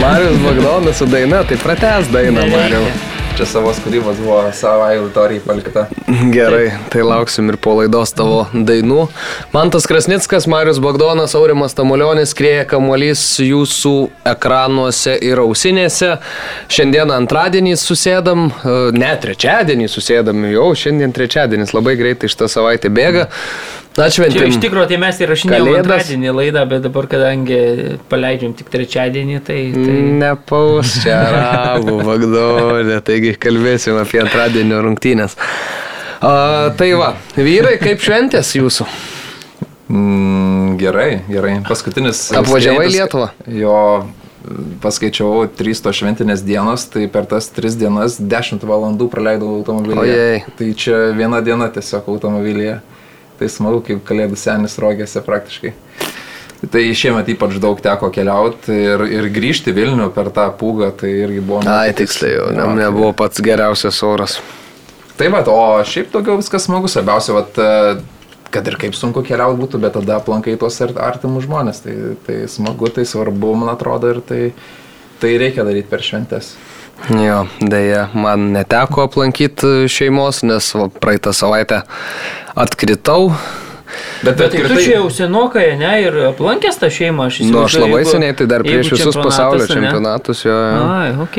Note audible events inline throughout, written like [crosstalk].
Marius Bagdonas su daina, tai prates dainą, Mariu. Čia savos kūrybos buvo savai auditorijai palikta. Gerai, tai lauksim ir po laidos tavo dainų. Mantas Krasnickas, Marius Bagdonas, Aurimas Tamulionis, krėja kamuolys jūsų ekranuose ir ausinėse. Šiandien antradienį susėdam, e, ne trečiadienį susėdam, jau šiandien trečiadienis, labai greitai šitą savaitę bėga. Čia Atšventėm. iš tikrųjų, tai mes įrašinėjom Kalėdas. antradienį laidą, bet dabar, kadangi paleidžiam tik trečiadienį, tai... tai... Nepaus čia arabų Bagdonė, taigi kalbėsim apie antradienio rungtynės. A, tai va, vyrai, kaip šventės jūsų? Mm, gerai, gerai. Paskutinis. Apvažiavai skaitis- Lietuvą? Jo, paskaičiavau 3 to šventinės dienos, tai per tas 3 dienas 10 valandų praleidau automobilyje. Ojei. Tai čia viena diena tiesiog automobilyje. Tai smagu, kaip kalėdų senis rogėse praktiškai. Tai šiemet ypač daug teko keliauti ir, ir grįžti Vilnių per tą pūgą, tai irgi buvo... Nuotykis. tiksliai, jau ne, nebuvo pats geriausias oras. Tai va, o šiaip daugiau viskas smagu, svarbiausia, vat, e, kad ir kaip sunku keliauti būtų, bet tada aplankai tuos ar- artimus žmonės. Tai, tai smagu, tai svarbu, man atrodo, ir tai, tai reikia daryti per šventes. Jo, dėja, man neteko aplankyti šeimos, nes va, praeitą savaitę atkritau. Bet, Bet tai tu čia jau senokai, ne, ir aplankęs tą šeimą, aš Nu, aš įsivaizduoju, labai jeigu- seniai, tai dar prieš visus pasaulio ane? čempionatus. Jo, jo. Ai, ok.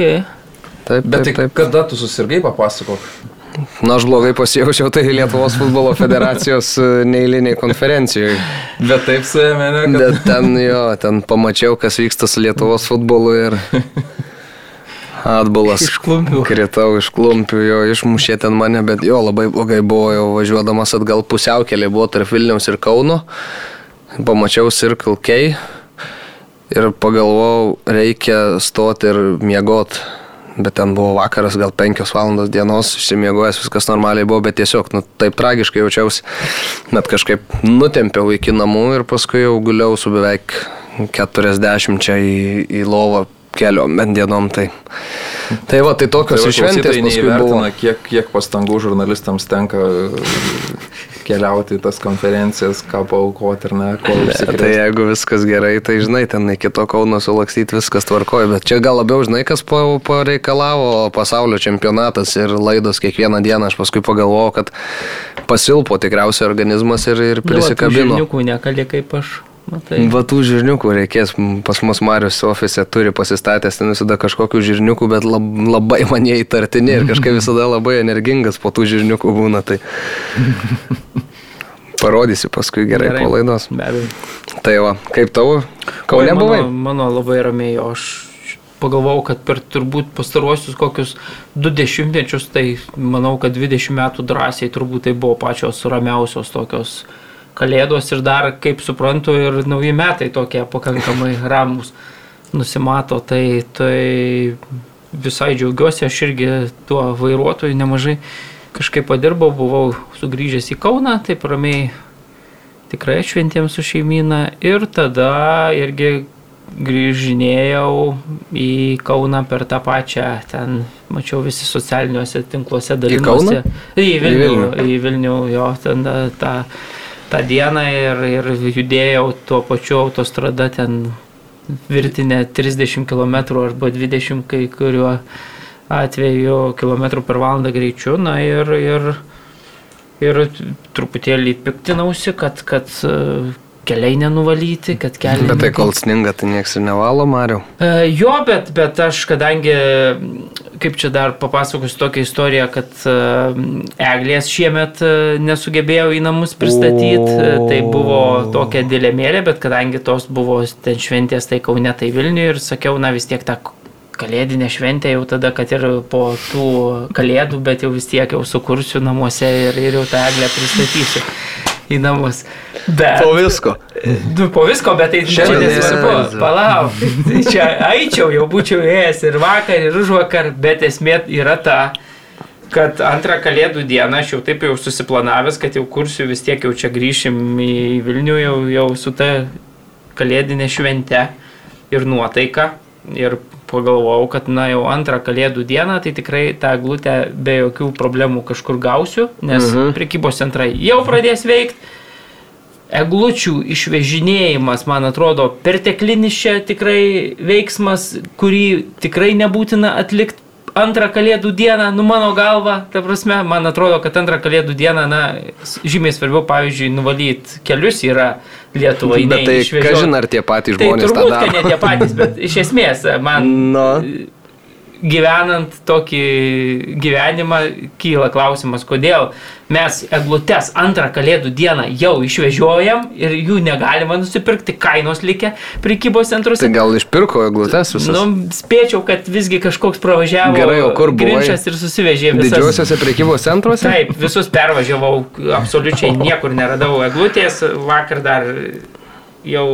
Taip, Bet tai taip, taip. kada tu susirgai, papasakok. Na, aš blogai pasijaučiau tai Lietuvos futbolo federacijos e, neįliniai konferencijoje. Bet taip suėmė, ne? Kad... Bet ten jo, ten pamačiau, kas vyksta su Lietuvos futbolu ir [laughs] atbulas. Iš klumpių. Kritau iš klumpių, jo išmušė ten mane, bet jo labai blogai buvo jau važiuodamas atgal pusiaukelė, buvo tarp Vilniaus ir Kauno. Pamačiau Circle K ir pagalvojau, reikia stoti ir miegot. Bet ten buvo vakaras, gal 5 valandos dienos, išsimiegojęs, viskas normaliai buvo, bet tiesiog, nu, taip tragiškai jaučiausi. Net kažkaip nutempiau iki namų ir paskui jau guliau su beveik 40 čia į, į lovą keliom bent dienom. Tai, tai va, tai tokios tai šventės paskui buvo. neįvertina, kiek, kiek pastangų žurnalistams tenka keliauti į tas konferencijas, ką paukoti ir ne, ko Tai užsikrėsti. jeigu viskas gerai, tai žinai, ten iki to Kauno sulakstyti viskas tvarkoja, bet čia gal labiau žinai, kas pa- pareikalavo pasaulio čempionatas ir laidos kiekvieną dieną, aš paskui pagalvojau, kad pasilpo tikriausiai organizmas ir, ir prisikabino. Žirniukų nekali kaip aš. Matai. Va tų žirniukų reikės, pas mus Marius ofise turi pasistatęs ten visada kažkokių žirniukų, bet lab, labai man jie įtartini ir kažkaip visada labai energingas po tų žirniukų būna. Tai [laughs] parodysiu paskui gerai, gerai. po laidos. Be abejo. Tai va, kaip tavo? Kaune buvai? Mano, mano labai ramiai, aš pagalvojau, kad per turbūt pastaruosius kokius du dešimtmečius, tai manau, kad 20 metų drąsiai turbūt tai buvo pačios ramiausios tokios kalėdos ir dar, kaip suprantu, ir nauji metai tokie pakankamai ramus nusimato, tai, tai visai džiaugiuosi, aš irgi tuo vairuotoju nemažai kažkaip padirbau, buvau sugrįžęs į Kauną, taip ramiai tikrai šventėm su šeimyna ir tada irgi grįžinėjau į Kauną per tą pačią, ten mačiau visi socialiniuose tinkluose dalinosi. Kauną? Į Vilnių, Į į Vilnių. Į Vilnių jo, ten tą, tą, tą dieną ir, ir judėjau tuo pačiu autostrada ten virtinę 30 km arba 20 kai kuriuo atveju km per valandą greičiu. Na ir, ir, ir truputėlį piktinausi, kad, kad keliai nenuvalyti, kad keliai... Bet tai kol sninga, tai nieks ir nevalo, Mariu. E, Jo, bet, bet aš kadangi, kaip čia dar papasakosiu tokią istoriją, kad e, eglės šiemet e, nesugebėjau į namus pristatyti, O. tai buvo tokia dilemėlė, bet kadangi tos buvo ten šventės, tai Kaune, tai Vilniuje ir sakiau, na vis tiek tą kalėdinę šventę jau tada, kad ir po tų kalėdų, bet jau vis tiek jau sukursiu namuose ir, ir jau tą eglę pristatysiu į namus. Bet, visko. Du, po visko, bet tai čia nesvarbu. Palauk. Tai čia eičiau, jau būčiau ėjęs ir vakar, ir už vakar, bet esmė yra ta, kad antrą kalėdų dieną aš jau taip jau susiplanavęs, kad jau kursiu vis tiek jau čia grįšim į Vilnių, jau, jau su ta kalėdinė švente ir nuotaika. Ir pagalvojau, kad na jau antrą kalėdų dieną tai tikrai tą glutę be jokių problemų kažkur gausiu, nes Mhm. mhm. prekybos centrai jau pradės veikti. eglučių išvežinėjimas, man atrodo, perteklinis čia tikrai veiksmas, kurį tikrai nebūtina atlikti antrą kalėdų dieną, nu mano galva, ta prasme, man atrodo, kad antrą kalėdų dieną, na, žymiai svarbiau, pavyzdžiui, nuvalyti kelius yra Lietuvai. Bet tai, kažin ar tie patys Tai žmonės tą turbūt, kad daro. ne tie patys, bet iš esmės man [laughs] Nu. Gyvenant tokį gyvenimą kyla klausimas, kodėl mes eglutes antrą kalėdų dieną jau išvežiojam ir jų negalima nusipirkti, kainos likę prekybos centruose. Tai gal išpirko eglutes visas? Nu, spėčiau, kad visgi kažkoks pravažiavo Gerai, o kur buvai? Grinčas ir susivežė visas. Didžiuosiuose prekybos centruose? Taip, visus pervažiavau, absoliučiai niekur neradau eglutės, vakar dar jau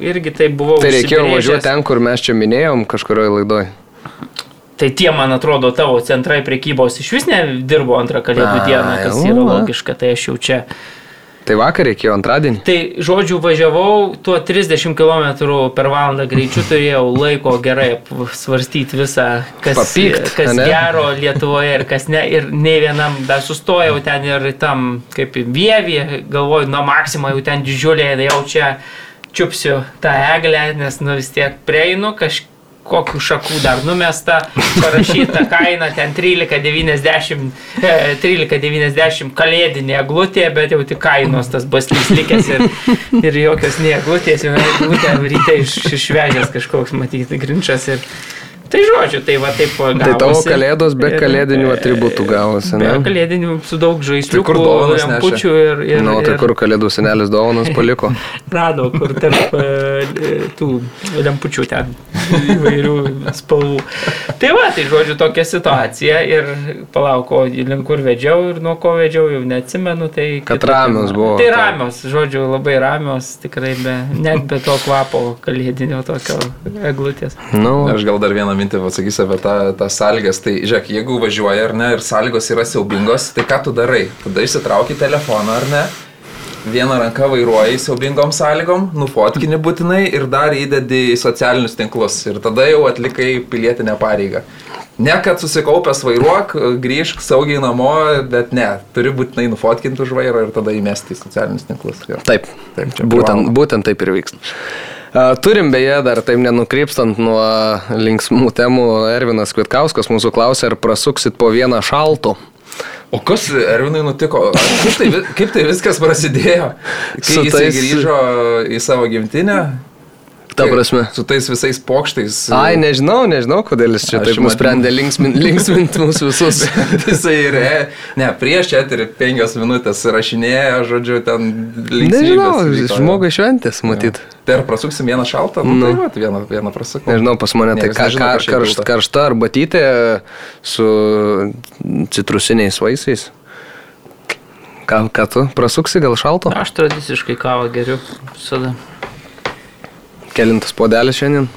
irgi tai buvau. Tai reikėjo važiuoti ten, kur mes čia minėjom kažkurioje laidoje. Tai tie, man atrodo, tavo centrai prekybos iš vis nedirbo antrą kalėdų dieną, kas yra logiška, tai aš jau čia. Tai vakar reikėjo antradienį. Tai žodžiu, važiavau tuo 30 km per valandą greičiu, turėjau laiko gerai svarstyti visą, kas, Papykt, kas ane? gero Lietuvoje ir kas ne. Ir ne vienam, bet sustojau ten ir tam, kaip vievį, galvoju, nuo Maksimo jau ten didžiulė, jau čia čiupsiu tą eglę, nes nu vis tiek prieinu kažkaip kokių šakų dar numesta, parašyta kaina ten 13,90 e, 13,90 kalėdinė eglutė, bet jau tik kainos tas baslys likęs ir, ir jokios ne eglutės, jau eglutė ryte iš, išvežęs kažkoks matyti grinčas ir Tai žodžiu, tai va taip gavosi. Tai tavo kalėdos be kalėdinių atributų gavosi, Be ne? kalėdinių su daug žaisliukų, kur dovanas lempučių ir... ir Na, tai ir- kur kalėdų senelis dovanas paliko? [laughs] rado, kur tarp e, tų lempučių ten įvairių spalvų. Tai va, tai žodžiu, tokia situacija ir palauko, link kur vedžiau ir nuo ko vedžiau, jau neatsimenu. Tai Kad kita ramios buvo. Tai ramios, žodžiu, labai ramios, tikrai be, net be to kvapo kalėdinio tokio eglutės. Nu, Aš gal dar vieną mintį pasakysiu apie tą, tą sąlygas. Tai, žiūrėk, jeigu važiuoji ar ne ir sąlygos yra siaubingos, tai ką tu darai? Tada išsitrauki telefoną ar ne? Vieną ranką vairuoji siaubingom sąlygom, nufotkini būtinai ir dar įdedi į socialinius tinklus. Ir tada jau atlikai pilietinę pareigą. Ne, kad susikaupęs vairuok, grįžk saugiai namo, bet ne, turi būtinai nufotkinti už vairą ir tada įmesti į socialinius tinklus. Jo. taip. Taip, Būtent, būtent taip ir vyksta. Turim beje, dar taip nenukrypstant nuo linksmų temų, Ervinas Kvitkauskas mūsų klausė, ar prasuksit po vieną šaltų. O kas Ervinai nutiko? Kaip tai, kaip tai viskas prasidėjo? Kai jis tais- grįžo į savo gimtinę? Ta prasme. Su tais visais pokštais. Ai, nežinau, nežinau, kodėl jis čia Aš taip nusprendė linksmin- linksminti [laughs] mus visus. [laughs] Jisai ir, e- ne, prieš eterį penkias minutės rašinėjo, žodžiu, ten Nežinau, vyko. žmogai šventės, matyt. Tai ar prasuksim vieną šaltą? Nu, Nu. tai va, vieną, vieną prasukau. Nežinau, pas mane tai ka, ka, kas čia karšt, kalta. karšta arbatytė su citrusiniais vaisiais. Ką, ką tu, prasuksi gal šalto? Aš tradiciškai kavą geriu visada. Kelintas podelis šiandien?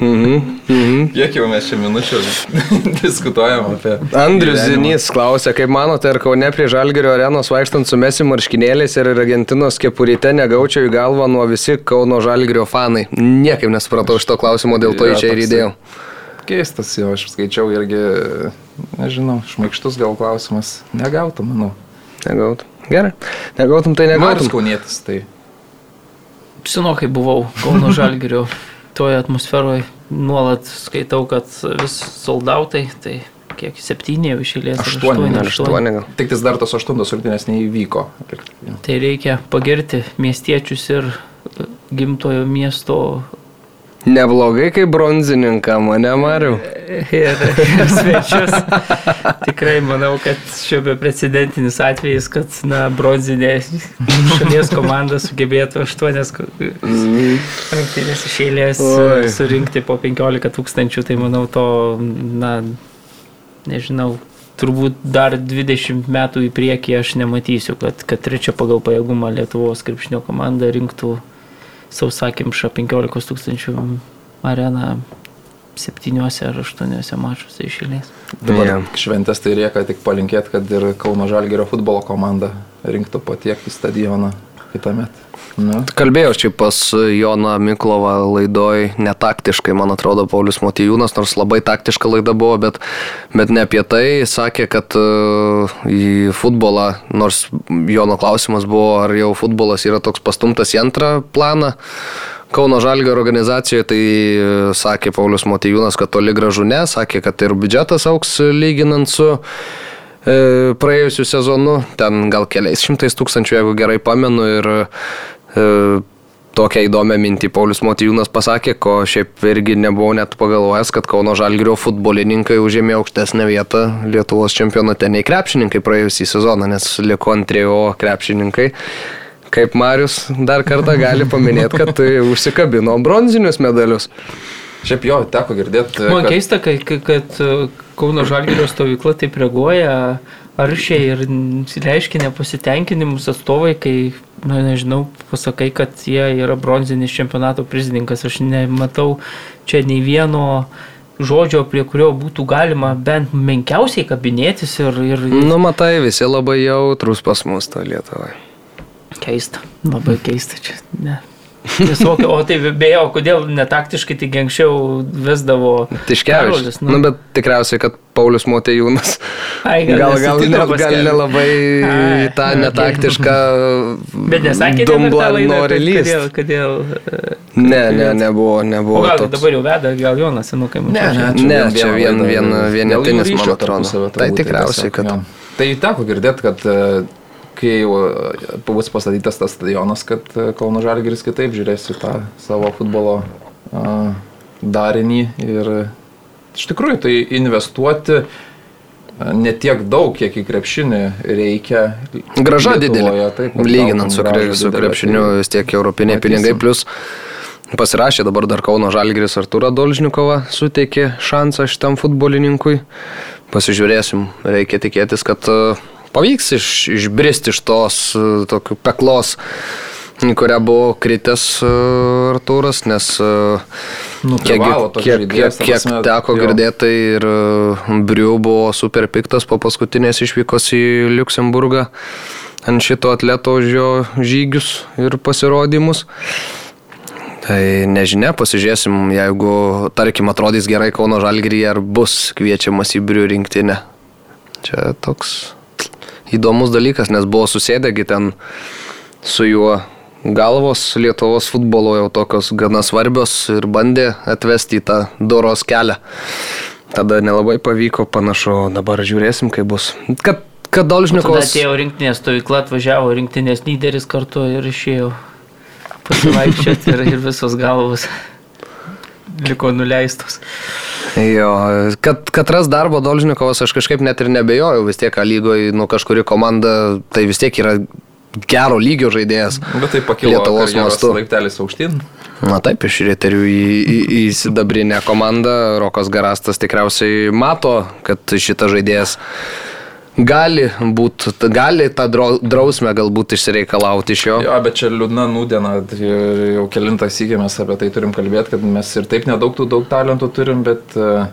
mhm, mhm. Kiek jau mes čia minučių [laughs] diskutuojam apie... Andrius. Zinys klausė, kaip manote, ar Kaune prie Žalgerio arenos vaikštant su mesi marškinėliais ir Argentinos kepuryte negaučiau į galvą nuo visi Kauno Žalgerio fanai. Niekaip nesupratau šito klausimo, dėl to Yra į čia ir įdėjau. Keistas jo, aš skaičiau irgi, nežinau, šmaikštus gal klausimas. Negautum, manau. Negautum. Gerai. Negautum, tai negautum. Kaunietis, tai Senokai buvau Kauno [laughs] Žalgirio toje atmosferoje, nuolat skaitau, kad vis soldautai, tai kiek septyni jau išėlės. Aštuoni, aštuoni, aštuoni. Tik tais dar tos aštuntos rungtynės neįvyko. Tai reikia pagirti miestiečius ir gimtojo miesto Neblogai kaip bronzininką, mane Mariu. ir, ir svečius. Tikrai manau, kad šio beprecedentinis atvejis, kad na, bronzinė šalies komanda sugebėtų aštuonias ko- rungtynės iš eilės Oi. surinkti po 15 tūkstančių, tai manau to, na, nežinau, turbūt dar 20 metų į priekį aš nematysiu, kad, kad trečia pagal pajėgumą Lietuvos krepšinio komanda rinktų sausakimšą 15 tūkstančių areną septyniuose ar aštuoniuose mačuose išėlės. Dabar yeah. šventės tai reikia tik palinkėti, kad ir Kauno Žalgerio futbolo komanda rinktų po tiek į stadioną. Kitą metą. Nu. Kalbėjau čia pas Joną Miklovą laidoj, netaktiškai, man atrodo, Paulius Motijūnas, nors labai taktiška laida buvo, bet, bet ne apie tai. Sakė, kad uh, į futbolą, nors Jono klausimas buvo, ar jau futbolas yra toks pastumtas į antrą planą. Kauno Žalgio organizacijoje tai e, sakė Paulius Motijūnas, kad toli gražu ne, sakė, kad ir biudžetas auks lyginant su e, praėjusiu sezonu, ten gal keliais šimtais tūkstančių, jeigu gerai pamenu, ir e, tokią įdomią mintį Paulius Motijūnas pasakė, ko šiaip irgi nebuvau net pagalvojęs, kad Kauno Žalgirio futbolininkai užėmė aukštesnę vietą Lietuvos čempionate nei krepšininkai praėjusį sezoną, nes liko antrėjo krepšininkai kaip Marius dar kartą gali paminėti, kad tai užsikabino bronzinius medalius. Šiaip jo, teko girdėti. Man kad... keista, kad, kad Kauno Žalgirio stovykla taip reaguoja, aršiai ir reiškia nepasitenkinimus atstovai, kai, na nu, nežinau, pasakai, kad jie yra bronzinis čempionato prizininkas. Aš nematau čia nei vieno žodžio, prie kurio būtų galima bent menkiausiai kabinėtis ir... ir... Nu, matai, visi labai jautrus pas mus to Lietuvai. Keista, labai keista čia. Ne. Tiesiog, o tai beje, o kodėl netaktiškai tik anksčiau vesdavo Tiškevičius. Nu, nu, bet tikriausiai, kad Paulius Motejūnas. Ai, gal, gal, gal, gal, gal nelabai Ai, tą netaktišką. Bet nesakė, dumblą nori lysti. Kodėl, kodėl, ne, ne, nebuvo, nebuvo. O gal toks. dabar jau veda, gal Jonas senukai Ne, ne, Ne, čia vien, vien, vienetinis, man atrodo. Tai tikriausiai, kad. Tai teko girdėti, kad e, kai jau e, bus pastatytas tas stadionas, kad e, Kauno Žalgiris kitaip žiūrės į tą savo futbolo uh, darinį ir iš tikrųjų tai investuoti ne tiek daug, kiek į krepšinį reikia. Graža didelė. Taip, lyginant su, kre, su krepšiniu, tai, vis tiek europiniai pinigai plus. Pasirašė dabar dar Kauno Žalgiris Arturą Dolžnikovą, suteikė šansą šitam futbolininkui. Pasižiūrėsim, reikia tikėtis, kad uh, pavyks iš, išbristi iš tos e, tokių peklos kurią buvo kritęs e, Artūras, nes e, nu, kiek, kiek, žaidėjas, kiek, kiek teko girdėti, tai ir Briu buvo super piktas po paskutinės išvykos į Luksemburgą ant šito atleto už jo žygius ir pasirodymus. Tai nežinia, pasižiūrėsim, jeigu, tarkim, atrodys gerai Kauno Žalgirį, ar bus kviečiamas į Briu rinktinę. Čia toks įdomus dalykas, nes buvo susėdėgi ten su juo galvos Lietuvos futbolo jau tokios gana svarbios ir bandė atvesti į tą doros kelią. Tada nelabai pavyko, panašu, dabar žiūrėsim, kaip bus. Kad, kad Dolžnikovas... Tada atėjo rinktinės stovykla, atvažiavo rinktinės lyderis kartu ir išėjo pasivaikščioti ir, ir visos galvos liko nuleistos. Jo, kad, kad ras darbo Dolžnikovas aš kažkaip net ir nebejojau, vis tiek lygoje, nu kažkuri komanda, tai vis tiek yra gero lygio žaidėjas. Bet tai pakilo Lietuvos mastu. laiptelis aukštyn. Na taip, iš rėterių į, į, į sidabrinę komandą Rokas Garastas tikriausiai mato, kad šitas žaidėjas gali būt, gali tą drau- drausmę galbūt išsireikalauti iš jo. Jo, bet čia liūdna nūdiena, tai jau kilintą sykį mes apie tai turim kalbėti, kad mes ir taip nedaug tų daug talentų turim, bet uh,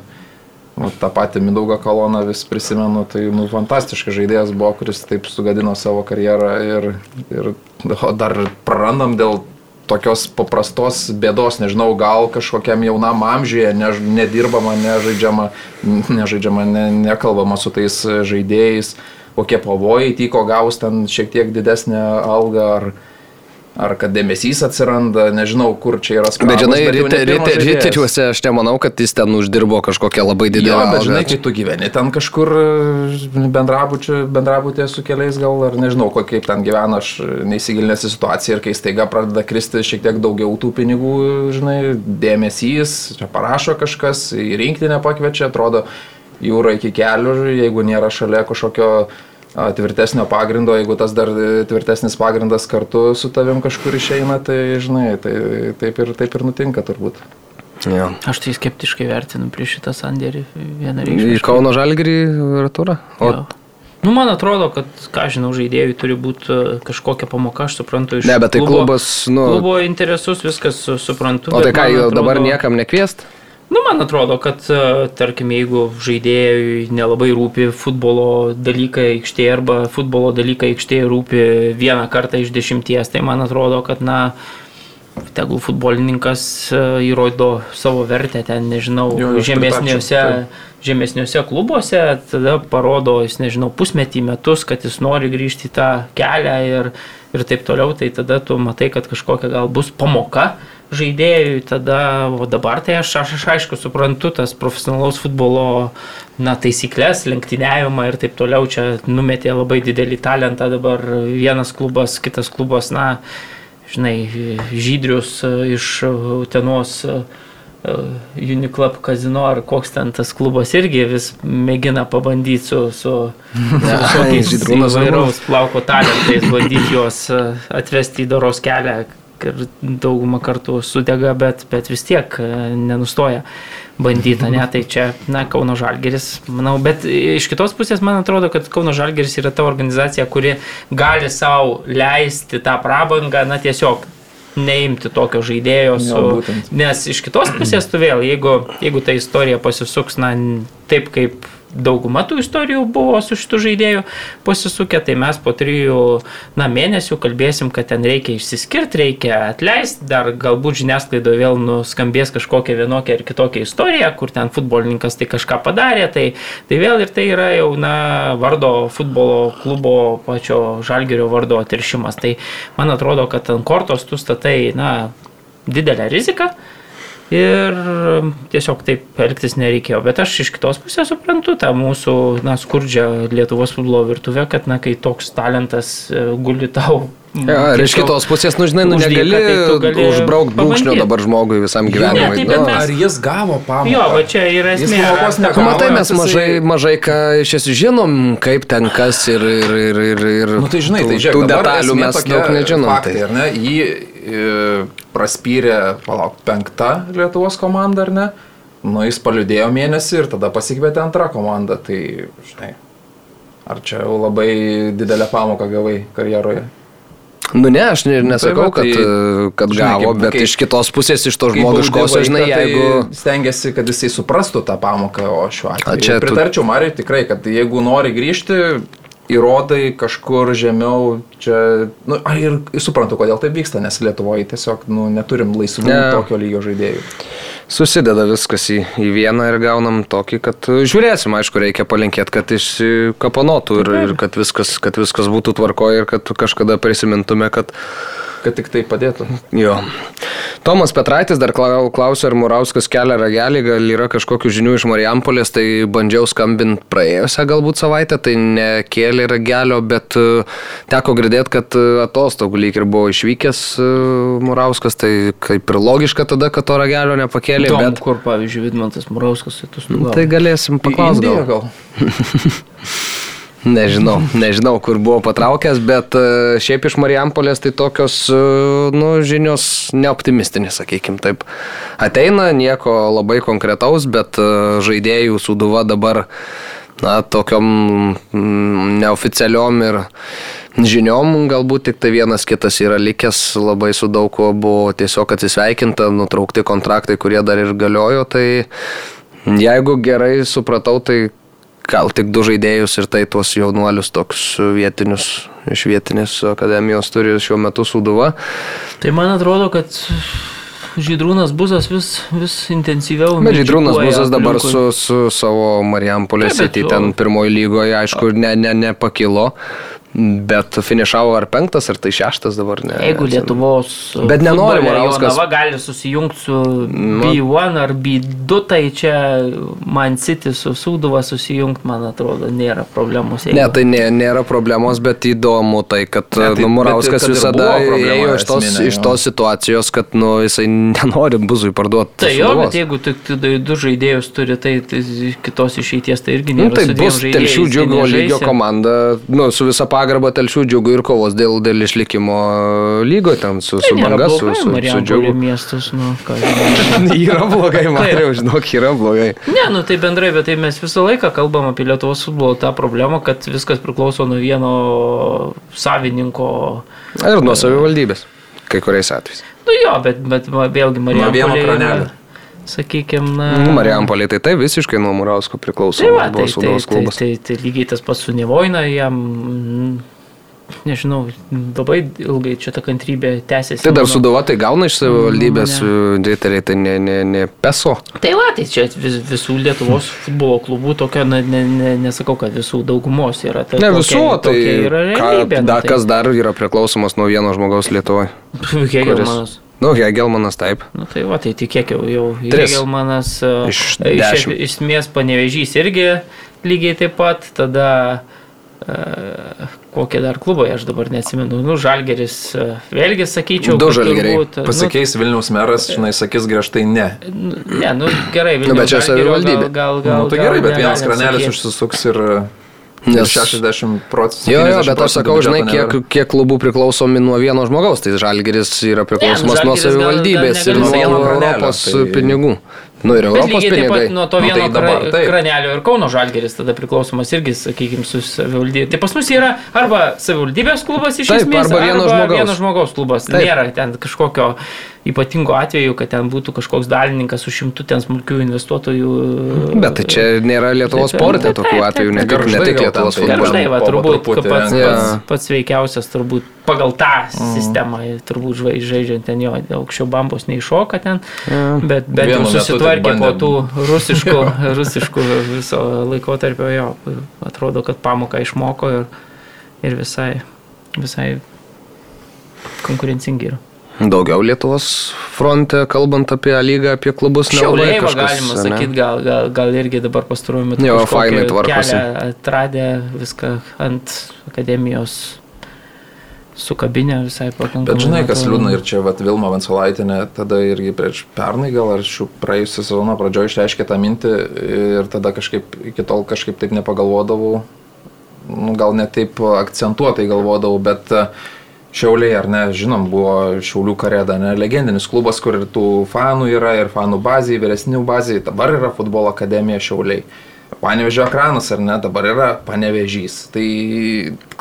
tą patį Mindaugą koloną vis prisimenu, tai nu, fantastiškas žaidėjas buvo, kuris taip sugadino savo karjerą ir, ir o dar prarandam dėl tokios paprastos bėdos, nežinau, gal kažkokiam jaunam amžiuje ne, nedirbama, nežaidžiama, nežaidžiama ne, nekalbama su tais žaidėjais, kokie pavojai tyko gaus ten šiek tiek didesnę algą ar, ar kad dėmesys atsiranda, nežinau, kur čia yra spragos. Bet žinai, ne rite- rite- žaidėjas. ryteriuose aš nemanau, kad jis ten uždirbo kažkokią labai didelę bet žinai, algą. kai tu gyveni ten kažkur bendrabutė su keliais gal, ar nežinau, ko- kaip ten gyvena, aš neįsigilinęs į situaciją ir kai staiga pradeda kristi šiek tiek daugiau tų pinigų, žinai, dėmesys, čia parašo kažkas, į rinktinę pakviečia, atrodo, jūra iki kelių, jeigu nėra šalia kažkokio tvirtesnio pagrindo, jeigu tas dar e, tvirtesnis pagrindas kartu su tavim kažkur išeina, tai žinai, tai taip ir, taip ir nutinka turbūt. Jo. Aš tai skeptiškai vertinu prieš šitą sandėrį Į vienareikšmiškai. Kauno Žalgirį Arturą? O Jo. Nu, man atrodo, kad, ką žinau, žaidėjui turi būti e, kažkokia pamoka, aš suprantu iš Ne, bet tai klubo, klubas, nu- klubo interesus, viskas su- suprantu. O tai ką, jau dabar atrodo- niekam nekviest? Nu, man atrodo, kad, e, tarkim, jeigu žaidėjui nelabai rūpi futbolo dalykai aikštėje arba futbolo dalykai aikštėje rūpi vieną kartą iš dešimties, tai man atrodo, kad, na, tegul futbolininkas e, įrodo savo vertę ten, nežinau, Jo, žemesniuose, pritarčiau, žemesniuose klubuose, tada parodo, jis, nežinau, pusmetį metus, kad jis nori grįžti į tą kelią ir, ir taip toliau, tai tada tu matai, kad kažkokia gal bus pamoka žaidėjui, tada, o dabar tai aš, aš, aš aišku suprantu tas profesionalaus futbolo, na, taisyklės, lenktyniavimą ir taip toliau, čia numetė labai didelį talentą dabar vienas klubas, kitas klubas, na, žinai, žydrius iš Utenos e, Uniclub kazino ar koks ten tas klubas irgi vis mėgina pabandyti su, su, [laughs] su visokiais Žydrūnas įvairaus plauko talentais, bandyti juos atvesti į doros kelią ir daugumą kartų sudega, bet, bet vis tiek e, nenustoja bandyti, ne, tai čia, na, Kauno Žalgeris, manau, bet iš kitos pusės man atrodo, kad Kauno Žalgeris yra ta organizacija, kuri gali savo leisti tą prabangą, na, tiesiog neimti tokio žaidėjo su... Jo, būtent. Nes iš kitos pusės tu vėl, jeigu, jeigu ta istorija pasisuks, na, taip kaip dauguma tų istorijų buvo su šitų žaidėjų pasisukę, tai mes po trijų na, mėnesių kalbėsim, kad ten reikia išsiskirti, reikia atleisti, dar galbūt žiniasklaidoje vėl nuskambės kažkokia vienokia ar kitokia istorija, kur ten futbolininkas tai kažką padarė, tai, tai vėl ir tai yra jau na, vardo futbolo klubo pačio žalgerio vardo atiršimas. Tai man atrodo, kad ant kortos tu statai na, didelę riziką. Ir tiesiog taip elgtis nereikėjo. Bet aš iš kitos pusės suprantu tą mūsų na, skurdžią Lietuvos futbolo virtuvę, kad na, kai toks talentas e, guli tau. Ja, ir iš kitos pusės, nu žinai, nu negali, tai tu užbraukti brūkšnio dabar žmogui visam Ne, gyvenimui. tai nu. bet mes- Ar jis gavo pamoką? Jo, va čia yra esmė. negavo. Matai, mes mažai, mažai ką iš esmės žinom, kaip ten kas ir, ir, ir, ir, ir Nu tai žinai, tų, tai žiūrėk, tų detalių mes daug nežinom. Faktai, Tai. ar ne? Jį praspyrė, palauk, penkta Lietuvos komanda, ar ne? Nu, jis paliudėjo mėnesį ir tada pasikvietė antrą komandą. Tai, žinai, ar čia jau labai didelę pamoką gavai karjeroje? Nu ne, aš ne, nesakau, va, tai, kad, kad žinai, gavo, kaip- bet kaip- iš kitos pusės, iš to Kai žmogiškosio, baudi žinai, jeigu... Tai stengiasi, kad jisai suprastų tą pamoką, o šiuo atveju. A, čia tu- Pritarčiau Mariui tikrai, kad jeigu nori grįžti, įrodai kažkur žemiau, čia... Nu, ir suprantu, kodėl tai vyksta, nes Lietuvoje tiesiog nu, neturim laisvų Ne. tokio lygio žaidėjų. Susideda viskas į, į vieną ir gaunam tokį, kad žiūrėsim, aišku, reikia palinkėti, kad išsikaponotų ir, ir kad, viskas, kad viskas būtų tvarkoje ir kad kažkada prisimintume, kad Kad tik tai padėtų. jo. Tomas Petraitis dar klau- klausė, ar Murauskas kelia ragelį, gal yra kažkokių žinių iš Marijampolės, tai bandžiau skambinti praėjusią galbūt savaitę, tai nekėlė ragelio, bet e, teko girdėti, kad e, atostogų lyg ir buvo išvykęs e, Murauskas, tai kaip ir logiška tada, kad to ragelio nepakėlė, Įdomu, bet kur, pavyzdžiui, Vidmantas Murauskas atostogavo. tai galėsim paklausti. Gal. [laughs] Nežinau, nežinau, kur buvo patraukęs, bet e, šiaip iš Marijampolės tai tokios, e, nu, žinios neoptimistinės, sakykime taip. Ateina nieko labai konkretaus, bet e, žaidėjų suduva dabar, na, tokiom mm, neoficialiom ir žiniom, galbūt tik tai vienas kitas yra likęs, labai su daug ko buvo tiesiog atsisveikinta, nutraukti kontraktai, kurie dar ir galiojo, tai jeigu gerai supratau, tai gal tik du žaidėjus ir tai tuos jaunuolius toks vietinius, iš vietinės akademijos turi šiuo metu suduva. Tai man atrodo, kad Žydrūnas Buzas vis, vis intensyviau. Bet Žydrūnas Buzas dabar su, su savo Marijampolės City ten pirmoji lygoje, aišku, ne, ne, nepakilo, bet finišavo ar penktas, ar tai šeštas dabar. Ne, Jeigu. Lietuvos Bet nenori Morauskas- Jonava gali susijungti su Nu. B1 ar B2, tai čia Man City su Sūduva susijungti, man atrodo, nėra problemos. Ne, tai nė, nėra problemos, bet įdomu tai, kad Ne, tai- nu, Murauskas bet kad visada ėjo iš tos, esminė, iš tos situacijos, kad nu, jisai nenori buzui parduoti. Tai jo, Sūduvos. bet jeigu tik tu du žaidėjus turi, tai, tai kitos išeities tai irgi Nu, nėra. tai su dviem bus telšių tai džiugo lygio komanda, nu, su visa pagarba telšių džiugo ir kovos dėl, dėl išlikimo lygo ten su, Tai su banga, su, su, su Marijampolė džiugu. miestas, nu, [laughs] yra blogai, Mariau, žinok, yra blogai. Ne, nu tai bendrai, bet tai mes visą laiką kalbam apie Lietuvos futbolo tą problemą, kad viskas priklauso nuo vieno savininko. Ir nuo savivaldybės, kai kuriais atvejais. Nu jo, bet, bet vėlgi vieno Marijampolė. Sakykime, na... Nu, Marijampolė tai tai visiškai nuo Murausko priklauso. Tai, va, tai, tai, tai, klubas. tai, tai lygiai tas pats su Nevoina, jam, nežinau, labai ilgai čia ta kantrybė tęsiasi. Tai dar manau. Sūduva tai gauna iš savivaldybės dėteriai, tai ne, ne, ne peso. Tai va, tai čia vis, visų Lietuvos futbolo klubų tokia, na, ne, ne, nesakau, kad visų daugumos yra. Tai Ne visų, tai tokia yra ką, realybė. da, nu, kas dar yra priklausomas nuo vieno žmogaus Lietuvoje. [laughs] tai, Hegelmanas. Nu, Hegelmanas taip. Nu tai va, tai tikėk jau, jau Tris. Hegelmanas e, Iš iš, dešimt. iš esmės panevežys irgi lygiai taip pat, tada e, kokie dar klubai, aš dabar neatsimenu, nu Žalgeris, e, vėlgi sakyčiau, Du kad Žalgiriai. turbūt, Pasikeis Vilniaus meras, žinai, sakys griežtai ne. Nu, ne, nu gerai, Nu, bet Vilniaus čia savivaldybė. Gal, gal, gal, Nu, tai gal gerai, bet vienas kranelis sakyt. užsisuks ir Nes- Nes 60 procentų. Jo, jo, 70 bet aš sakau, žinai, kiek, kiek klubų priklausomi nuo vieno žmogaus. Tai Žalgeris yra priklausomas Ne, nu, nuo Žalgiris gal- savivaldybės gal ir nuo. Europos Tai- pinigų. Nu ir Bet Europos lygiai taip pat pinigai. nuo to Nu, tai vieno dabar taip. kranelio ir Kauno Žalgeris tada priklausomas irgi, sakykime, su savivaldybė. Tai pas mus yra arba savivaldybės klubas iš Taip, esmės, arba vieno žmogaus. vieno žmogaus klubas. Taip. Nėra ten kažkokio ypatingo atveju, kad ten būtų kažkoks dalininkas su šimtu ten smulkių investuotojų. Bet tai čia nėra Lietuvos Taip, sporte taip, tokių atvejų, ne taip. tik, ne Garždai tik Lietuvos tai futbole. Garždai, va, turbūt truputį, pats, jo. pats, pats sveikiausias, turbūt pagal tą sistemą, turbūt žai- žaidžiant ten jo, aukščiau bambos neiššoka ten, bet bent jau susitvarkė po tų rusiškų, [laughs] rusiškų viso laikotarpio jo. Atrodo, kad pamoką išmoko ir, ir visai, visai konkurencingi yra. Daugiau Lietuvos fronte, kalbant apie A lygą, apie klubus, nelabai kažkas, galima sakyti, gal, gal, gal irgi dabar pastaruoju metu. Jo, fainai tvarkosi. Atradę viską ant akademijos sukabinę visai pakankamai. Bet žinai, kas liūdna ir čia vat, Vilma Vansolaitinė tada irgi prieš pernai gal ar šių praėjusią sezoną pradžioje išreiškė tą mintį ir tada kažkaip iki tol kažkaip taip nepagalvodavau, nu, gal net taip akcentuotai galvodavau, bet e, Šiauliai, ar ne, žinom, buvo Šiaulių karėda, ne, legendinis klubas, kur ir tų fanų yra, ir fanų bazai, vyresnių bazai, dabar yra futbolo akademija Šiauliai. Panevežio ekranas, ar ne, dabar yra panevežys. Tai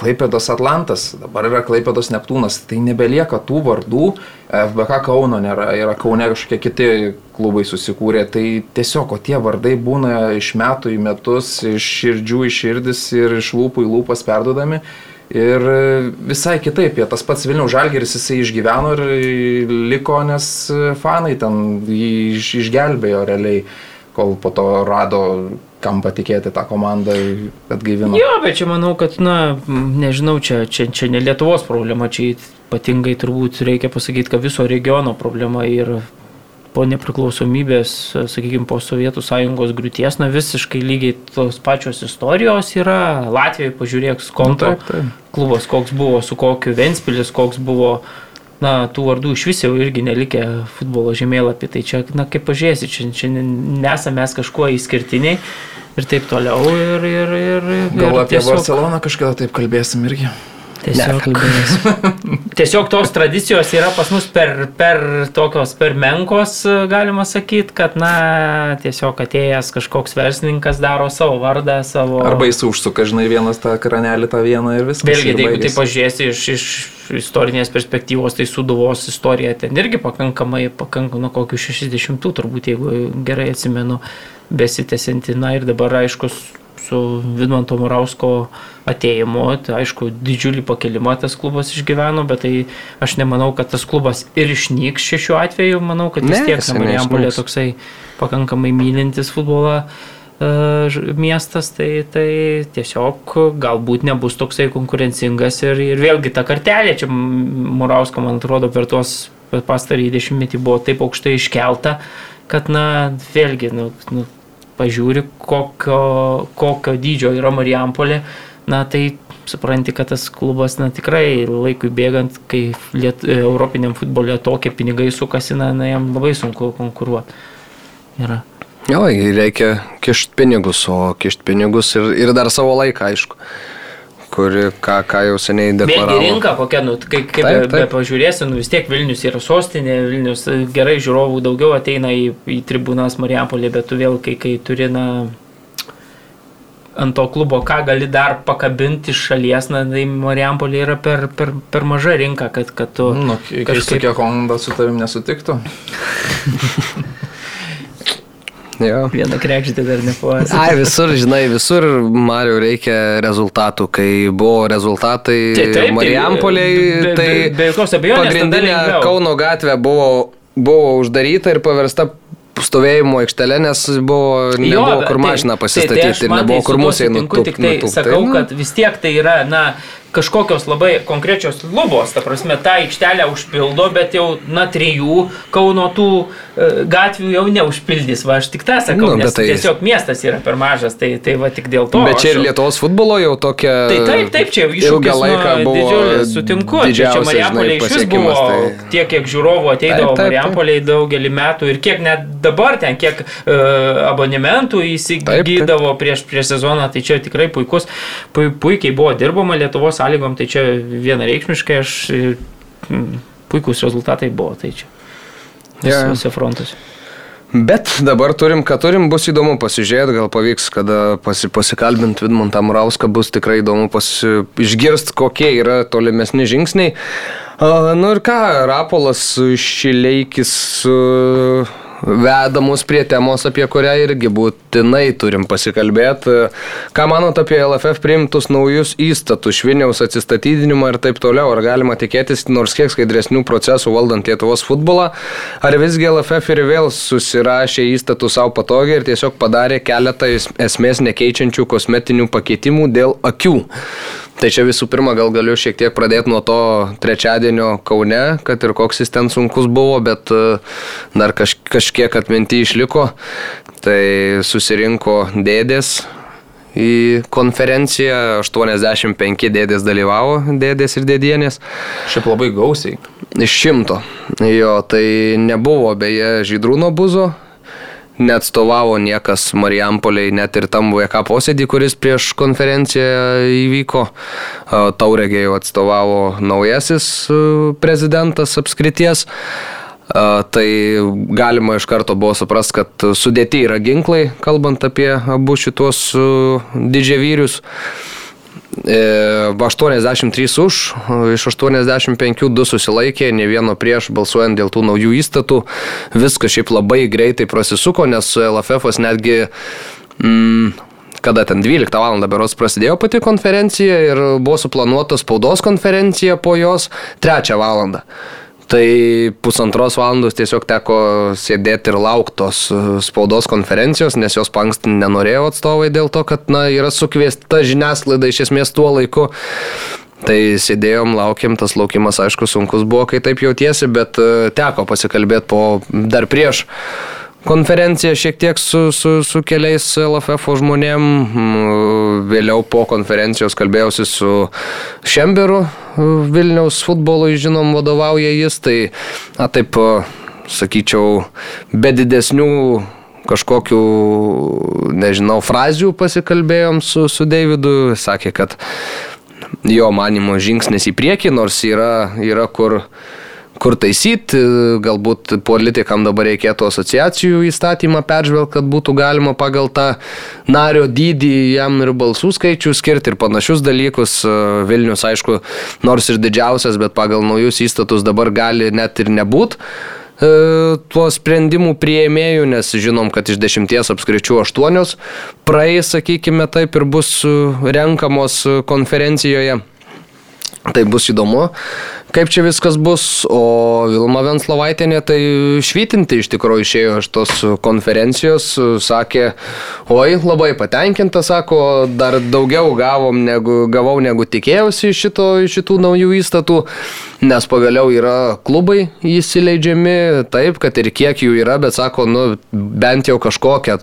Klaipėdos Atlantas, dabar yra Klaipėdos Neptūnas. Tai nebelieka tų vardų, FBK Kauno nėra, yra Kaune kažkokie kiti klubai susikūrė. Tai tiesiog, o tie vardai būna iš metų į metus, iš širdžių į širdis ir iš lūpų į lūpas perdodami. Ir visai kitaip, jie tas pats Vilniaus Žalgeris jisai išgyveno ir liko, nes fanai ten jį iš- išgelbėjo realiai, kol po to rado, kam patikėti tą komandą atgaivino. Jo, bet čia manau, kad, na, nežinau, čia, čia, čia ne Lietuvos problema, čia ypatingai turbūt reikia pasakyti, kad viso regiono problema ir po nepriklausomybės, sakykime, po Sovietų sąjungos griūties, na visiškai lygiai tos pačios istorijos yra. Latvijoje pažiūrėk, skonto taip, taip. klubas, koks buvo, su kokiu Ventspilis, koks buvo. Na, tų vardų iš vis jau irgi nelikė futbolo žemėlapį. Tai čia, na, kaip pažiūrėsi, čia, čia nesame mes kažkuo išskirtiniai ir taip toliau. Ir, ir, ir, ir Gal apie tiesiog- Barceloną kažkada taip kalbėsim irgi. Tiesiog, [laughs] tiesiog tos tradicijos yra pas mus per, per tokios per menkos, galima sakyti, kad, na, tiesiog atėjęs kažkoks verslininkas daro savo vardą, savo... Arba jis užsuka, žinai, vienas tą kranelį, tą vieną ir viskas. Vėlgi, jeigu tai pažiūrėsi iš, iš istorinės perspektyvos, tai suduvos istorija ten irgi pakankamai, pakankamai, nuo kokių 60-ų turbūt, jeigu gerai atsimenu, besitęsianti. Na ir dabar, aišku, su Vidmanto Murausko ateimu, tai aišku, didžiulį pakelimą tas klubas išgyveno, bet tai aš nemanau, kad tas klubas ir išnyks šiuo atveju, manau, kad vis tiek Marijampolė toksai pakankamai mylintis futbolą e, miestas, tai, tai tiesiog galbūt nebus toksai konkurencingas ir, ir vėlgi ta kartelė čia Murausko, man atrodo, per tuos per pastarąjį dešimtmetį buvo taip aukštai iškelta, kad, na, vėlgi, nu, nu, pažiūri, kokio, kokio dydžio yra Marijampolė, na, tai supranti, kad tas klubas, na, tikrai laikui bėgant, kai liet, Europiniam futbole tokie pinigai sukasi, na, na jam labai sunku konkuruoti. Yra. Jo, reikia kišti pinigus, o kišti pinigus ir, ir dar savo laiką, aišku. Kuri, ką, ką jau seniai Vėlgi deklaravo. rinka kokia, nu, kaip, kaip Taip, be, taip. be pažiūrėsi, nu, vis tiek Vilnius yra sostinė, Vilnius e, gerai žiūrovų daugiau ateina į, į tribūnas Marijampolė, bet tu vėl, kai, kai turi, na, ant to klubo, ką gali dar pakabinti iš šalies, na, tai Marijampolė yra per, per, per maža rinka, kad, kad tu... Nu, kai kažkaip- tokia Honda su tavim nesutiktų. [laughs] Jo. Vieną krekždį dar nepuosi. Ai, visur, žinai, visur Mario reikia rezultatų. Kai buvo rezultatai Tai taip, tai, Marijampoliai, be- tai be- be jokios abejonės, pagrindinė. Kauno gatvė buvo, buvo uždaryta ir paversta stovėjimo aikštelė, nes buvo, nebuvo bet kur tai- mašiną tai- pasistatyti tai aš ir nebuvo tai kur mūsų sutinku, Tik tai sakau, kad vis tiek tai yra, na, kažkokios labai konkrečios lubos, ta prasme, tą aikštelę užpildo, bet jau, na, trijų Kauno tų e, gatvių jau neužpildys, va, aš tik tą sakau, Nu, nu, nes tai... tiesiog miestas yra per mažas, tai, tai va tik dėl to. Bet čia ir Lietuvos futbolo jau tokia... Tai taip, taip, čia jau ilgą iššūkis laiką nu, buvo didžiulis, sutinku. Čia, čia Marijampolė iš vis buvo tai- tiek, kiek žiūrovų ateidavo Taip, taip, taip. Marijampolė daugelį metų ir kiek net dabar ten, kiek uh, abonementų įsigydavo prieš, prieš sezoną, tai čia tikrai puikus, pu, puikiai buvo dirbama Lietuvos sąlygom, tai čia vienareikšmiškai aš mm, puikus rezultatai buvo, tai čia visuose frontuose. Bet dabar turim, ką turim, bus įdomu pasižiūrėti, gal pavyks, kada pasi, pasikalbinti Vidmantą Murauską, bus tikrai įdomu pasi, išgirsti, kokie yra tolimesni žingsniai. A, nu ir ką, Rapolas Šileikis a, veda mus prie temos, apie kurią irgi būtinai turim pasikalbėti. Ką manot apie LFF priimtus naujus įstatus, Šviniaus atsistatydinimą ir taip toliau? Ar galima tikėtis nors kiek skaidresnių procesų valdant Lietuvos futbolą? Ar visgi LFF ir vėl susirašė įstatus savo patogiai ir tiesiog padarė keletą es- esmės nekeičiančių kosmetinių pakeitimų dėl akių? Tai čia visų pirma, gal galiu šiek tiek pradėti nuo to trečiadienio Kaune, kad ir koks jis ten sunkus buvo, bet e, dar kaž, kažkiek atminti išliko. Tai susirinko dėdės į konferenciją, 85 dėdės dalyvavo, dėdės ir dėdienės. Šiaip labai gausiai. Iš šimto. Jo, tai nebuvo beje Žydrūno buzo, neatstovavo niekas Marijampoliai, net ir tam VK posėdį, kuris prieš konferenciją įvyko. A, Tauregė jau atstovavo naujasis a, prezidentas apskrities. A, Tai galima iš karto buvo suprast, kad sudėti yra ginklai, kalbant apie abu šituos a, didžiavyrius. E, 83 už, iš 85 du susilaikė, ne vieno prieš balsuojant dėl tų naujų įstatų. Viskas šiaip labai greitai prasisuko, nes LFF netgi... Mm, kada ten 12 val. beros prasidėjo pati konferencija ir buvo suplanuota spaudos konferencija po jos 3 val. Tai pusantros valandos tiesiog teko sėdėti ir lauktos spaudos konferencijos, nes jos panksti nenorėjo atstovai dėl to, kad na, yra sukviesta žiniasklaida iš esmės tuo laiku. Tai sėdėjom, laukiam, tas laukimas aišku sunkus buvo, kai taip jautiesi, bet e, teko pasikalbėti po dar prieš konferenciją šiek tiek su, su, su keliais LFF žmonėm. Mm, Vėliau po konferencijos kalbėjausi su Šemberu, Vilniaus futbolui, žinom, vadovauja jis. Tai, na taip, sakyčiau, be didesnių kažkokių, nežinau, frazių pasikalbėjom su, su Davidu. Sakė, kad jo manimo žingsnis į priekį, nors yra, yra kur kur taisyti, galbūt politikam dabar reikėtų asociacijų įstatymą peržvelgti, kad būtų galima pagal tą nario dydį jam ir balsų skaičių skirti ir panašius dalykus. Vilnius, aišku, nors ir didžiausias, bet pagal naujus įstatus dabar gali net ir nebūt tuo sprendimų prieimėjų, nes žinom, kad iš dešimties apskričių aštuonios praeis, sakykime, taip ir bus renkamos konferencijoje. Tai bus įdomu, kaip čia viskas bus, o Vilma Venslovaitinė tai švytinti iš tikrųjų išėjo iš tos konferencijos, sakė, oi, labai patenkinta, sako, dar daugiau gavom negu, gavau negu tikėjausi iš, šito, iš šitų naujų įstatų, nes pagaliau yra klubai įsileidžiami, taip, kad ir kiek jų yra, bet sako, nu, bent jau kažkokia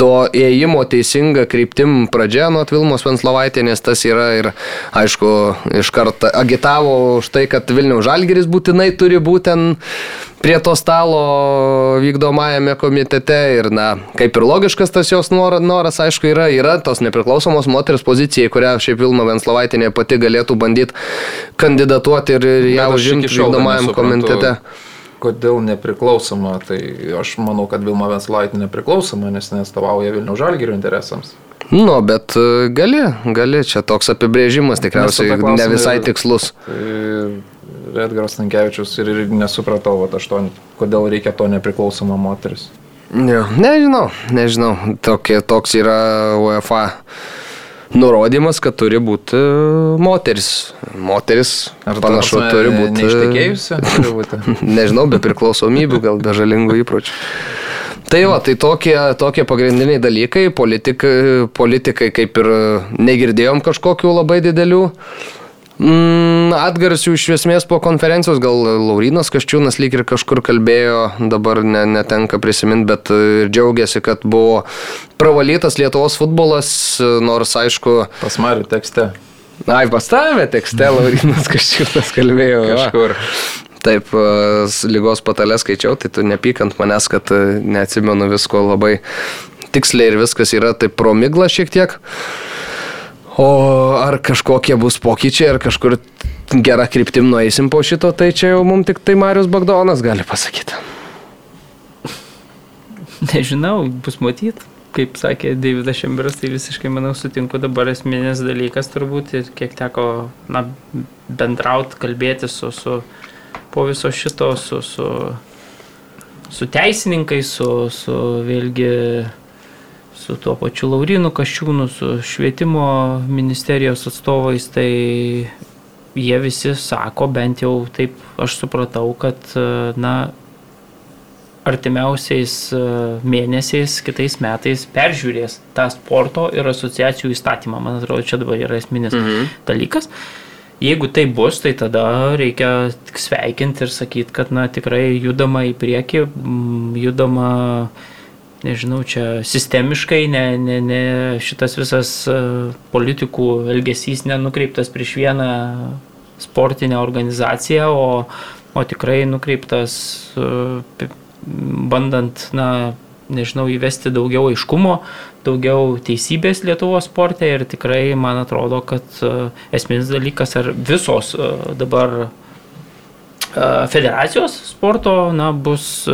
to ėjimo teisinga kryptim pradžia nuo Vilmos Venslovaitinės, tas yra ir, aišku, iš karto agitavo už tai, kad Vilniaus Žalgeris būtinai turi būtent prie to stalo vykdomajame komitete ir, na, kaip ir logiškas tas jos noras, noras aišku, yra, yra tos nepriklausomos moters pozicija, kurią šiaip Vilma Venslovaitinė pati galėtų bandyti kandidatuoti ir, ir ją užimti šiol vykdomajam nesuprantu, komitete. Kodėl nepriklausoma? Tai aš manau, kad Vilma Venslaitė nepriklausoma, nes nestovauja Vilnių žalgyrių interesams. Nu, bet e, gali, gali, čia toks apibrėžimas tikriausiai ne visai tikslus. Tai Edgaras Tankievičius ir, ir nesupratau, vat, aš to, kodėl reikia to nepriklausoma moteris. Jo, nežinau, nežinau. Tokie, toks yra UEFA nurodymas, kad turi būti moteris. Moteris, Ar panašu, prasme, turi būti. Neištekėjusi? Turi būti. [laughs] Nežinau, be priklausomybių, gal be žalingų įpročių. Tai va, tai tokie, tokie pagrindiniai dalykai, politikai, politikai kaip ir negirdėjom kažkokių labai didelių. Mm, atgarsių iš esmės po konferencijos, gal Laurinas Kaščiūnas lyg ir kažkur kalbėjo, dabar ne, netenka prisiminti, bet ir džiaugiasi, kad buvo pravalytas Lietuvos futbolas, nors aišku, Pas Marių tekste. ai pas tave tekste Laurinas [laughs] Kaščiūnas kalbėjo. Kažkur. Taip, e, lygos patalę skaičiau, tai tu nepykant manęs, kad e, neatsimenu visko labai tiksliai ir viskas yra taip promigla šiek tiek. O ar kažkokie bus pokyčiai, ar kažkur gerą kryptim nueisim po šito, tai čia jau mums tik tai Marius Bagdonas gali pasakyti. Nežinau, bus matyt. Kaip sakė Davidas Šemberas, tai visiškai, manau, sutinku dabar esminis dalykas turbūt ir kiek teko na, bendrauti, kalbėti su, su po viso šito, su, su, su teisininkais, su, su vėlgi su tuo pačiu Laurinu Kaščiūnu, su švietimo ministerijos atstovais, tai jie visi sako, bent jau taip aš supratau, kad na, artimiausiais e, mėnesiais, kitais metais peržiūrės tą sporto ir asociacijų įstatymą. Man atrodo, čia dabar yra esminis mhm. dalykas. Jeigu tai bus, tai tada reikia sveikinti ir sakyti, kad na, tikrai judama į priekį, judama, nežinau, čia sistemiškai, ne, ne, ne šitas visas e, politikų elgesys nenukreiptas prieš vieną sportinę organizaciją, o, o tikrai nukreiptas e, bandant, na, nežinau, įvesti daugiau aiškumo, daugiau teisybės Lietuvos sporte ir tikrai man atrodo, kad uh, esminis dalykas, ar visos dabar federacijos sporto, na, bus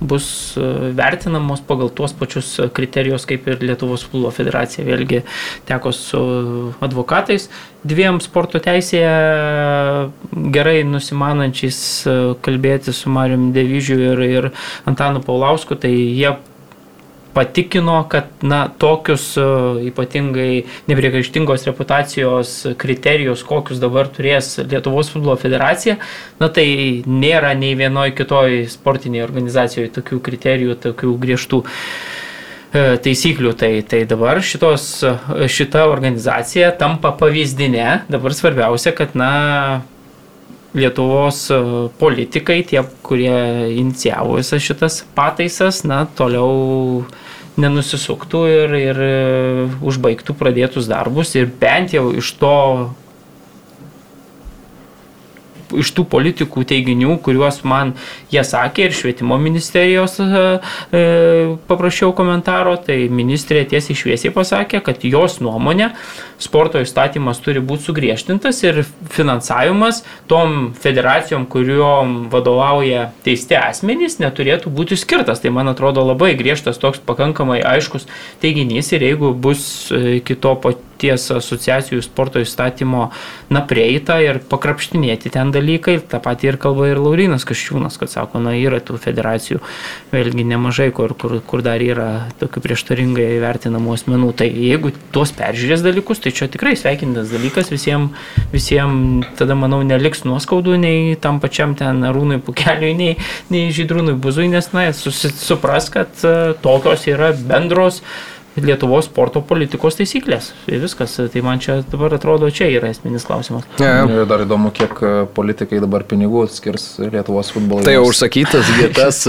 bus vertinamos pagal tuos pačius kriterijus kaip ir Lietuvos futbolo federacija. Vėlgi teko su advokatais dviem sporto teisėje gerai nusimanančiais kalbėti su Marium Devyžiu ir, ir Antanu Paulausku, tai jie patikino, kad na, tokius uh, ypatingai nepriekaištingos reputacijos kriterijus, kokius dabar turės Lietuvos futbolo federacija, na tai nėra nei vienoje kitoje sportinėje organizacijoje tokių kriterijų, tokių griežtų taisyklių. Tai, tai dabar šitos, šita organizacija tampa pavyzdinė. Dabar svarbiausia, kad na, Lietuvos politikai, tie, kurie inicijavo visas šitas pataisas, na, toliau nenusisuktų ir, ir užbaigtų pradėtus darbus ir bent jau iš to iš tų politikų teiginių, kuriuos man jie sakė ir švietimo ministerijos e, e, paprašiau komentaro, tai ministrė tiesiai šviesiai pasakė, kad jos nuomonė sporto įstatymas turi būti sugriežtintas ir finansavimas tom federacijom, kuriuom vadovauja teisti asmenys, neturėtų būti skirtas. Tai man atrodo labai griežtas toks pakankamai aiškus teiginys ir jeigu bus iki to paties asociacijų sporto įstatymo na prieita ir pakrapštinėti ten dalykai, tą patį ir kalba ir Laurinas Kaščiūnas, kad sako, na yra tų federacijų vėlgi nemažai, kur, kur, kur dar yra tokių prieštaringai vertinamų asmenų. Tai jeigu tuos peržiūrės dalykus, tai čia tikrai sveikintas dalykas visiems, visiems tada manau neliks nuoskaudų nei tam pačiam ten Arūnui Pukeliui, nei, nei Žydrūnui Buzui, nes na, susi, supras, kad uh, tokios yra bendros Lietuvos sporto politikos taisyklės. Ir viskas. Tai man čia dabar atrodo, čia yra esminis klausimas. Ja. Ir dar įdomu, kiek politikai dabar pinigų skirs Lietuvos futbolui. Tai jau užsakytas vietas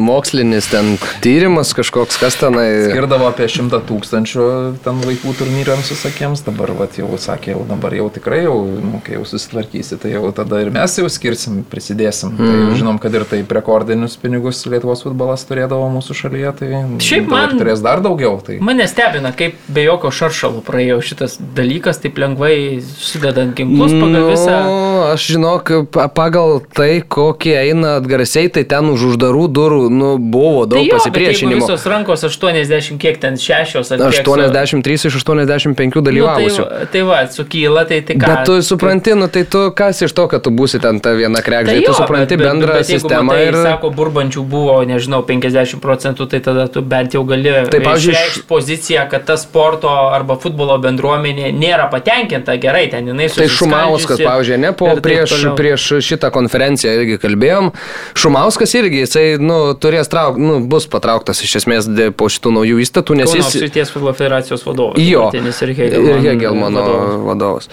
mokslinis ten tyrimas kažkoks, kas tenai. Skirdavo apie šimtą tūkstančių ten vaikų turnyrams visokiems, dabar vat, jau sakė, jau dabar jau tikrai, jau, nu, kai jau susitvarkysi, tai jau tada ir mes jau skirsim, prisidėsim. Mm. Tai žinom, kad ir taip rekordinius pinigus Lietuvos futbolas turėdavo mūsų šalyje, tai Šiaip man turės dar daugiau. Tai... mane stebina, kaip be jokio šaršalo praėjo šitas dalykas, taip lengvai sudedant ginklus pagal visą. Nu, aš žinok, pa- pagal tai, kokie eina atgarsiai, tai ten už uždarų durų nu, buvo daug tai jo, bet pasipriešinimo. Visos rankos 80, kiek ten 6 ar kiek su- 83 iš 85 Nu, dalyvavusių. tai, tai va, sukyla, tai tai ką. Bet tu supranti, nu tai tu kas iš to, kad tu būsi ten ta viena krekžė, Tai tu jo, supranti bet- bet- bendrą bet jeigu sistemą matai, ir... Sako, burbančių buvo, nežinau, 50 procentų, tai tada tu bent jau gali Tai, pavyzdžiui, poziciją, kad ta sporto arba futbolo bendruomenė nėra patenkinta gerai, ten jinai Tai Šumauskas, pavyzdžiui, ne, po prieš, toliau. prieš šitą konferenciją irgi kalbėjom. Šumauskas irgi, jisai, nu, turės traukti, nu, bus patrauktas iš esmės po šitų naujų įstatų, nes Kauno jis... apskrities futbolo federacijos vadovas. Jo, ir Hegelmano Hegelmano vadovas. vadovas.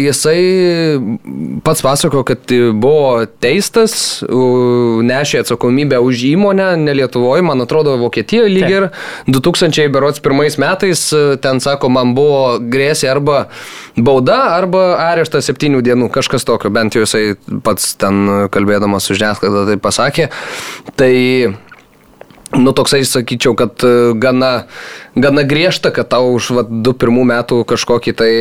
Jisai pats pasako, kad buvo teistas, nešė atsakomybę už įmonę, ne Lietuvoje, man atrodo, Vokietijoje lyg ir 2001 metais, ten sako, man buvo grėsė arba bauda, arba areštas septynių dienų, kažkas tokio, bent jau jisai pats ten kalbėdamas su žiniasklaida tai pasakė. Tai Nu, toksai sakyčiau, kad e, gana, gana griežta, kad tau už vat, du pirmų metų kažkokį tai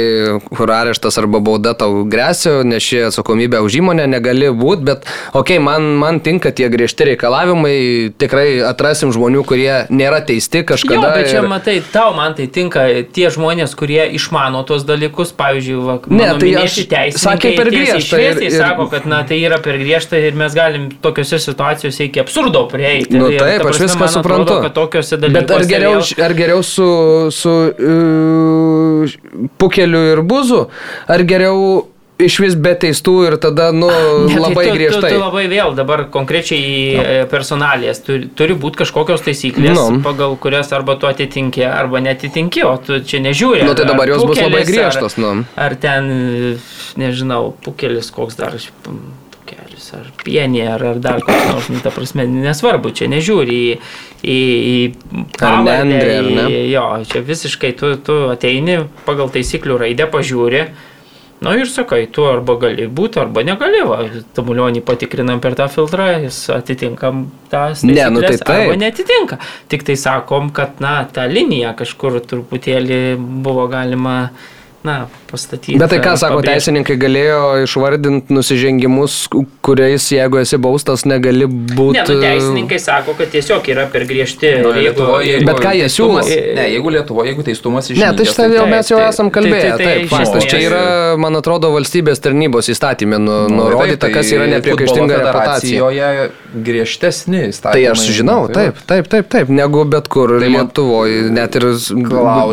areštas arba bauda tau grėsia, nes ši atsakomybė už įmonę negali būti, bet okei, okay, man, man tinka tie griežti reikalavimai, tikrai atrasim žmonių, kurie nėra teisti kažkada. Jo, bet čia ir- matai, tau man tai tinka tie žmonės, kurie išmano tos dalykus, pavyzdžiui, va, Ne, tai aš- sakė per griežta ir- ir- sako, kad na, tai yra per griežta ir mes galim tokiose situacijose iki absurdo prieiti. Nu, ir, taip, ta aš prasme, viską man suprantu. Atrodo, tokiuose dalykuose Bet ar geriau, ar geriau su, su uh, pukeliu ir buzu, ar geriau iš vis be teistų ir tada, nu, [laughs] Ne, tai labai tu, griežtai? Tu, tu labai vėl dabar konkrečiai no. personalės. Turi, turi būti kažkokios taisyklės, Nu. no. pagal kurias arba tu atitinki, arba netitinki, o tu čia nežiūri. Nu, tai ar- dabar ar jos bus labai pukelis, griežtos, Ar, nu. ar ten, nežinau, pukelis koks dar. Pukelis, ar pienė, ar, ar dar koks nors, nu, ta prasme, nesvarbu, čia nežiūri į, į, į pavardę, ar ne? į- Jo, čia visiškai tu, tu ateini pagal taisyklių raidę, pažiūri. Na ir sakai, tu arba gali būti, arba negali. Va, Tamulionį patikrinam per tą filtrą, jis atitinkam tas Ne, nu tai taisykles, arba taip. netitinka. Tik tai sakom, kad, na, tą liniją kažkur truputėlį buvo galima, na, pastatyti. Bet tai ką sako, pabrėžti. teisininkai galėjo išvardinti nusižengimus, ku- kuriais, jeigu esi baustas, negali būti. Ne, nu, teisininkai sako, kad tiesiog yra per griežti. Nu, ir jeigu- Bet ką jie siūlo? Ne, jeigu Lietuvoje, jeigu teistumas iš Ne, tai šitą jau taip, mes jau tai- esam tai- kalbėję. tai- tai Taip, iš faktas. Čia yra, man atrodo, valstybės tarnybos įstatymė nu, nurodyta, kas yra nepriekaištinga reputacija. Joje griežtesni įstatymai. Tai aš žinau, Tai taip, taip, taip, taip, negu bet kur Tai Lietuvoje, net ir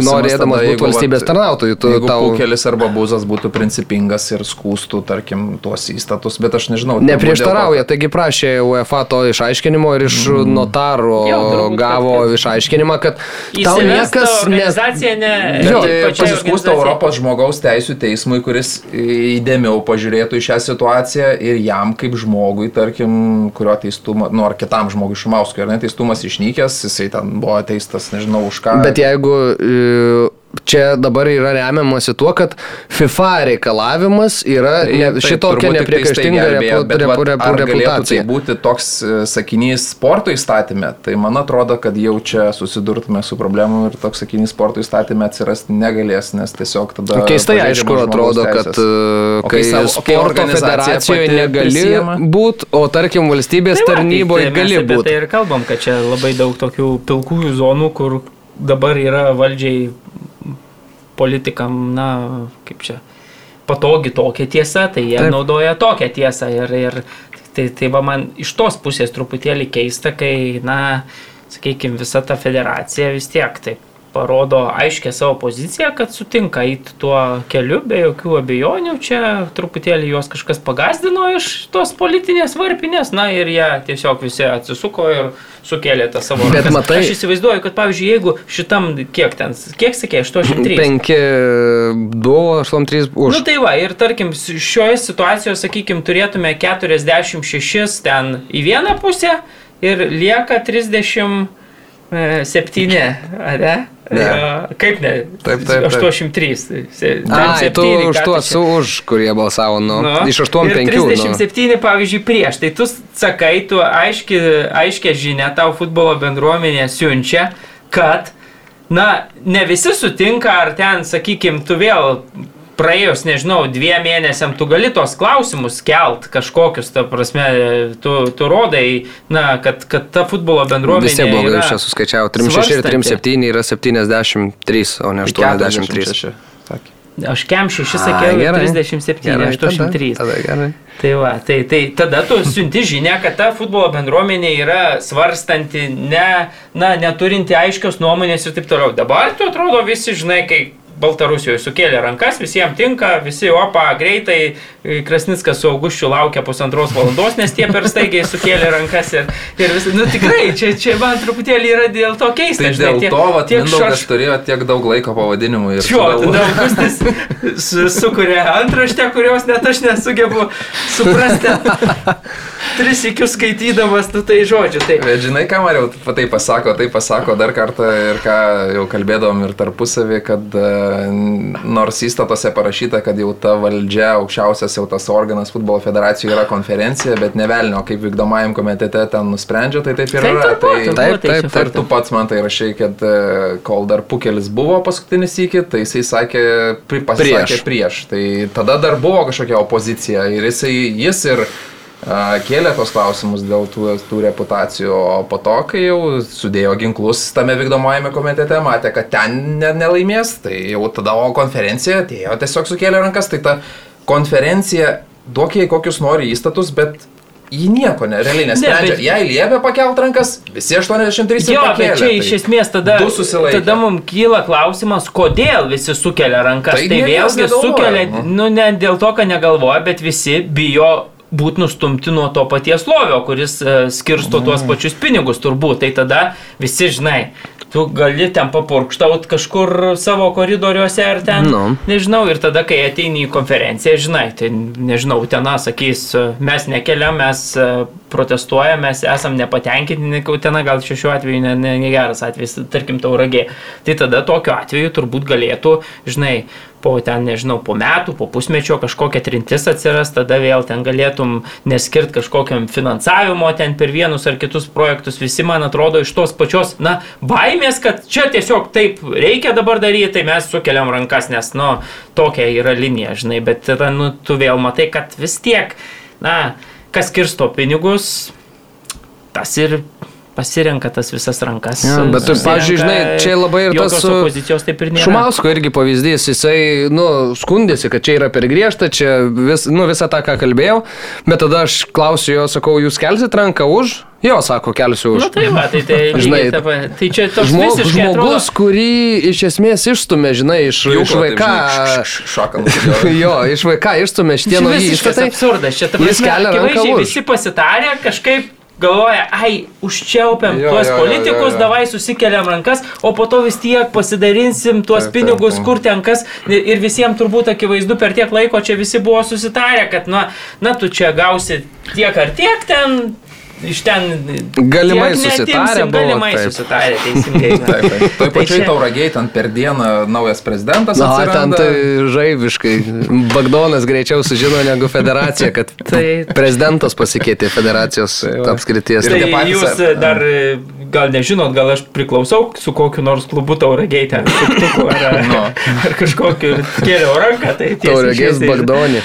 norėdamas būti valstybės tarnautojų, tu tau pukelis arba buzas būtų principingas ir skūstų, tarkim, tuos įstatus, bet aš nežinau. neprieštarauja, dėl to, taigi prašė UEFA to išaiškinimo ir iš notaro Jo, turbūt, kad- gavo kad- išaiškinimą, kad tau niekas ne... organizacija ne. Jo, pačiai pasiskūsta. Europos žmogaus teisų teismui, kuris įdėmiau pažiūrėtų į šią situaciją ir jam kaip žmogui, tarkim, kurio teistumas, nu ar kitam žmogui Šumauskui, ar ne, teistumas išnykęs, jisai ten buvo teistas, nežinau už ką. Bet jeigu e, čia dabar yra remiamasi tuo, kad FIFA reikalavimas yra Tai ne, taip, šitokia tai nepriekaištinga gelbėjo, repu, repu, repu, galėtų Tai reputacija. būti toks e, sakinys sporto įstatymė, tai man atrodo, kad jau čia susidurtume su problemu ir toks sakinys sporto įstatymė atsirasti negalės, nes tiesiog tada... Keistai aišku atrodo, teisės. kad e, O kai kai savo- sporto federacijoje negali būti, o tarkim valstybės Tai va, tarnyboje tai gali apie Tai būti. ir kalbam, kad čia labai daug tokių pilkųjų zonų, kur dabar yra valdžiai politikam, na, kaip čia, patogi tokia tiesa, tai jie Taip. Naudoja tokią tiesą. Ir, ir tai, tai va man iš tos pusės truputėlį keista, kai, na, sakykime, visa ta federacija vis tiek taip parodo aiškę savo poziciją, kad sutinka eiti tuo keliu be jokių abejonių. Čia truputėlį juos kažkas pagazdino iš tos politinės varpinės, na ir jie tiesiog visi atsisuko ir sukėlė tą savo Bet rankas. matai- Aš įsivaizduoju, kad pavyzdžiui, jeigu šitam, kiek ten, kiek sakė, 83. 5, 2, 8, 3 už. Nu tai va, ir tarkim, šioje situacijoje, sakykime, turėtume 46 ten į vieną pusę ir lieka 37, ar ne? Ne. Jo, Kaip ne? Taip, taip, taip. 83. Se- ten Ai, tu septyni, už tuos, už, kurie balsavo, nu, Nu, iš 8, ir 5. Nu. 37, pavyzdžiui, prieš. Tai tu sakai, tu aiški, aiškia žinia tau futbolo bendruomenė siunčia, kad na, ne visi sutinka, ar ten, sakykim, tu vėl praėjus, nežinau, dviem mėnesiam tu gali tos klausimus kelt kažkokius, ta prasme, tu, tu rodai, na, kad, kad ta futbolo bendruomenė. Vis tiek blogai, aš čia suskaičiavau. 36 ir svarstanti. 37 yra 73, o ne 83. 46, sakė. Aš kem 6 Ai, sakiau, gerai. 37, Gerai, 83. Tada, tada gerai. Tai va, tai, tai tada tu siunti žinę, kad ta futbolo bendruomenė yra svarstanti, ne, na, neturinti aiškios nuomonės ir taip toliau. Dabar tu atrodo visi, žinai, kai Baltarusijoje sukėlė rankas, visiems tinka, visi opa, greitai, Krasnickas su Auguščiu laukia pusantros valandos, nes tie per staigiai sukėlė rankas ir, ir visi, nu tikrai, čia, čia man truputėlį yra dėl to keista. Tai žinai, dėl tiek- to, vat, tiek šaš- turėjo tiek daug laiko pavadinimų ir sugalvojo. tada Augustis su, sukuria antraštę, kurios net aš nesugebu suprasti. Tris įkius skaitydamas, nu tai žodžiu. Tai, Bet žinai, ką Mariau, tai pasako, tai pasako dar kartą ir ką jau kalbėdavom ir tarpusavį, kad e, nors įstatuose parašyta, kad jau ta valdžia, aukščiausias jau tas organas futbolo federacijų yra konferencija, bet nevelnio, kaip vykdomajam komitete ten nusprendžia, tai taip ir tai, yra. tai, tai, taip, taip, Ir tu pats man tai rašai, kad e, kol dar pukelis buvo paskutinis iki, tai jisai sakė, pasisakė Prieš. prieš. Tai tada dar buvo kažkokia opozicija ir jisai, jis ir a, kėlė tos klausimus dėl tų, tų reputacijų, o po to, kai jau sudėjo ginklus tame vykdomajame komitete, matė, kad ten ne, nelaimės, tai jau tada o konferencija atėjo, tiesiog sukėlė rankas, tai ta konferencija duok jai kokius nori įstatus, bet Ji nieko ne, realiai nesprendžia. bet- Jei liepia pakelt rankas, visi 83 Jo, pakėlė, bet čia tai iš esmės tada, tada mums kyla klausimas, kodėl visi sukelia rankas. Tai Tai, vėlgi sukelia, nu. nu ne dėl to, kad negalvoja, bet visi bijo būti nustumti nuo to paties lovio, kuris uh, skirsto tuos pačius pinigus turbūt. Tai tada visi žinai, tu gali ten papurkštaut kažkur savo koridoriuose ar ten, Nu. nežinau, ir tada, kai ateini į konferenciją, žinai, tai nežinau, tena sakys, e, mes nekeliam, mes protestuojam, mes esam nepatenkinti, tena gal šiuo atveju ne, ne, ne geras atvejis, tarkim, tauragė. Tai tada tokiu atveju turbūt galėtų, žinai, po ten, nežinau, po metų, po pusmečio kažkokia trintis atsiras, tada vėl ten galėtum neskirt kažkokiam finansavimo ten per vienus ar kitus projektus. Visi, man atrodo, iš tos pačios, na, baimės, kad čia tiesiog taip reikia dabar daryti, tai mes sukeliam rankas, nes, nu, tokia yra linija, žinai, bet tada, nu, tu vėl matai, kad vis tiek, na, kas kirsto pinigus, tas ir pasirenka tas visas rankas. Jo, bet pavyzdžiui, žinai, čia labai ir tas, jokios opozicijos taip ir nėra. Šumausko irgi pavyzdys, jisai, nu, skundėsi, kad čia yra per griežta, čia vis, nu, visą tą, ką kalbėjau, bet tada aš klausiu jo, sakau, jūs kelsit ranką už? Jo, sako, kelsiu už. Na tai va, tai, tai, [laughs] Žinai, lygiai ta pa- tai čia toks Žmog, žmogus, atrodo, kurį iš esmės išstumė, žinai, iš, iš vaiką. Šakant. [laughs] jo, iš vaiką išstumė šitie nauji visiškas įstatai. absurdas. Čia ta Jis kelia ranką visi pasitarė, kažkaip galvoja, ai, užčiaupiam Jo, tuos jo, jo, politikus, jo, jo. davai susikeliam rankas, o po to vis tiek pasidarinsim tuos Taip, taip, pinigus, taip. kur ten kas. Ir visiems turbūt akivaizdu per tiek laiko čia visi buvo susitarę, kad, na, na tu čia gausi tiek ar tiek ten. Iš ten. Galimai buvo, Galimai taip. susitarė, teisingai. [laughs] Taip, taip. Toj Tai pačioj čia- tauragiai ten per dieną naujas prezidentas Na, ten atsiranda. tai žaibiškai. Bagdonas greičiau sužino negu federacija, kad [laughs] Tai- prezidentas pasikeitė federacijos Tai apskrities. Tai patys- jūs dar gal nežinot, gal aš priklausau su kokiu nors klubu tauragiai ten, suktuku ar, [laughs] Nu. ar kažkokiu kėliau ranką. Tai šviesiai- Bagdonė.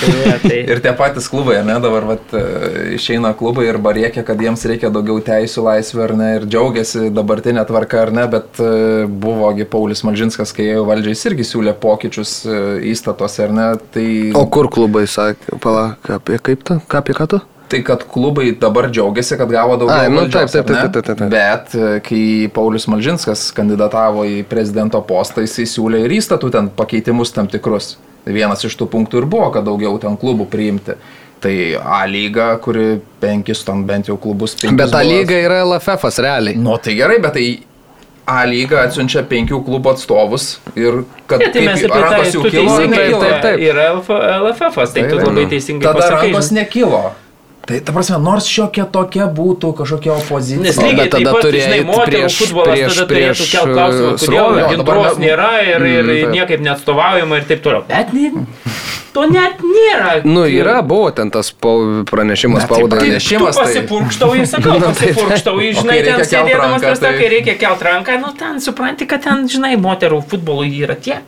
Va, tai, [laughs] Ir tie patys klubai, ar ne, dabar vat, e, išeina klubai ir barėkia, kad jiems reikia daugiau teisų, laisvę, ar ne, ir džiaugiasi dabartinė tvarka, ar ne, bet e, buvogi Paulius Malžinskas, kai ėjo valdžiai, irgi siūlė pokyčius e, įstatuose, ar ne, tai... O kur klubai sakė, palauk, apie kaip tu, ką apie ką tu? Tai kad klubai dabar džiaugiasi, kad gavo daugiau Ai, nu, valdžios, taip, taip, taip, taip, taip, taip. Bet kai Paulius Malžinskas kandidatavo į prezidento postą, jisai siūlė ir įstatų ten pakeitimus tam tikrus. Vienas iš tų punktų ir buvo, kad daugiau ten klubų priimti. Tai A lyga, kuri penkis ten bent jau klubus penkis. Bet buvo- lyga yra LFF realiai. Nu tai gerai, bet tai A lyga atsiunčia penkių klubų atstovus ir kad Ne, tai mes apie tai rankos jau tu kilo, teisingai, nekilo? taip, taip. yra LFF, tai tu Taip, labai teisingai Tada pasakai. rankos nekilo. Tai ta prasme, nors šiokia tokia būtų kažkokia opozicija. Nes lygiai bet taip tada eit moterų prieš- futbolas prieš- tada prieš, turėtų kelti klausimą, uh, kodėl ne- nėra ir, ir Mm, taip. niekaip neatstovaujama ir taip toliau. Bet ne, to net nėra. Nu, yra, buvo ten tas pranešimas tai spaudai. pranešimas. Tai- pasipurkštauji, [laughs] sakau, Na, tai- pasipurkštauji, žinai, kai ten sėdėdamas prie tai- kai reikia kelt ranką, nu ten supranti, kad ten, žinai, moterų futbolui yra tiek,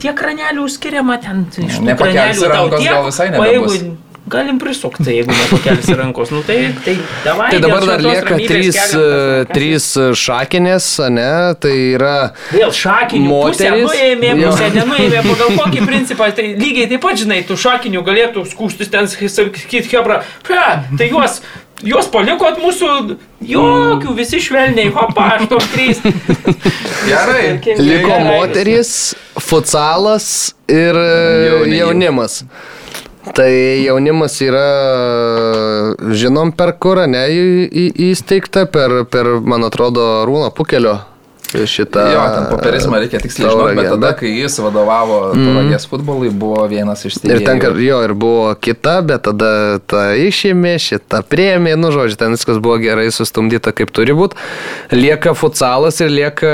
tiek kranelių skiriama, ten iš tų kranelių tau tiek, gal visai o jeigu galim prisukti, jeigu nepakelsi rankos, nu tai, tai davai. Tai dabar dar lieka trys, e, trys šakinės, ne? Tai yra Vėl šakinių pusę Moteris- nuėmė, Jo. pusę nenuėmė, [laughs] pagal kokį principą, tai lygiai taip pat, žinai, tų šakinių galėtų skūstis ten, sakyti, Hebra, "Pia, tai juos, juos palikot mūsų, jokių, visi švelniai, hopa, aš tos trys. Gerai. liko moterys, futsalas ir e, Jauni- jaunimas. Tai jaunimas yra, žinom, per kur, ne, įsteigta, per, per, man atrodo, Rūno Pukelio šitą. Jo, ten popierizmą reikia tiksliai žinoti, bet tada, kai jis vadovavo Tauragės futbolui, buvo vienas iš Mhm. Ir ten, steigėjų. kad jo, ir buvo kita, bet tada ta išėmė, šitą priėmė, nu, žodžiu, ten viskas buvo gerai sustumdyta, kaip turi būti. Lieka futsalas ir lieka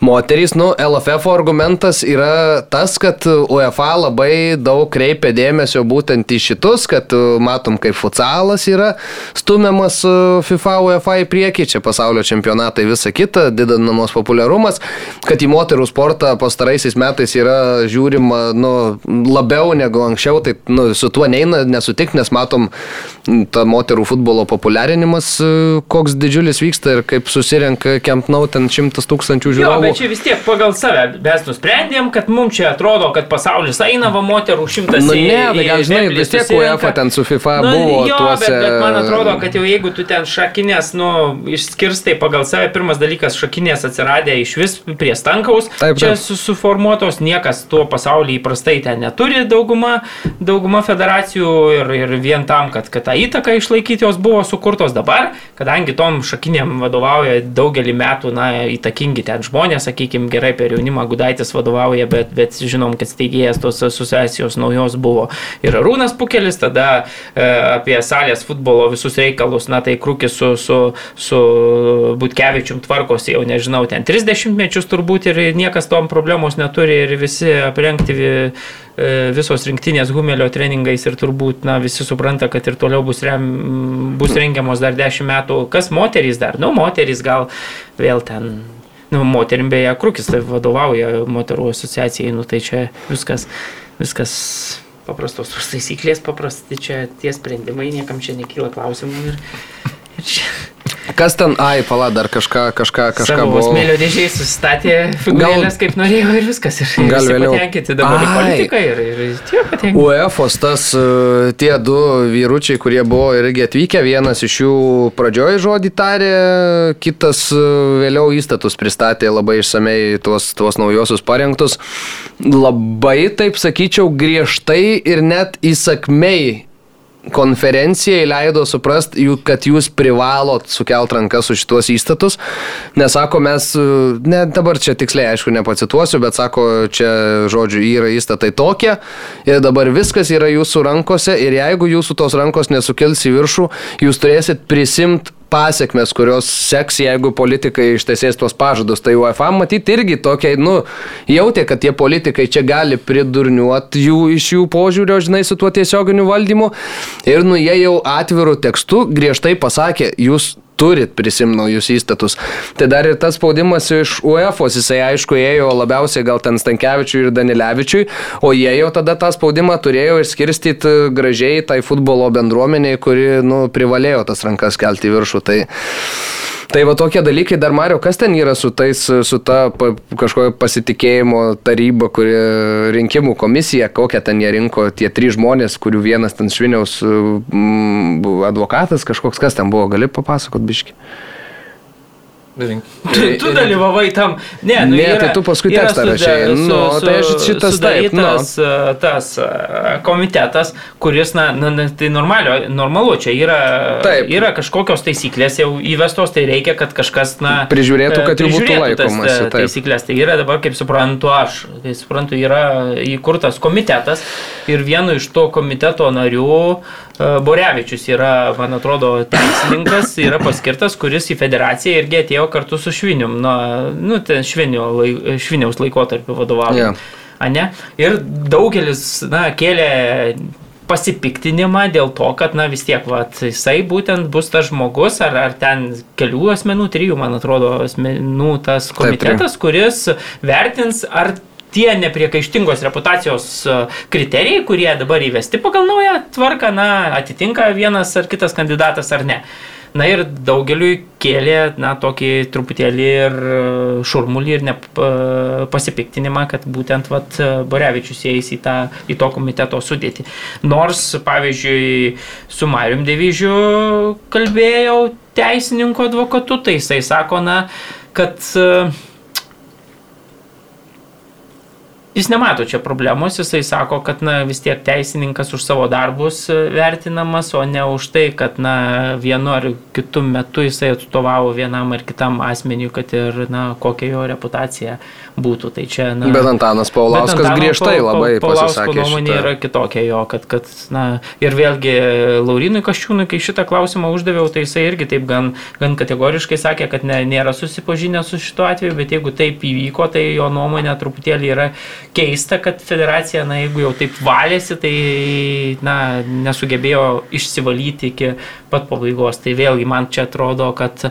moterys. Nu, LFF argumentas yra tas, kad UEFA labai daug kreipia dėmesio būtent į šitus, kad uh, matom, kaip futsalas yra stumiamas uh, FIFA UEFA į priekį, čia pasaulio čempionatai visa kita, didinamas populiarumas, kad į moterų sportą pastaraisiais metais yra žiūrima nu, labiau negu anksčiau, tai nu, su tuo neina nesutikti, nes matom tą moterų futbolo populiarinimas, e, koks didžiulis vyksta ir kaip susirenka Kempnau ten šimtas tūkstančių Jo, žiūrovų. bet čia vis tiek pagal save mes nusprendėm, kad mums čia atrodo, kad pasaulis eina va moterų šimtas Nu ne, tai gal žinai, vis tiek. UEFA ten su FIFA Nu, buvo jo, tuose- Bet, bet man atrodo, kad jau jeigu tu ten šakinės, nu, išskirstai pagal save, pirmas dalykas, šakinės atsiradė iš vis prie stankaus, Taip, čia taip. su, suformuotos, niekas tuo pasaulyje įprastai ten neturi dauguma, dauguma federacijų ir, ir vien tam, kad, kad tą įtaką išlaikyti jos buvo sukurtos dabar, kadangi tom šakinėm vadovauja daugelį metų, na, įtakingi ten žmonės, sakykime, gerai per jaunimą Gudaitis vadovauja, bet, bet žinom, kad steigėjas tos asociacijos naujos buvo ir Rūnas Pukelis, tada e, apie salės futbolo visus reikalus, na tai Krūkis su, su, su Butkevičium tvarkosi jau nežinau, ten 30 mečius turbūt ir niekas tom problemos neturi ir visi aprengti e, visos rinktinės Humelio treningais ir turbūt, na, visi supranta, kad ir toliau bus, rem, bus rengiamos dar 10 metų. Kas moterys dar? Nu, moterys gal vėl ten. Nu, moterim beje, Krūkis tai vadovauja moterų asociacijai, nu tai čia viskas, viskas paprastos tos taisyklės, paprasti čia tie sprendimai, niekam čia nekyla klausimų ir, Kas ten, ai, pala, dar kažką, kažką, kažką savo smėlio dėžiai susistatė figūrėlės kaip norėjo ir viskas. Ir Gal vėliau. patenkinti dabar į Ai. politiką ir, ir tie patenkinti. UEFOS tas e, tie du vyručiai, kurie buvo irgi atvykę, vienas iš jų pradžioje žodį tarė, kitas e, vėliau įstatus pristatė labai išsamei tuos, tuos naujosius parengtus. Labai, taip sakyčiau, griežtai ir net įsakmei konferencijai leido suprast, jų- kad jūs privalot sukelt rankas už šituos įstatus, nes sako, mes, ne dabar čia tiksliai, aišku, nepacituosiu, bet sako, čia, žodžiu, yra įstatai tokie ir dabar viskas yra jūsų rankose ir jeigu jūsų tos rankos nesukels į viršų, jūs turėsit prisimti pasiekmes, kurios seks, jeigu politikai ištesės tuos pažadus. Tai UEFA matyti irgi tokia, nu, jautė, kad tie politikai čia gali pridurniuoti jų iš jų požiūrio, žinai, su tuo tiesioginiu valdymu. Ir, nu, jie jau atvirų tekstų griežtai pasakė, jūs turit prisimti naujus įstatus. Tai dar ir tas spaudimas iš UEFA, jisai aišku ėjo labiausiai gal ten Stankievičiui ir Danilevičiui, o jie jau tada tą spaudimą turėjo išskirstyti gražiai tai futbolo bendruomeniai, kuri nu, privalėjo tas rankas kelti į viršų. Tai, Tai va tokie dalykai, dar Mario, kas ten yra su tais, su ta pa, kažkokia pasitikėjimo taryba, kuri rinkimų komisija, kokią ten jie rinko tie trys žmonės, kurių vienas ten šviniaus mm, buvo advokatas, kažkoks kas ten buvo, gali papasakot biški. Tu, dalyvavai tam. Ne, nu, Ne, yra, tai tu paskui tekstą rašei. su- Nu, su- tai aš šitas taip, nu. sudarytas, e, tas e, komitetas, kuris, na, na, tai normalio, normalu, čia yra, Taip. yra kažkokios taisyklės jau įvestos, tai reikia, kad kažkas, na, Prižiūrėtų, kad jų būtų laikomasi, e, taip. Taisyklės, tai yra dabar, kaip suprantu, aš, kai suprantu, yra įkurtas komitetas ir vienu iš to komiteto narių e, Borevičius yra, man atrodo, teisininkas, yra paskirtas, kuris į federaciją irgi atėjo kartu su Švinium, na, nu, ten Švinio, Šviniaus laikotarpiu vadovavo. Jo. ane? Ir daugelis, na, kėlė pasipiktinimą dėl to, kad, na vis tiek, va, jisai būtent bus tas žmogus, ar, ar ten kelių asmenų, trijų, man atrodo, asmenų tas komitetas, Taip, kuris vertins, ar tie nepriekaištingos reputacijos e, kriterijai, kurie dabar įvesti pagal naują tvarką, na, atitinka vienas ar kitas kandidatas ar ne. Na ir daugeliui kėlė, na, tokį truputėlį ir e, šurmulį ir ne, pasipiktinimą, kad būtent, vat, Borevičius įeis į, tą, į to komiteto sudėtį. Nors, pavyzdžiui, su Marium Devyžiu kalbėjau teisininko advokatu, tai jisai sako, na, kad uh, Jis nemato čia problemos, jisai sako, kad na, vis tiek teisininkas už savo darbus e, vertinamas, o ne už tai, kad na, vienu ar kitu metu jisai atstovavo vienam ar kitam asmeniu, kad ir na, kokia jo reputacija būtų. Tai čia, na, bet Antanas Paulauskas bet Antano griežtai pa, labai pa, pasisakė. nuomonė yra kitokia jo, kad, kad na, ir vėlgi Laurinui Kaščiūnui, kai šitą klausimą uždaviau, tai jisai irgi taip gan, gan kategoriškai sakė, kad ne, nėra susipažinę su šituo atveju, bet jeigu taip įvyko, tai jo nuomonė truputėlį yra keista, kad federacija, na, jeigu jau taip valėsi, tai, na, nesugebėjo išsivalyti iki pat pabaigos. Tai vėlgi man čia atrodo, kad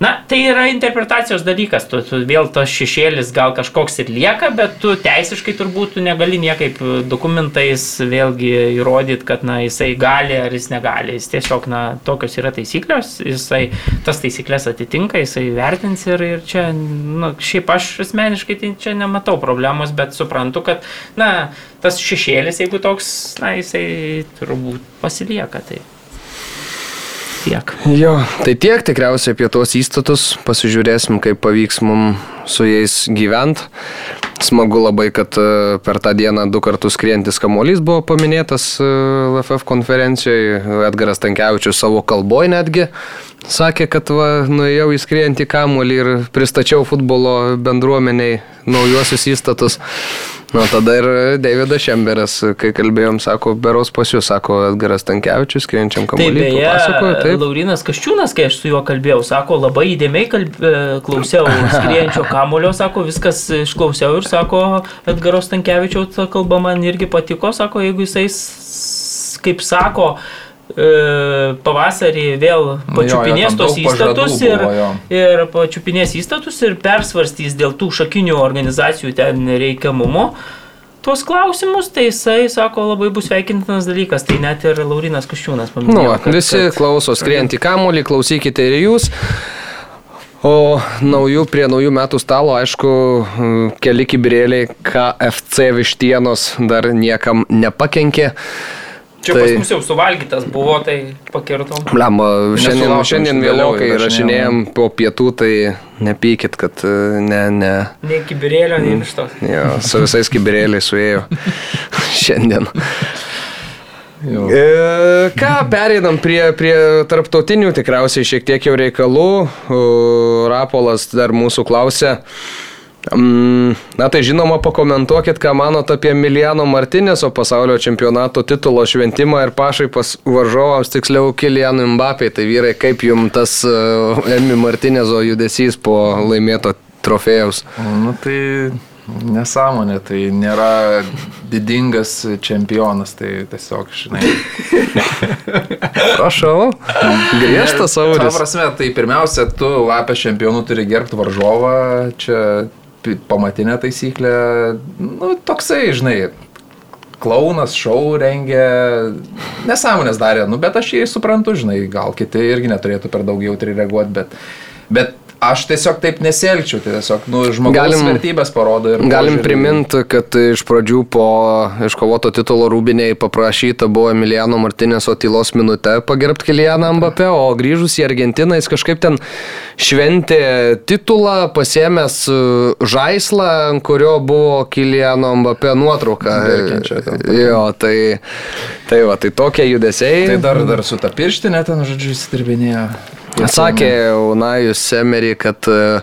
Na, tai yra interpretacijos dalykas, tu, tu vėl tas šešėlis gal kažkoks ir lieka, bet tu teisiškai turbūt tu negali niekaip dokumentais vėlgi įrodyti, kad na, jisai gali ar jis negali. Jis tiesiog, na, tokios yra taisyklės, jisai tas taisyklės atitinka, jisai vertins ir, ir čia, na, šiaip aš asmeniškai tai čia nematau problemos, bet suprantu, kad, na, tas šešėlis, jeigu toks, na, jisai turbūt pasilieka. Tai tiek. Jo, tai tiek tikriausiai apie tuos įstatus, pasižiūrėsim, kaip pavyks mums su jais gyventi. Smagu labai, kad e, per tą dieną du kartus skrientis kamuolys buvo paminėtas LFF konferencijoje. Edgaras Tankievičius savo kalboje netgi sakė, kad va, nuėjau į skrientį kamuolį ir pristačiau futbolo bendruomeniai naujuosius įstatus. Na, tada ir Davidas Šemberas, kai kalbėjom, sako, beros pas jūs, sako Edgaras Tankievičius, skrienčiam kamuolį. Taip, beje, taip. Laurinas Kaščiūnas, kai aš su juo kalbėjau, sako, labai įdėmiai kalb... E, klausiau skrienčio kamulio, sako, viskas išklausiau ir sako, Edgaros Tankievičiaus kalba man irgi patiko, sako, jeigu jisai, kaip sako, E, pavasarį vėl pačiupinės tos įstatus ir, buvo, ir pačiupinės įstatus ir persvarstys dėl tų šakinių organizacijų ten reikiamumo. Tuos klausimus, tai jisai sako labai bus sveikintinas dalykas, tai net ir Laurinas Kaščiūnas paminėjo. Nu, kad, visi kad... klauso skrienti kamuolį, klausykite ir jūs. O naujų, prie naujų metų stalo, aišku, keli kibirėliai KFC vištienos dar niekam nepakenkė. Čia tai... pas mus jau suvalgytas buvo, tai pakirtom. Lemba, šiandien, šiandien vėliau, kai rašinėjom po pietų, tai nepykit, kad e, ne, ne. Nei kibirėlio, nei vištos. Jo, su visais kibirėliais suėjau [laughs] šiandien. Jau. E, ką, pereinam prie, prie tarptautinių tikriausiai šiek tiek jau reikalų. Rapolas dar mūsų klausė. Mm, na tai žinoma, pakomentuokit, ką manot apie Miliano Martinėso pasaulio čempionato titulo šventimą ir pašaipas varžovams, tiksliau Kilianui Mbapiai. Tai vyrai, kaip jums tas uh, Emi Martinėzo judesys po laimėto trofėjaus? Nu tai nesąmonė, tai nėra didingas čempionas, tai tiesiog, žinai. Prašau, griežtas savo. Ta prasme, tai pirmiausia, tu lapę čempionų turi gerbti varžovą, čia pamatinė taisyklė, nu, toksai, žinai, klaunas, šou rengia, nesąmonės darė, nu, bet aš jį suprantu, žinai, gal kiti irgi neturėtų per daug jautri reaguoti, bet, bet Aš tiesiog taip nesielgčiau, tai tiesiog nu, žmogaus galim, vertybės parodo. Galim priminti, kad iš pradžių po iškovoto titulo rūbiniai paprašyta buvo Emiliano Martinėso tylos minutę pagerbti Kilianą Mbappé, o grįžus į Argentiną jis kažkaip ten šventė titulą, pasėmęs e, žaislą, ant kurio buvo Kiliano Mbappé nuotrauka. Jo, tai, tai va, tai tokie judesiai. Tai dar, dar su ta pirštinė ten, žodžiu, įsidirbinėjo. Sakė Unajus Semerį, kad, e,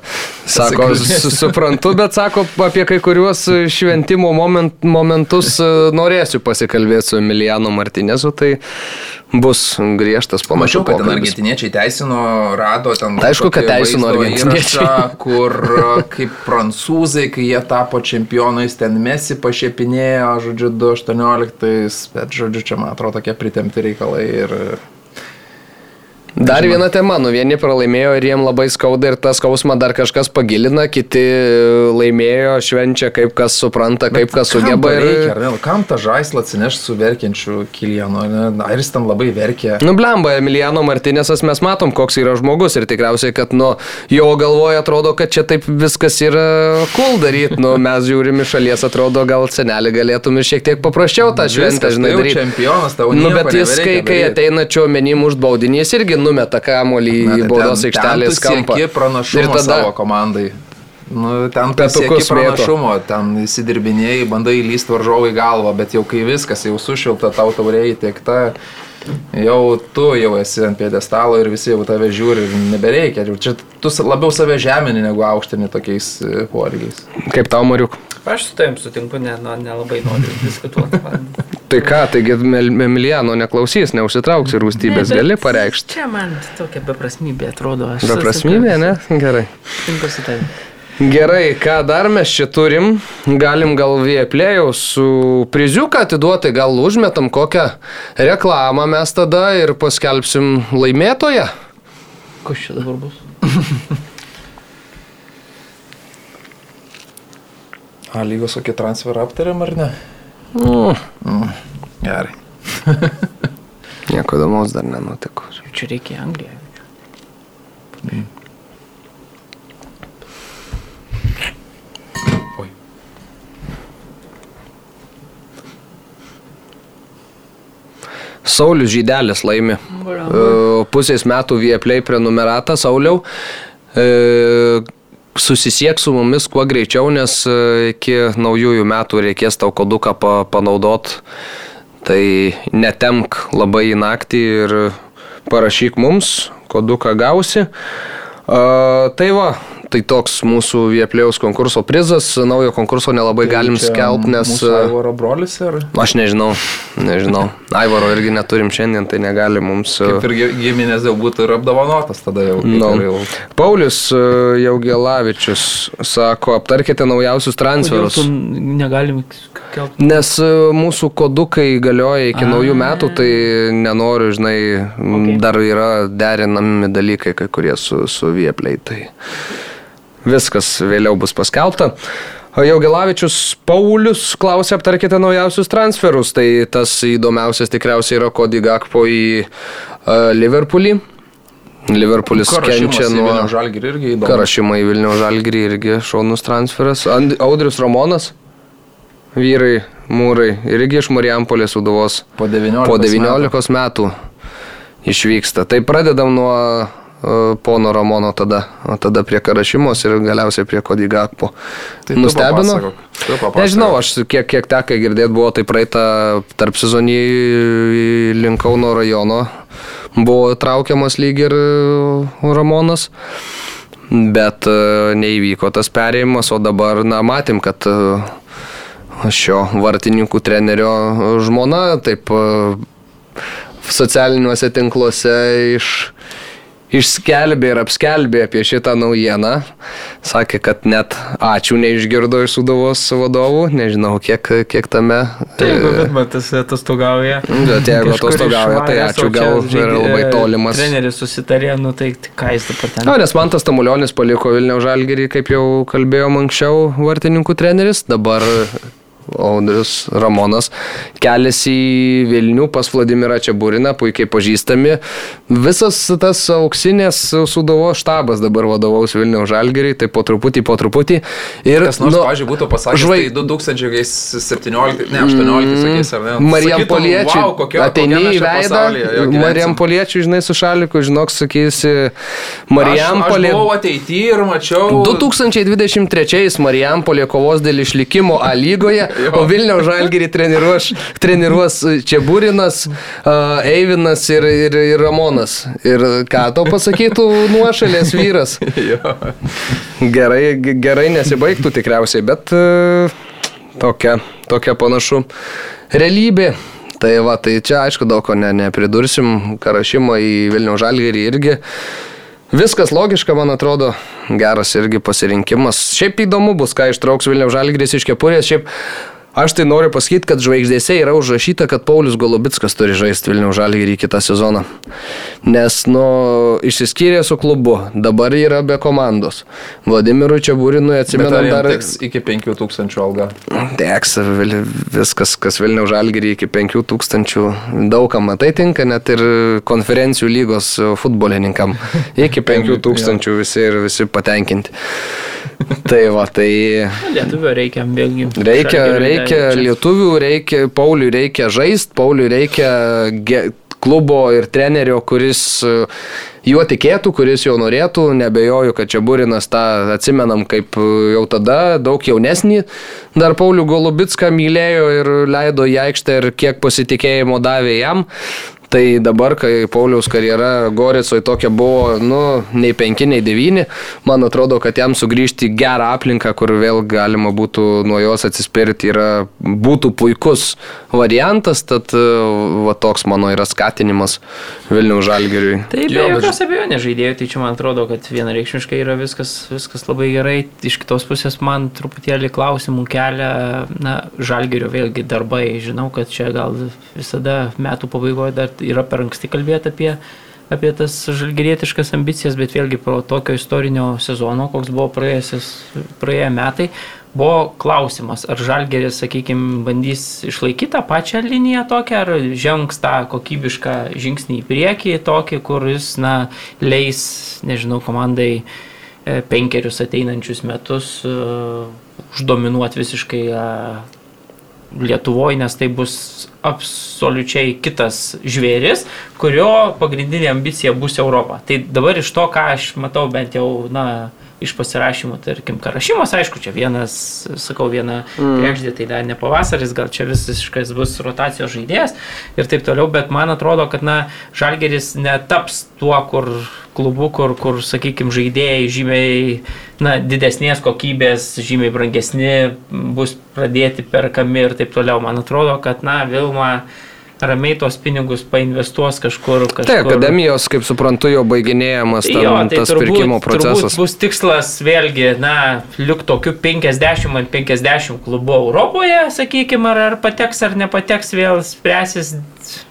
sako, su- suprantu, bet sako, apie kai kuriuos šventimo moment, momentus e, norėsiu pasikalbėti su Emiliano Martinezu, tai bus griežtas Mačiau, panašiau kad ten argentiniečiai teisino, rado ten. Tai aišku, kad teisino argentiniečiai. įrašą, Kur a, kaip prancūzai, kai jie tapo čempionais, ten mesi pašiepinėjo, žodžiu, 2.18, bet, žodžiu, čia man atrodo tokie pritemti reikalai ir Dar viena tema, nu vieni pralaimėjo ir jiem labai skauda ir tą skausmą dar kažkas pagilina, kiti laimėjo, švenčia kaip kas supranta, kaip kas Kam sugeba. Ir... Reikia, ne? Kam tą žaislą atsineš su verkiančiu Kilianu? ne? Ar jis ten labai verkia? Nu, blemba, Emiliano Martinėsas mes matom, koks yra žmogus ir tikriausiai, kad nu, jo galvoje atrodo, kad čia taip viskas yra cool daryti. Nu, mes žiūrim iš šalies, atrodo, gal senelį galėtum ir šiek tiek paprasčiau tą šventę, žinai, tai daryti. čempionas, tau Nu, bet jis, kai, kai ateina čia menim už baudinį, jis irgi numeta kamuolį į tai baudos ten- aikštelės kampą. Ir tada savo komandai. Nu, ten tu Petukus sieki mėto. pranašumo, ten įsidirbinėjai, bandai įlysti varžovai galvą, bet jau kai viskas jau sušilta, tau tauriai tiekta, jau tu jau esi ant piedestalo ir visi jau tave žiūri ir nebereikia. Čia tu labiau save žemini negu aukštini tokiais e, poelgiais. Kaip tau, Mariuk? Aš su tavim sutinku, ne, nu, nelabai noriu [laughs] diskutuoti. Tai ką, taigi Emiliano neklausys, neužsitrauks ir rūstybės, Ne, gali pareikšti. Čia man tokia beprasmybė atrodo. Aš Beprasmybė, ne? Gerai. Sutinku su tavim. Gerai, ką dar mes čia turim? Galim gal vieplėjau su priziuką atiduoti, gal užmetam kokią reklamą mes tada ir paskelbsim laimėtoją. Kas čia dabar bus? A lygos kokį transferą aptarėm ar ne? Mm, Gerai. [laughs] nieko įdomaus dar nenutiko. Čia reikia Angliją. Oi. Saulis Žydelis laimi. E, Pusės metų vieplei prenumeratą Sauliau. E, Susisiek su mumis kuo greičiau, nes e, iki naujųjų metų reikės tau koduką pa, panaudot. Tai netemk labai į naktį ir parašyk mums, koduką gausi. A, tai va, tai toks mūsų Vieplėjaus konkurso prizas. Naujo konkurso nelabai galim Tai Čia skelbti, nes... mūsų Aivaro brolis ir... Aš nežinau, nežinau. Aivaro irgi neturim šiandien, tai negali mums. e, Kaip ir gi- giminės jau būtų ir apdovanotas tada jau. kaip Nu. jau. Paulius e, Jaugelavičius sako, aptarkite naujausius transferus. negalim kelti? Nes e, mūsų kodukai galioja iki A. naujų metų, tai nenoriu, žinai, m, Ok. dar yra derinami dalykai, kai kurie su, su viepliai. Tai viskas vėliau bus paskelbta. O Jaugelavičius Paulius klausė, aptarkite naujausius transferus. Tai tas įdomiausias tikriausiai yra Kodi Gakpo į uh, Liverpoolį. Liverpoolis kenčia nuo... Įdomu. Karašymai Vilnių Žalgirį irgi šaunus transferas. And- Audrius Ramonas, vyrai, mūrai, irgi iš Marijampolės Uduvos Po 19. po 19 metų išvyksta. Tai pradedam nuo pono Ramono tada, o tada prie Karašymos ir galiausiai prie Kodigakpo. Tai Nustebino? Nežinau, aš kiek, kiek teko girdėti, buvo tai praeitą tarp sezonį link Kauno rajono. Buvo traukiamas lyg ir e, Ramonas. Bet e, neįvyko tas perėjimas, o dabar, na, matėm, kad e, šio vartininkų trenerio žmona taip e, socialiniuose tinkluose iš, išskelbė ir apskelbė apie šitą naujieną. Sakė, kad net ačiū neišgirdo iš Sudovos vadovų, nežinau, kiek, kiek tame. Tai jeigu e, Vidmatas atostogauja. Bet jeigu atostogauja, tai ačiū, gal yra labai tolimas. Treneris susitarė, nu tai ką jis dabar ten. Na, nes man tas Tamulionis paliko Vilniaus Žalgerį, kaip jau kalbėjom anksčiau, vartininkų treneris, dabar Audrius Ramonas keliasi į Vilnių pas Vladimirą Čiaburiną, puikiai pažįstami. Visas tas auksinės sudovo štabas dabar vadovaus Vilniaus Žalgeriai, tai po truputį, po truputį. Ir, Kas nors, nu, pažiūrėjau, būtų pasakęs, žvai- žvai... tai 2017, ne 18, sakys, ar ne? Marijam Poliečiui, "Vau, kokia- ateini į veidą, pasaulyje jo gyvensim." Marijam Poliečiui, žinai, su šaliku, žinok, sakysi, Marijam Poliečiui. buvau ateityje ir mačiau. 2023 Marijampolė kovos dėl išlikimo A lygoje o Vilniaus žalgerį treniruos, treniruos Čiaburinas, uh, Eivinas ir, ir, ir Ramonas. Ir ką to pasakytų nuošalės vyras. gerai, gerai nesibaigtų tikriausiai, bet uh, tokia, tokia panašu realybė. Tai va, tai čia aišku daug ko ne, nepridursim, karašimo į Vilnių žalgerį irgi. Viskas logiška, man atrodo, geras irgi pasirinkimas. Šiaip įdomu bus, ką ištrauks Vilnių žalgeris iš kepurės. Šiaip Aš tai noriu pasakyti, kad žvaigždėse yra užrašyta, kad Paulius Golubitskas turi žaisti Vilnių žalgyrį kitą sezoną. Nes, nu, išsiskyrė su klubu, dabar yra be komandos. Vladimirui Čiabūrinui atsimenam dar... Teks iki 5000 alga. Teks, viskas, kas Vilnių žalgyrį iki 5000, daugam tai tinka, net ir konferencijų lygos futbolininkam. Iki [laughs] 5000 visi ir visi patenkinti. Tai va, tai... Lietuvio reikia, vėlgi. Reikia, reikia lietuvių, reikia, Pauliui reikia žaisti, Pauliui reikia ge, klubo ir trenerio, kuris e, juo tikėtų, kuris jo norėtų. Nebejoju, kad čia Būrinas tą atsimenam kaip e, jau tada daug jaunesnį. Dar Paulių Golubitską mylėjo ir leido į aikštę ir kiek pasitikėjimo davė jam. Tai dabar, kai Pauliaus karjera Goricoje tokia buvo, nu, nei 5, nei 9, man atrodo, kad jam sugrįžti į gerą aplinką, kur vėl galima būtų nuo jos atsispirti, yra, būtų puikus variantas, tad va toks mano yra skatinimas Vilnių žalgeriui. Taip, be jokios abejonės žaidėjų, tai čia man atrodo, kad vienareikšmiškai yra viskas, viskas labai gerai. Iš kitos pusės man truputėlį klausimų kelia, na, žalgerio vėlgi darbai. Žinau, kad čia gal visada metų pabaigoje dar yra per anksti kalbėti apie, apie tas žalgerietiškas ambicijas, bet vėlgi pro tokio istorinio sezono, koks buvo praėję metai, buvo klausimas, ar žalgeris, sakykime, bandys išlaikyti tą pačią liniją tokią, ar žengs tą kokybišką žingsnį į priekį, tokį, kuris, na, leis, nežinau, komandai e, penkerius ateinančius metus uh, uždominuoti visiškai uh, Lietuvoje, nes tai bus absoliučiai kitas žvėris, kurio pagrindinė ambicija bus Europa. Tai dabar iš to, ką aš matau bent jau, na, iš pasirašymų, tarkim, karašymas, aišku, čia vienas, sakau, viena mm. krekždė, tai dar ne pavasaris, gal čia visiškas bus rotacijos žaidėjas ir taip toliau, bet man atrodo, kad, na, Žalgeris netaps tuo, kur klubu, kur, kur sakykime, žaidėjai žymiai, na, didesnės kokybės, žymiai brangesni bus pradėti perkami ir taip toliau. Man atrodo, kad, na, Vilma ramiai tos pinigus painvestuos kažkur. kažkur. Tai akademijos, kaip suprantu, jau baiginėjamas tam, jo, tai tas turbūt, pirkimo procesas. Bus tikslas vėlgi, na, liuk tokių 50 ant 50 klubų Europoje, sakykime, ar, ar pateks ar nepateks, vėl spręsis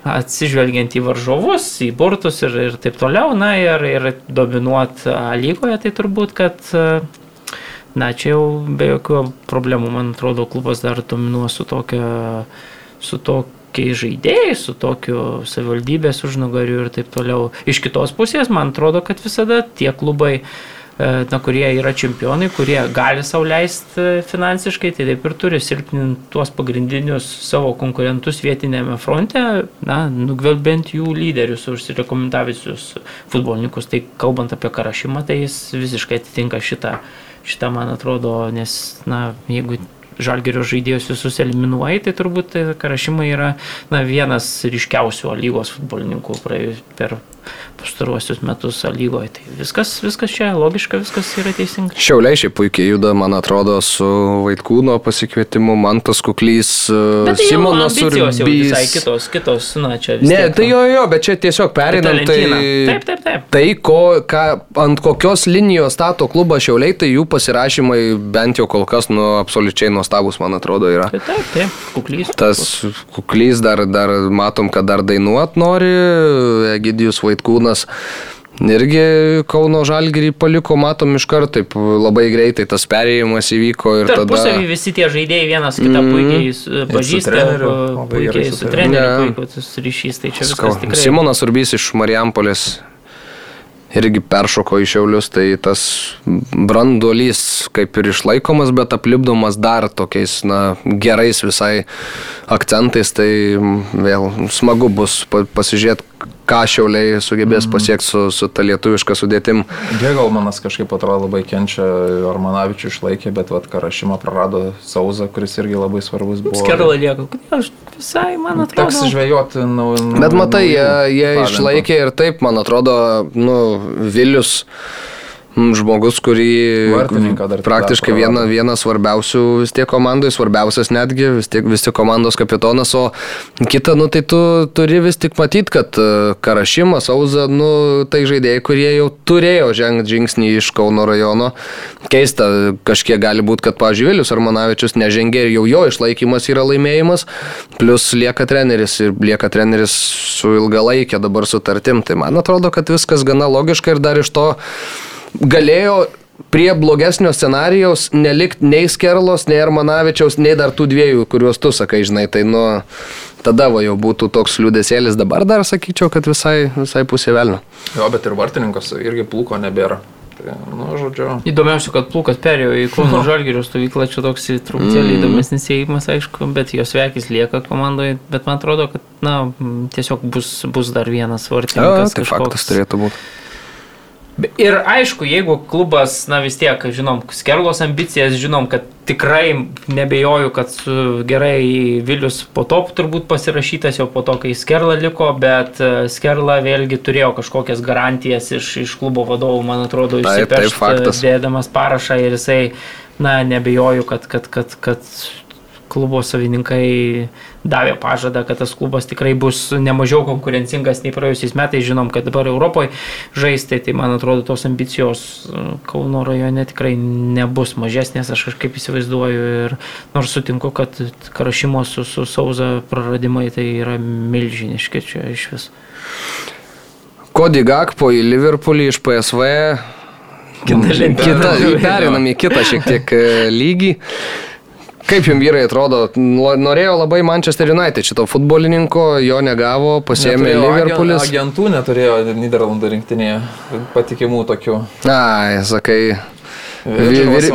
atsižvelgiant į varžovus, į burtus ir, ir taip toliau, na, ir, ir dominuot lygoje, tai turbūt, kad Na, čia jau be jokių problemų, man atrodo, klubas dar dominuos su tokia, su tokia tokiais žaidėjais, su tokiu savivaldybės užnugariu ir taip toliau. Iš kitos pusės, man atrodo, kad visada tie klubai, e, na, kurie yra čempionai, kurie gali sauliaisti e, finansiškai, tai taip ir turi silpninti tuos pagrindinius savo konkurentus vietinėme fronte, na, nugvelbent jų lyderius, užsirekomendavusius futbolininkus. Tai kalbant apie karašymą, tai jis visiškai atitinka šitą, šitą man atrodo, nes, na, jeigu žalgerio žaidėjus visus eliminuoji, tai turbūt tai Karašimai yra na, vienas ryškiausių lygos futbolininkų per pastaruosius metus lygoje. Tai viskas, viskas čia logiška, viskas yra teisinga. Šiauliai šiaip puikiai juda, man atrodo, su Vaitkūno pasikvietimu, Mantas Kuklys, tai Simonas Urbys. Visai kitos, kitos, na čia. Ne, tiek, tai jo, jo, bet čia tiesiog perinam. Tai, taip, taip, taip. Tai, ko, ką, ant kokios linijos stato klubą Šiauliai, tai jų pasirašymai bent jau kol kas nu, absoliučiai nuostabus, man atrodo, yra. Taip, taip, taip. Kuklys. Tas Kuklys dar, dar matom, kad dar dainuot nori, Egidijus Vaitkūnas. Vaitkūnas. Irgi Kauno Žalgirį paliko, matom iš karto, taip labai greitai tas perėjimas įvyko ir tada... Tarpusavį visi tie žaidėjai vienas kitą mm, puikiai pažįsta, puikiai su treneriu, puikus ryšys, tai čia viskas tikrai. Simonas Urbys iš Marijampolės irgi peršoko į šiaulius, tai tas branduolys kaip ir išlaikomas, bet aplipdomas dar tokiais na, gerais visai akcentais, tai vėl smagu bus pasižiūrėti, ką šiauliai sugebės pasiekti su, su ta lietuviška sudėtim. Gegalmanas kažkaip atrodo labai kenčia, Armanavičių išlaikė, bet vat Karašymą prarado Sauza, kuris irgi labai svarbus buvo. Skerla lieka. Aš visai, man atrodo. Teks žvejoti. Nu, nu, Bet matai, jie, naujų jie išlaikė ir taip, man atrodo, nu, Vilius. mm, Žmogus, kurį praktiškai viena, vienas svarbiausių vis tiek komandai, svarbiausias netgi, vis tiek vis tik komandos kapitonas, o kita, nu tai tu turi vis tik matyti, kad e, Karašimas, Auza, nu tai žaidėjai, kurie jau turėjo žengti žingsnį iš Kauno rajono. Keista, kažkiek gali būti, kad, pavyzdžiui, Vilius Armanavičius nežengė ir jau jo išlaikymas yra laimėjimas, plus lieka treneris ir lieka treneris su ilgalaikė dabar sutartim. Tai man atrodo, kad viskas gana logiška ir dar iš to galėjo prie blogesnio scenarijaus nelikti nei Skerlos, nei Armanavičiaus, nei dar tų dviejų, kuriuos tu sakai, žinai, tai nu, tada va jau būtų toks liūdėsėlis, dabar dar sakyčiau, kad visai, visai pusė velnio. Jo, bet ir vartininkos irgi plūko nebėra. Tai, nu, žodžiu. Įdomiausia, kad Plukas perėjo į Kauno [laughs] Žalgirio stovyklą, čia toks truputėlį įdomesnis įėjimas, aišku, bet jos vekis lieka komandoje, bet man atrodo, kad, na, tiesiog bus, bus dar vienas Ja, vartininkas. tai faktas turėtų būti. Ir aišku, jeigu klubas, na vis tiek, žinom, Skerlos ambicijas, žinom, kad tikrai nebejoju, kad gerai Vilius po to turbūt pasirašytas jau po to, kai Skerla liko, bet e, Skerla vėlgi turėjo kažkokias garantijas iš, iš klubo vadovų, man atrodo, Taip, taip, faktas. e, dėdamas parašą ir jisai, na, nebejoju, kad, kad, kad, kad klubo savininkai davė pažadą, kad tas klubas tikrai bus nemažiau konkurencingas nei praėjusiais metais. Žinom, kad dabar Europoje žaisti, tai man atrodo, tos ambicijos e, Kauno rajone tikrai nebus mažesnės, aš kažkaip įsivaizduoju. Ir nors sutinku, kad Karašimo su, su Sauza praradimai tai yra milžiniški čia iš vis. Kodi Gakpo į Liverpoolį iš PSV. Kita kita, perinam į kitą šiek tiek e, lygį. Kaip jums vyrai atrodo, norėjo labai Manchester United šito futbolininko, jo negavo, pasėmė Liverpoolis. agen- Agentų neturėjo Niderlandų rinktinėje, patikimų tokių. Ai, sakai, Virgilas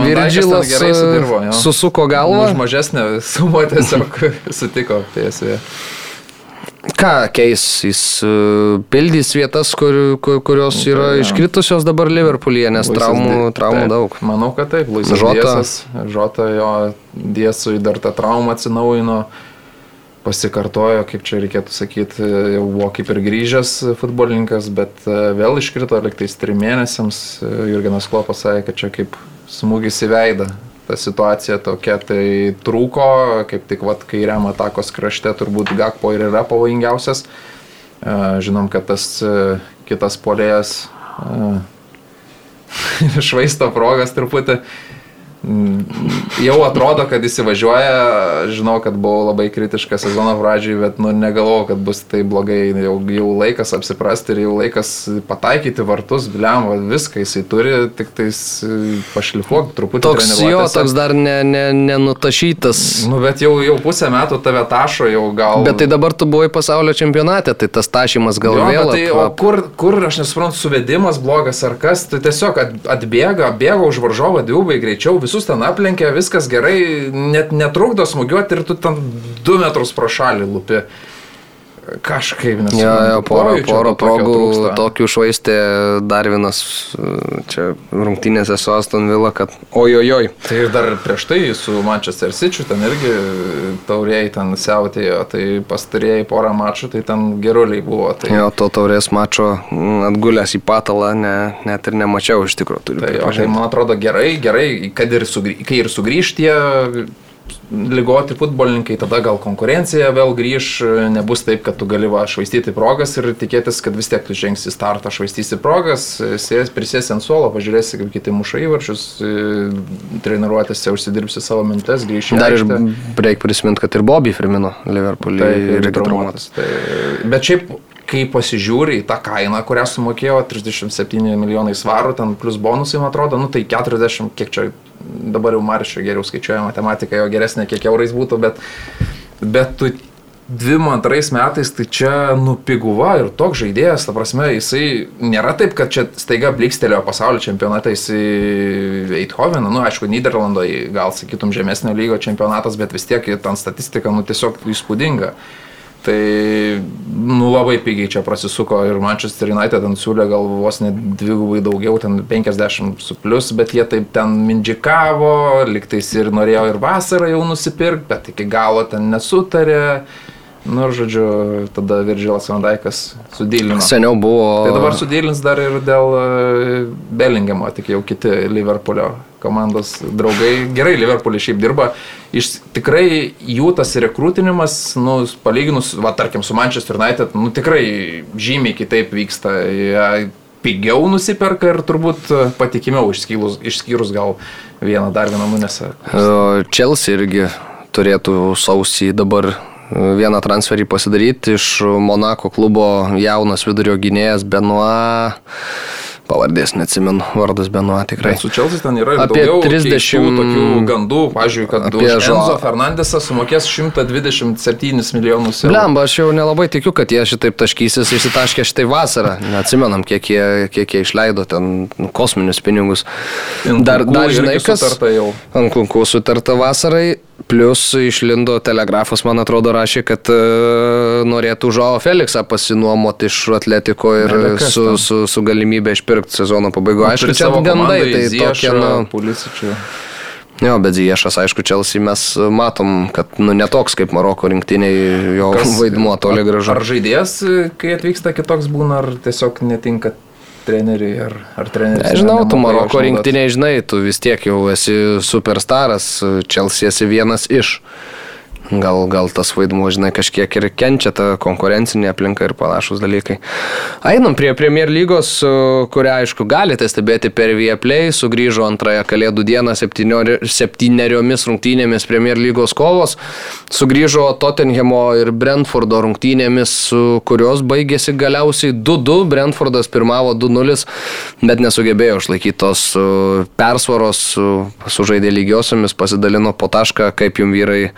sudirbo, jo. susuko galvą. Už mažesnę sumą tiesiog [laughs] sutiko PSV. Ką keis, jis e, pildys vietas, kur, kur, kurios yra jo. iškritusios dabar Liverpoolyje, nes Luisas traumų, Di- traumų taip, daug. Manau, kad taip. Luisas Žota. Diesas, Žota jo Diesui dar tą traumą atsinaujino, pasikartojo, kaip čia reikėtų sakyti, jau buvo kaip ir grįžęs futbolininkas, bet e, vėl iškrito liktais trim mėnesiams. E, Jurgenas Klopas sakė, kad čia kaip smūgis į veidą. Ta situacija tokia, tai trūko, kaip tik vat, kairiam atakos krašte turbūt Gakpo ir yra pavojingiausias. E, Žinom, kad tas e, kitas polėjas e, [laughs] švaisto progas truputį. Jau atrodo, kad įsivažiuoja, žinau, kad buvau labai kritiškas sezono pradžiai, bet nu, negalvojau, kad bus tai blogai. Jau, jau laikas apsiprasti ir jau laikas pataikyti vartus, bliam, va, viską jisai turi, tik tais e, pašlifuok truputį. Toks jo, toks dar ne, ne, nenutašytas. Nu, bet jau, jau pusę metų tave tašo, jau gal... Bet tai dabar tu buvai pasaulio čempionate, tai tas tašymas gal Jo, vėl. Tai, o kur, kur, aš nesuprantu, suvedimas blogas ar kas, tai tiesiog at- atbėga, bėga už varžovą dvigubai greičiau, visus ten aplenkia, viskas gerai, net netrukdo smūgiuoti ir tu ten 2 metrus pro šalį lupi. Kažkaip nesuprantu. Jo, jo, porą, porą progų trūksta. tokių švaistė dar vienas čia rungtynėse su Aston Villa, kad ojojoj. Tai ir dar prieš tai su Manchester City ten irgi tauriai ten siautėjo, tai pastarėjai porą mačų, tai ten geruliai buvo. Tai, Jo, to taurės mačo mm, atgulęs į patalą, ne, net ir nemačiau iš tikrųjų. Tai, o, tai man atrodo gerai, gerai, kad ir, sugrį, ir sugrįž tie lygoti futbolininkai, tada gal konkurencija vėl grįž, nebus taip, kad tu gali va, švaistyti progas ir tikėtis, kad vis tiek tu žengsi startą, švaistysi progas, sės, prisėsi ant suolo, pažiūrėsi, kaip kiti muša įvarčius, treniruotėse užsidirbsi savo mintes, grįši. Dar ir reikia prisiminti, kad ir Bobby Firmino Liverpoolį Tai ir traumuotas. Tai, bet šiaip, kai pasižiūri į tą kainą, kurią sumokėjo 37 milijonai svarų, ten plus bonusai, man atrodo, nu tai 40, kiek čia dabar jau Maršio geriau skaičiuoja matematika, jo geresnė, kiek eurais būtų, bet, bet tu 22 metais tai čia nupiguva ir toks žaidėjas, ta prasme, jisai nėra taip, kad čia staiga blikstelėjo pasaulio čempionatą, jisai Eidhoveną, nu aišku, Niderlandoje gal sakytum žemesnio lygio čempionatas, bet vis tiek ten statistika, nu tiesiog įspūdinga. Tai, nu, labai pigiai čia prasisuko ir Manchester United ten siūlė gal vos net dvigubai daugiau, ten 50 su plus, bet jie taip ten mindžikavo, liktais ir norėjo ir vasarą jau nusipirkti, bet iki galo ten nesutarė. Nu, ir žodžiu, tada Virgilas Vandaikas sudėlino. Seniau buvo. Tai dabar sudėlins dar ir dėl e, Bellingemo, tik jau kiti Liverpoolio komandos draugai. Gerai, Liverpoolį šiaip dirba. Iš tikrai jų tas rekrutinimas, nu, palyginus, va, tarkim, su Manchester United, nu, tikrai žymiai kitaip vyksta. Jie pigiau nusiperka ir turbūt patikimiau išskyrus, išskyrus gal vieną dar vieną nunesą. Chelsea irgi turėtų sausį dabar vieną transferį pasidaryti iš Monako klubo jaunas vidurio gynėjas Benoit. Pavardės neatsimenu, vardas Benoit tikrai. Bet su Čelsis ten yra Apie daugiau 30 keistų tokių gandų, pavyzdžiui, kad Enzo Fernandesą sumokės 127 milijonus eurų. Blemba, aš jau nelabai tikiu, kad jie šitaip taškysis, išsitaškė šitai vasarą. Neatsimenam, kiek jie, kiek jie išleido ten nu, kosminius pinigus. Dar, dar žinai, kas ant kunkų sutarta vasarai. Plus išlindo telegrafas, man atrodo, rašė, kad e, norėtų Žao Felixą pasinuomoti iš Atletiko ir Belekas su, ten. su, su galimybė išpirkti sezono pabaigoje. Aišku, Turi čia gandai, tai tokie, nu, Pulisičių. jo, bet Ziešas, aišku, Čelsi mes matom, kad, nu, netoks kaip Maroko rinktiniai, jo Kas- vaidmuo toli gražu. Ar žaidėjas, kai atvyksta kitoks būna, ar tiesiog netinka treneriui, ar, ar treneris. Nežinau, ne- tu Maroko rinktiniai, žinai, tu vis tiek jau esi superstaras, Čelsi esi vienas iš. Gal, gal tas vaidmuo, žinai, kažkiek ir kenčia ta konkurencinė aplinka ir panašus dalykai. Einam prie Premier lygos, kurią, aišku, galite stebėti per Vieplay. Sugrįžo antrąją kalėdų dieną septyneriomis rungtynėmis Premier lygos kovos. Sugrįžo Tottenhamo ir Brentfordo rungtynėmis, kurios baigėsi galiausiai 2-2. Brentfordas pirmavo 2-0, bet nesugebėjo išlaikyti tos uh, persvaros, sužaidė lygiosiomis, pasidalino po tašką, kaip jums vyrai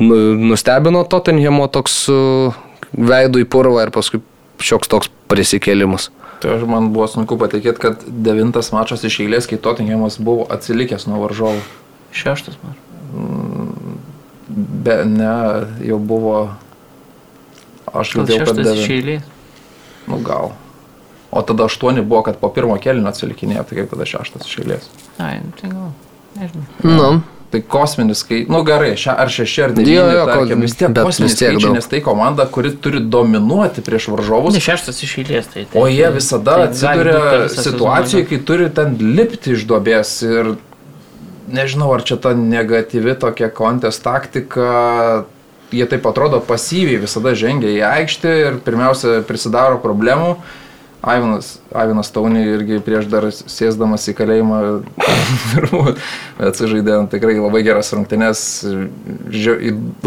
nustebino Tottenhamo toks uh, veidų į purvą ir paskui šioks toks prisikėlimas. Tai aš man buvo sunku patikėti, kad devintas mačas iš eilės, kai Tottenhamas buvo atsilikęs nuo varžovų. Šeštas man. Be, ne, jau buvo. Aš girdėjau, kad šeštas iš devin- eilės. Nu gal. O tada aštuoni buvo, kad po pirmo kelnio atsilikinėjo, tai kaip tada šeštas iš eilės. Ai, nu tai gal. Nežinau. Nu, Tai kosminis, kai, nu gerai, še, ar šeši ar Jo, devyni, jo, tarkim, ko- vis tiek bet kosminis vis tiek skaičiai, nes tai komanda, kuri turi dominuoti prieš varžovus. Ne šeštas iš eilės, tai. tai O jie visada tai atsiduria situacijoje, kai turi ten lipti iš duobės ir nežinau, ar čia ta negatyvi tokia kontest taktika, jie taip atrodo pasyviai visada žengia į aikštę ir pirmiausia prisidaro problemų. Aivanas, Aivanas Taunį irgi prieš dar sėsdamas į kalėjimą [laughs] atsižaidė tikrai labai geras rungtynes,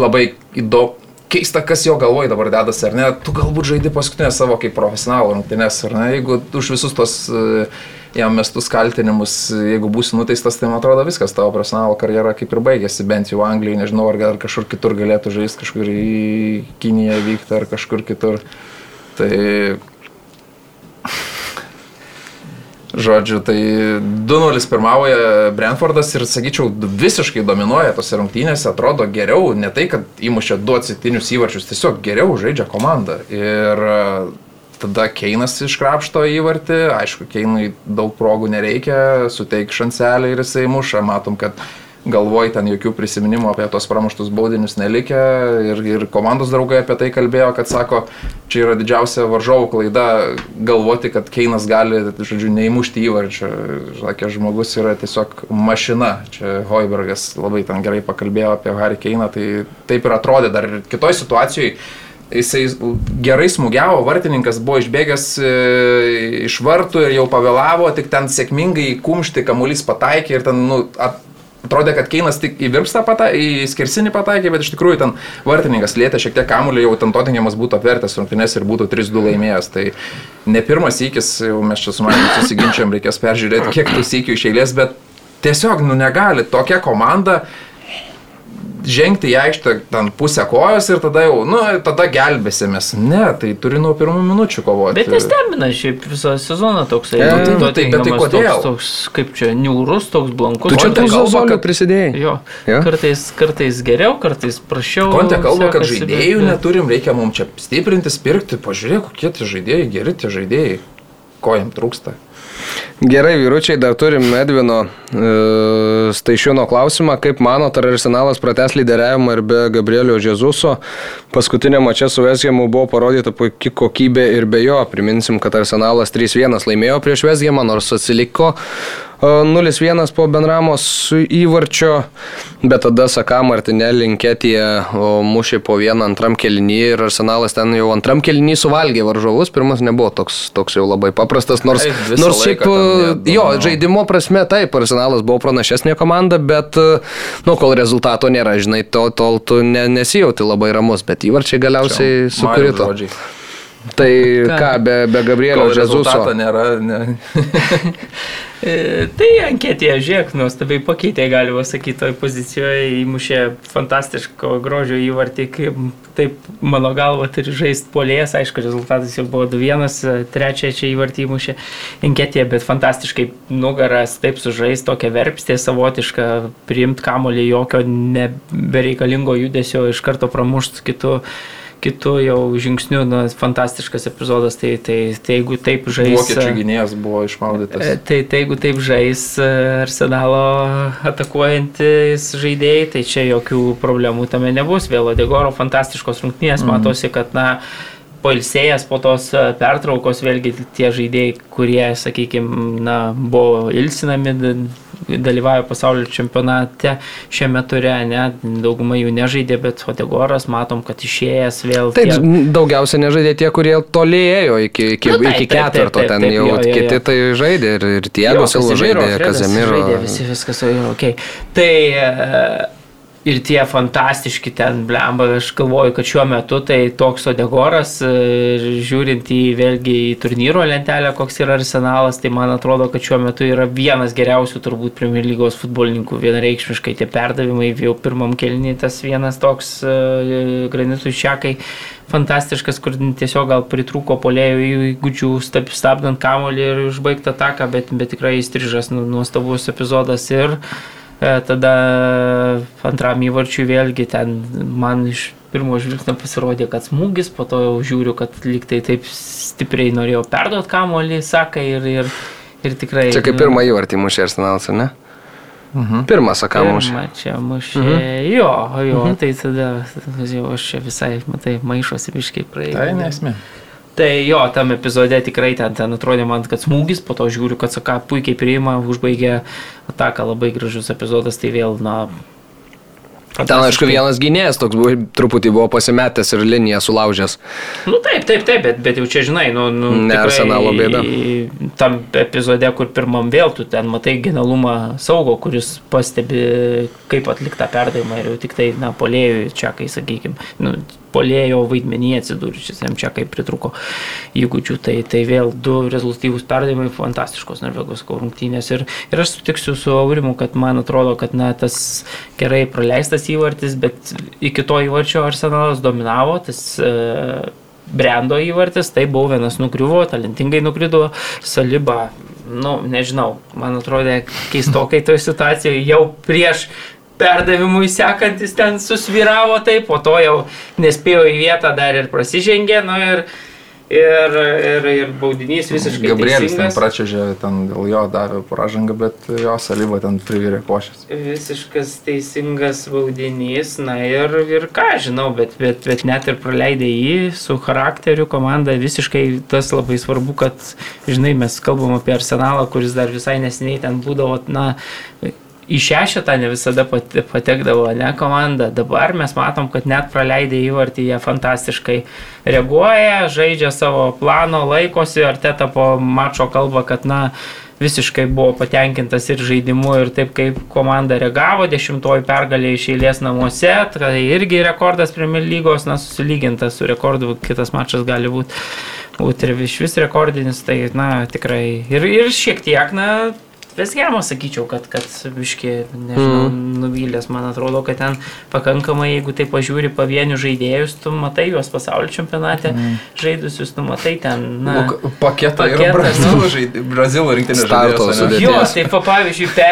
labai įdomu. Keista, kas jo galvoj dabar dedasi, ar ne? Tu galbūt žaidi paskutinę savo kaip profesionalų rungtynes, ar ne? Jeigu už visus tos e, jam mestus kaltinimus, jeigu būsi nuteistas, tai man atrodo viskas, tavo profesionalo karjera kaip ir baigėsi, bent jau Anglijai, nežinau, ar gal kažkur kitur galėtų žaisti, kažkur į Kiniją vykti ar kažkur kitur. Tai Žodžiu, tai 2-0 pirmauja Brentfordas ir, sakyčiau, visiškai dominuoja tose rungtynėse, atrodo geriau, ne tai, kad įmušė du atsitinius įvarčius, tiesiog geriau žaidžia komanda. Ir e, tada Keinas iškrapšto įvartį, aišku, Keinui daug progų nereikia, suteik šanselį ir jisai muša, matom, kad galvoj ten jokių prisiminimų apie tos pramuštus baudinius nelikė ir, ir komandos draugai apie tai kalbėjo, kad sako, čia yra didžiausia varžovų klaida galvoti, kad Keinas gali, žodžiu, neįmušti įvarčio. Sakė, žmogus yra tiesiog mašina. Čia Hoibergas labai ten gerai pakalbėjo apie Harry Keiną, tai taip ir atrodė dar ir kitoj situacijoje. Jisai gerai smūgiavo, vartininkas buvo išbėgęs e, iš vartų ir jau pavėlavo, tik ten sėkmingai kumšti kamuolys pataikė ir ten, nu, at, Atrodė, kad Keinas tik į virpstą pataikė, į skersinį pataikė, bet iš tikrųjų ten vartininkas lėtė šiek tiek kamuolį, jau ten Tottenhamas būtų apvertęs rungtynės ir būtų 3-2 laimėjęs. Tai ne pirmas įkis, jau mes čia su manimi susiginčiam, reikės peržiūrėti, kiek tų įkių iš eilės, bet tiesiog, nu negali, tokia komanda žengti į aikštę ten pusę kojos ir tada jau, nu, tada gelbėsimės. Ne, tai turi nuo pirmų minučių kovoti. Bet nestebina šiaip visą sezoną toksai. E, nu, tai- bet tai kodėl? Toks, toks, kaip čia, niūrus, toks blankus. Tu čia kalba, zozolių kad- prisidėjai. Jo, Jo. kartais, kartais geriau, kartais prašiau. Konte kalba, kad žaidėjų bet- neturim, reikia mums čia stiprinti, pirkti. Pažiūrėk, kokie tie žaidėjai, geri tie žaidėjai. Ko jam trūksta? Gerai, vyručiai, dar turim Edvino e, Staišiūno klausimą. Kaip manot, ar Arsenalas prates lyderiavimą ir be Gabrielio Džezuso? Paskutinė mačia su Vesgiamu buvo parodyta puikia kokybė ir be jo. Priminsim, kad Arsenalas 3-1 laimėjo prieš Vesgiamą, nors atsiliko 0-1 po Benramos įvarčio, bet tada Saka Martinelį Inketija mušė po vieną antram kelinį ir Arsenalas ten jau antram kelinį suvalgė varžovus. Pirmas nebuvo toks, toks jau labai paprastas, nors, Taip, nors šiaip, jie jo, žaidimo prasme taip, Arsenalas buvo pranašesnė komanda, bet, nu, kol rezultato nėra, žinai, to, tol tu ne, nesijauti labai ramus, bet įvarčiai galiausiai sukrito. žodžiai. Tai ką, be, be Gabrielio Žezuso. nėra, ne. [laughs] E, Tai anketėje, žiūrėk, nuostabiai pakeitė, galima sakyti, toj pozicijoje įmušė fantastiško grožio įvartį, kaip taip mano galva turi žaisti polėjas, aišku, rezultatas jau buvo 2-1, trečią čia įvartį įmušė anketėje, bet fantastiškai nugaras, taip sužais, tokia verpstė savotiška, priimti kamolį jokio nebereikalingo judesio, iš karto pramušt kitų kitų jau žingsnių, na, fantastiškas epizodas, tai, tai, tai jeigu taip žais... Vokiečių gynėjas buvo išmaudytas. E, Tai, tai jeigu taip žais e, Arsenalo atakuojantis žaidėjai, tai čia jokių problemų tame nebus. Vėl Odegoro fantastiškos rungtynės, mm. matosi, kad na, poilsėjęs po tos e, pertraukos, vėlgi tie žaidėjai, kurie, sakykime, na, buvo ilsinami, dalyvauja pasaulio čempionate šiame ture, ne, dauguma jų nežaidė, bet Odegoras matom, kad išėjęs vėl. Taip, tie- daugiausia nežaidė tie, kurie tolėjo iki, iki, Nu, taip, iki ketvirto, ten jau jo, jo, kiti tai žaidė ir, ir Tiago Jo, Silva žaidė, Kazemiro. Žaidė, visi viskas jau yra ok. Tai e, ir tie fantastiški ten blemba, aš galvoju, kad šiuo metu tai toks Odegoras, e, žiūrint į vėlgi į turnyro lentelę, koks yra arsenalas, tai man atrodo, kad šiuo metu yra vienas geriausių turbūt Premier lygos futbolininkų, vienareikšmiškai tie perdavimai, jau pirmam kelniui tas vienas toks e, granitų šiakai fantastiškas, kur tiesiog gal pritrūko polėjų įgūdžių stab- stabdant kamolį ir užbaigtą taką, bet, bet tikrai įstrižas nu- nuostabus epizodas ir e, tada antram įvarčiui vėlgi ten man iš pirmo žvilgsnio pasirodė, kad smūgis, po to jau žiūriu, kad lyg tai taip stipriai norėjau perduoti kamolį, sakai, ir, ir, ir tikrai... Čia kaip nu, pirmą įvartį mušė Arsenalas, ar ne? Mhm. Pirmas, saką mušė. Pirmą čia mušė. Jo, jo, tai tada jau aš čia visai, matai, maišosi biškai praėjai. Tai nesmė. Tai jo, tam epizode tikrai ten, ten atrodė man, kad smūgis, po to žiūriu, kad Saka puikiai priima, užbaigė ataką, labai gražus epizodas, tai vėl, na... Ten, aišku, vienas gynėjas toks buvo, truputį buvo pasimetęs ir liniją sulaužęs. Nu taip, taip, taip, bet, bet jau čia žinai, nu... nu Ne Arsenalo bėda. Tam epizode, kur pirmam vėl tu ten matai genialumą saugo, kuris pastebi, kaip atliktą perdavimą ir jau tik tai, na, polėjui čia, kai, sakykime, nu, polėjo vaidmenį atsidūrusius, jam čia kaip pritruko įgūdžių, tai, tai vėl du rezultatyvūs perdavimai, fantastiškos Norvegos rungtynės. Ir, ir aš sutiksiu su Aurimu, kad man atrodo, kad na, tas gerai praleistas įvartis, bet iki to įvarčio Arsenalas dominavo, tas e, brendo įvartis, tai buvo vienas nukriuvo, talentingai nukrido, saliba, nu, nežinau, man atrodė keistokai toje situacijoje jau prieš perdavimui sekantis ten susviravo taip, po to jau nespėjo į vietą dar ir prasižengė, nu ir, ir, ir, ir baudinys visiškai Gabrielis ten pračiažė, ten dėl jo davė pražangą, bet jo salyba ten privirė košės. Visiškas teisingas baudinys, na ir, ir ką žinau, bet, bet, bet net ir praleidė jį su charakteriu komanda, visiškai tas labai svarbu, kad, žinai, mes kalbam apie arsenalą, kuris dar visai neseniai ten būdavo, na, į šešetą ne visada pate- patekdavo, ne komanda. Dabar mes matom, kad net praleidę įvartį jie fantastiškai reaguoja, žaidžia savo plano, laikosi, ar teta po mačo kalba, kad, na, visiškai buvo patenkintas ir žaidimu, ir taip kaip komanda reagavo, dešimtoji pergalė iš eilės namuose, tai irgi rekordas Premier lygos, na, susilygintas su rekordu, kitas mačas gali būti būt ir iš vis rekordinis, tai, na, tikrai ir, ir šiek tiek, na, Vesgermo sakyčiau, kad, kad biški, nežinau, mm. nuvylęs, man atrodo, kad ten pakankamai, jeigu tai pažiūri pavienių žaidėjus, tu matai juos pasaulio čempionate mm. žaidusius, tu matai ten, na, Nu, paketą ir Brazilų, žaidė, Brazilų rinktinės sudėtis. Jo, tai pa, pavyzdžiui, pe,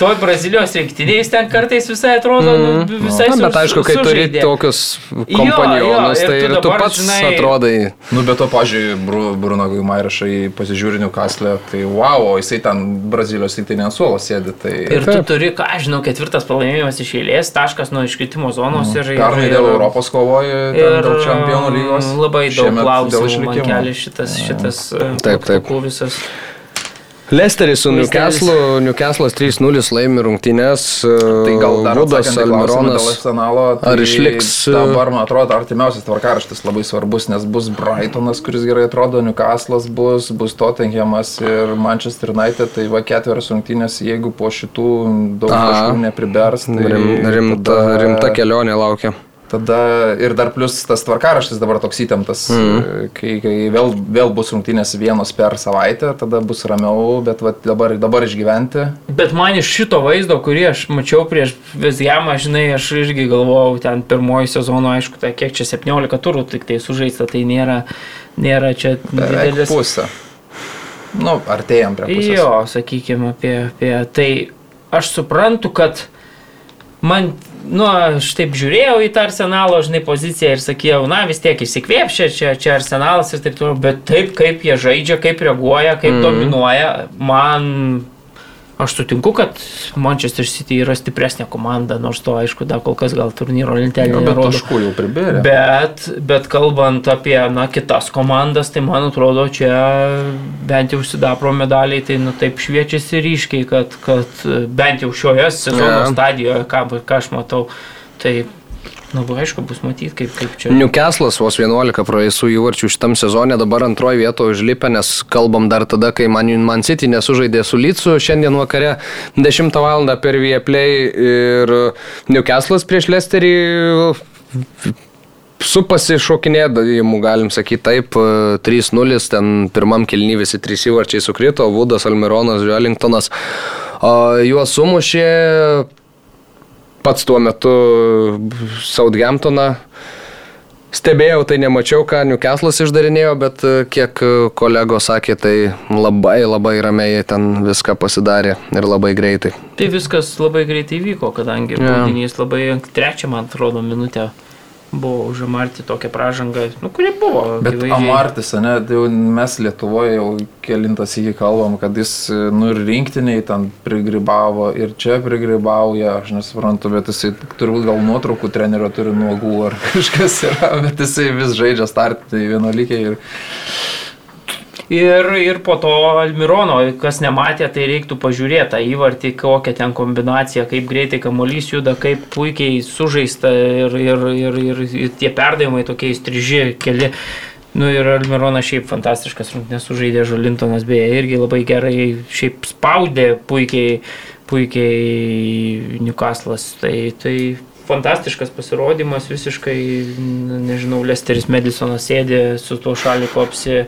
toj Brazilijos rinktinėje jis ten kartais visai atrodo, mm. nu, visai Na, bet aišku, kai turi tokius kompanionus, tai tu ir tu dabar, pats žinai- atrodai. Nu, bet to, pažiūrėjau, Bru, Bruno Guimairašai pasižiūrinių kaslę, tai wow, o jisai ten Brazilijos rinktinė ant suolo sėdi. Tai... Ir tu Taip. turi, ką aš žinau, ketvirtas pralaimėjimas iš eilės, taškas nuo iškritimo zonos ir... ir- Pernai ir- dėl Europos kovojo, dėl čempionų lygos. Labai daug klausimų man kelia šitas, šitas e, Taip, taip. plaktukų visas. Lesteris su. Newcastle, Newcastle'as 3-0 laimi rungtynės. Tai gal dar į klausimą dėl Almironas. Arsenalo, tai Ar išliks, Dabar, man atrodo, artimiausias tvarkaraštis labai svarbus, nes bus Brightonas, kuris gerai atrodo, Newcastle'as bus, bus Tottenhamas ir Manchester United, tai va ketverios rungtynės, jeigu po šitų daug taškų nepribers, tai Rim, rimta, tada- rimta kelionė laukia. Tada ir dar plus tas tvarkaraštis dabar toks įtemptas, mm. kai, kai vėl, vėl bus rungtynės vienos per savaitę, tada bus ramiau, bet va, dabar, dabar išgyventi. Bet man iš šito vaizdo, kurį aš mačiau prieš Vezjamą, žinai, aš irgi galvojau, ten pirmoji sezono, aišku, tai kiek čia 17 turų tik tai sužaista, tai nėra, nėra čia Beveik didelis. pusę. Nu, artėjom prie pusės. Jo, sakykime, apie, apie tai aš suprantu, kad man, nu, aš taip žiūrėjau į tą arsenalo, žinai, poziciją ir sakiau, na, vis tiek įsikvėp, čia, čia, arsenalas ir taip toliau, bet taip, kaip jie žaidžia, kaip reaguoja, kaip mm. dominuoja, man Aš sutinku, kad Manchester City yra stipresnė komanda, nors to aišku, dar kol kas gal turnyro lentelė bet nerodo. taškų jau pribėrė. Bet, bet kalbant apie na, kitas komandas, tai man atrodo, čia bent jau sidapro medaliai, tai nu, taip šviečiasi ryškiai, kad, kad bent jau šioje sezono yeah. stadijoje, ką, ką aš matau, tai, na, nu, aišku, bus matyti, kaip, kaip čia. Newcastle'as vos 11 praeisų įvarčių šitam sezone, dabar antroji vietoje užlipę, nes kalbam dar tada, kai Man, Man City nesužaidė su Lycu, šiandien vakare 10 val. per Vieplay ir Newcastle'as prieš Lesterį su pasišokinėdavimu, galim sakyti taip, 3-0, ten pirmam kilny visi trys įvarčiai sukrito, Vudas, Almironas, Wellingtonas. O juos sumušė pats tuo metu Southamptoną. Stebėjau, tai nemačiau, ką Newcastle'as išdarinėjo, bet e, kiek e, kolegos sakė, tai labai labai ramiai ten viską pasidarė ir labai greitai. Tai viskas labai greitai vyko, kadangi yeah. baudinys labai trečią, man atrodo, minutę buvo užamarti tokią pražangą, nu, kuri buvo. Bet akivaizdžiai. Amartis, ne, tai mes Lietuvoje jau kelintas įkį kalbam, kad jis, nu ir rinktiniai ten prigribavo ir čia prigribauja, aš nesuprantu, bet jisai turbūt gal nuotraukų trenerio turi nuogų ar [laughs] kažkas yra, bet jisai vis žaidžia startinį vienuolikį ir Ir, ir po to Almirono, kas nematė, tai reiktų pažiūrėti tą įvartį, kokią ten kombinaciją, kaip greitai kamuolys juda, kaip puikiai sužaista ir, ir, ir, ir, ir tie perdavimai tokie įstriži keli. Nu ir Almironas šiaip fantastiškas rungtynės sužaidė, Žalintonas beje irgi labai gerai šiaip spaudė puikiai, puikiai Newcastle'as. Tai, tai fantastiškas pasirodymas, visiškai, nežinau, Lesteris Medisonas sėdė su tuo šaliku apsi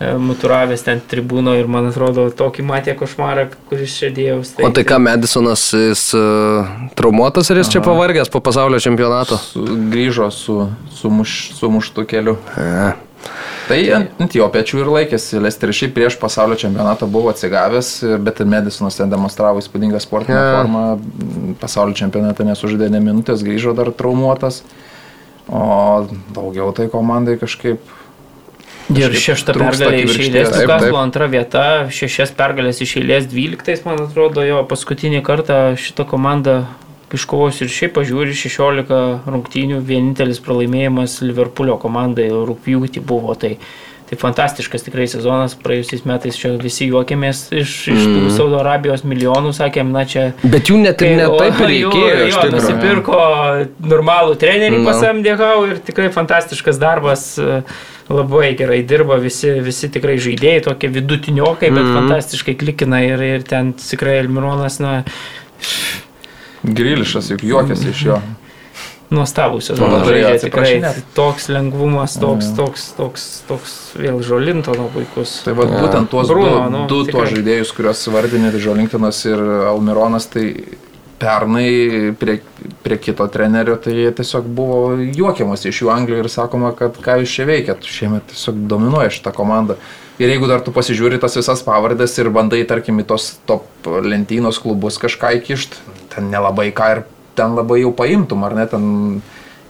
muturavęs ten tribūno ir man atrodo tokį matė košmarą, kuris čia dėjus. O tai ką, Madisonas, jis uh, traumuotas ar jis čia pavargęs po pasaulio čempionato? su, grįžo su, su, muš, su muštu keliu. E, Tai ant, jo pečių ir laikėsi. Lesteris šiaip prieš pasaulio čempionatą buvo atsigavęs, bet ir Medisonas ten demonstravo įspūdingą sportinę Jo. formą. Pasaulio čempionatą nesužaidė ne minutės, grįžo dar traumuotas. O daugiau tai komandai kažkaip Ir trūksta pergalė iš eilės. Taip. antra vieta, šešias pergalės iš eilės, dvyliktais, man atrodo, jo paskutinį kartą šitą komandą iškovos ir šiaip pažiūri 16 rungtynių, vienintelis pralaimėjimas Liverpoolio komandai rūpjūtį buvo. Tai, tai fantastiškas tikrai sezonas, praėjusiais metais čia visi juokėmės iš, iš tų Mhm. Saudo Arabijos milijonų, sakėm, na čia Bet jų net ir ne taip [laughs] jo, reikėjo. Jo, tikrųjų. nusipirko normalų trenerį Nu. pasamdė Hau ir tikrai fantastiškas darbas. e, Labai gerai dirba, visi, visi tikrai žaidėjai, tokie vidutiniokai, bet Mhm. fantastiškai klikina ir, ir ten tikrai Elmironas, na, grilišas juk juokėsi iš jo. nuostabų sezoną Nu, turėjo žaidžia tikrai. Toks lengvumas, toks, toks, toks, toks vėl žolintono puikus. Tai va, būtent tuos Bruno, du, nu, du tuos žaidėjus, kuriuos vardinė Žolinktinas ir Almironas, tai pernai prie, prie kito trenerio, tai tiesiog buvo juokiamas iš jų Anglijoje ir sakoma, kad ką jūs čia veikėt, šiemet tiesiog dominuoja šitą komandą. Ir jeigu dar tu pasižiūri tas visas pavardės ir bandai, tarkim, į tos top lentynos klubus kažką įkišt, ten nelabai ką ir ten labai jau paimtum, ar ne, ten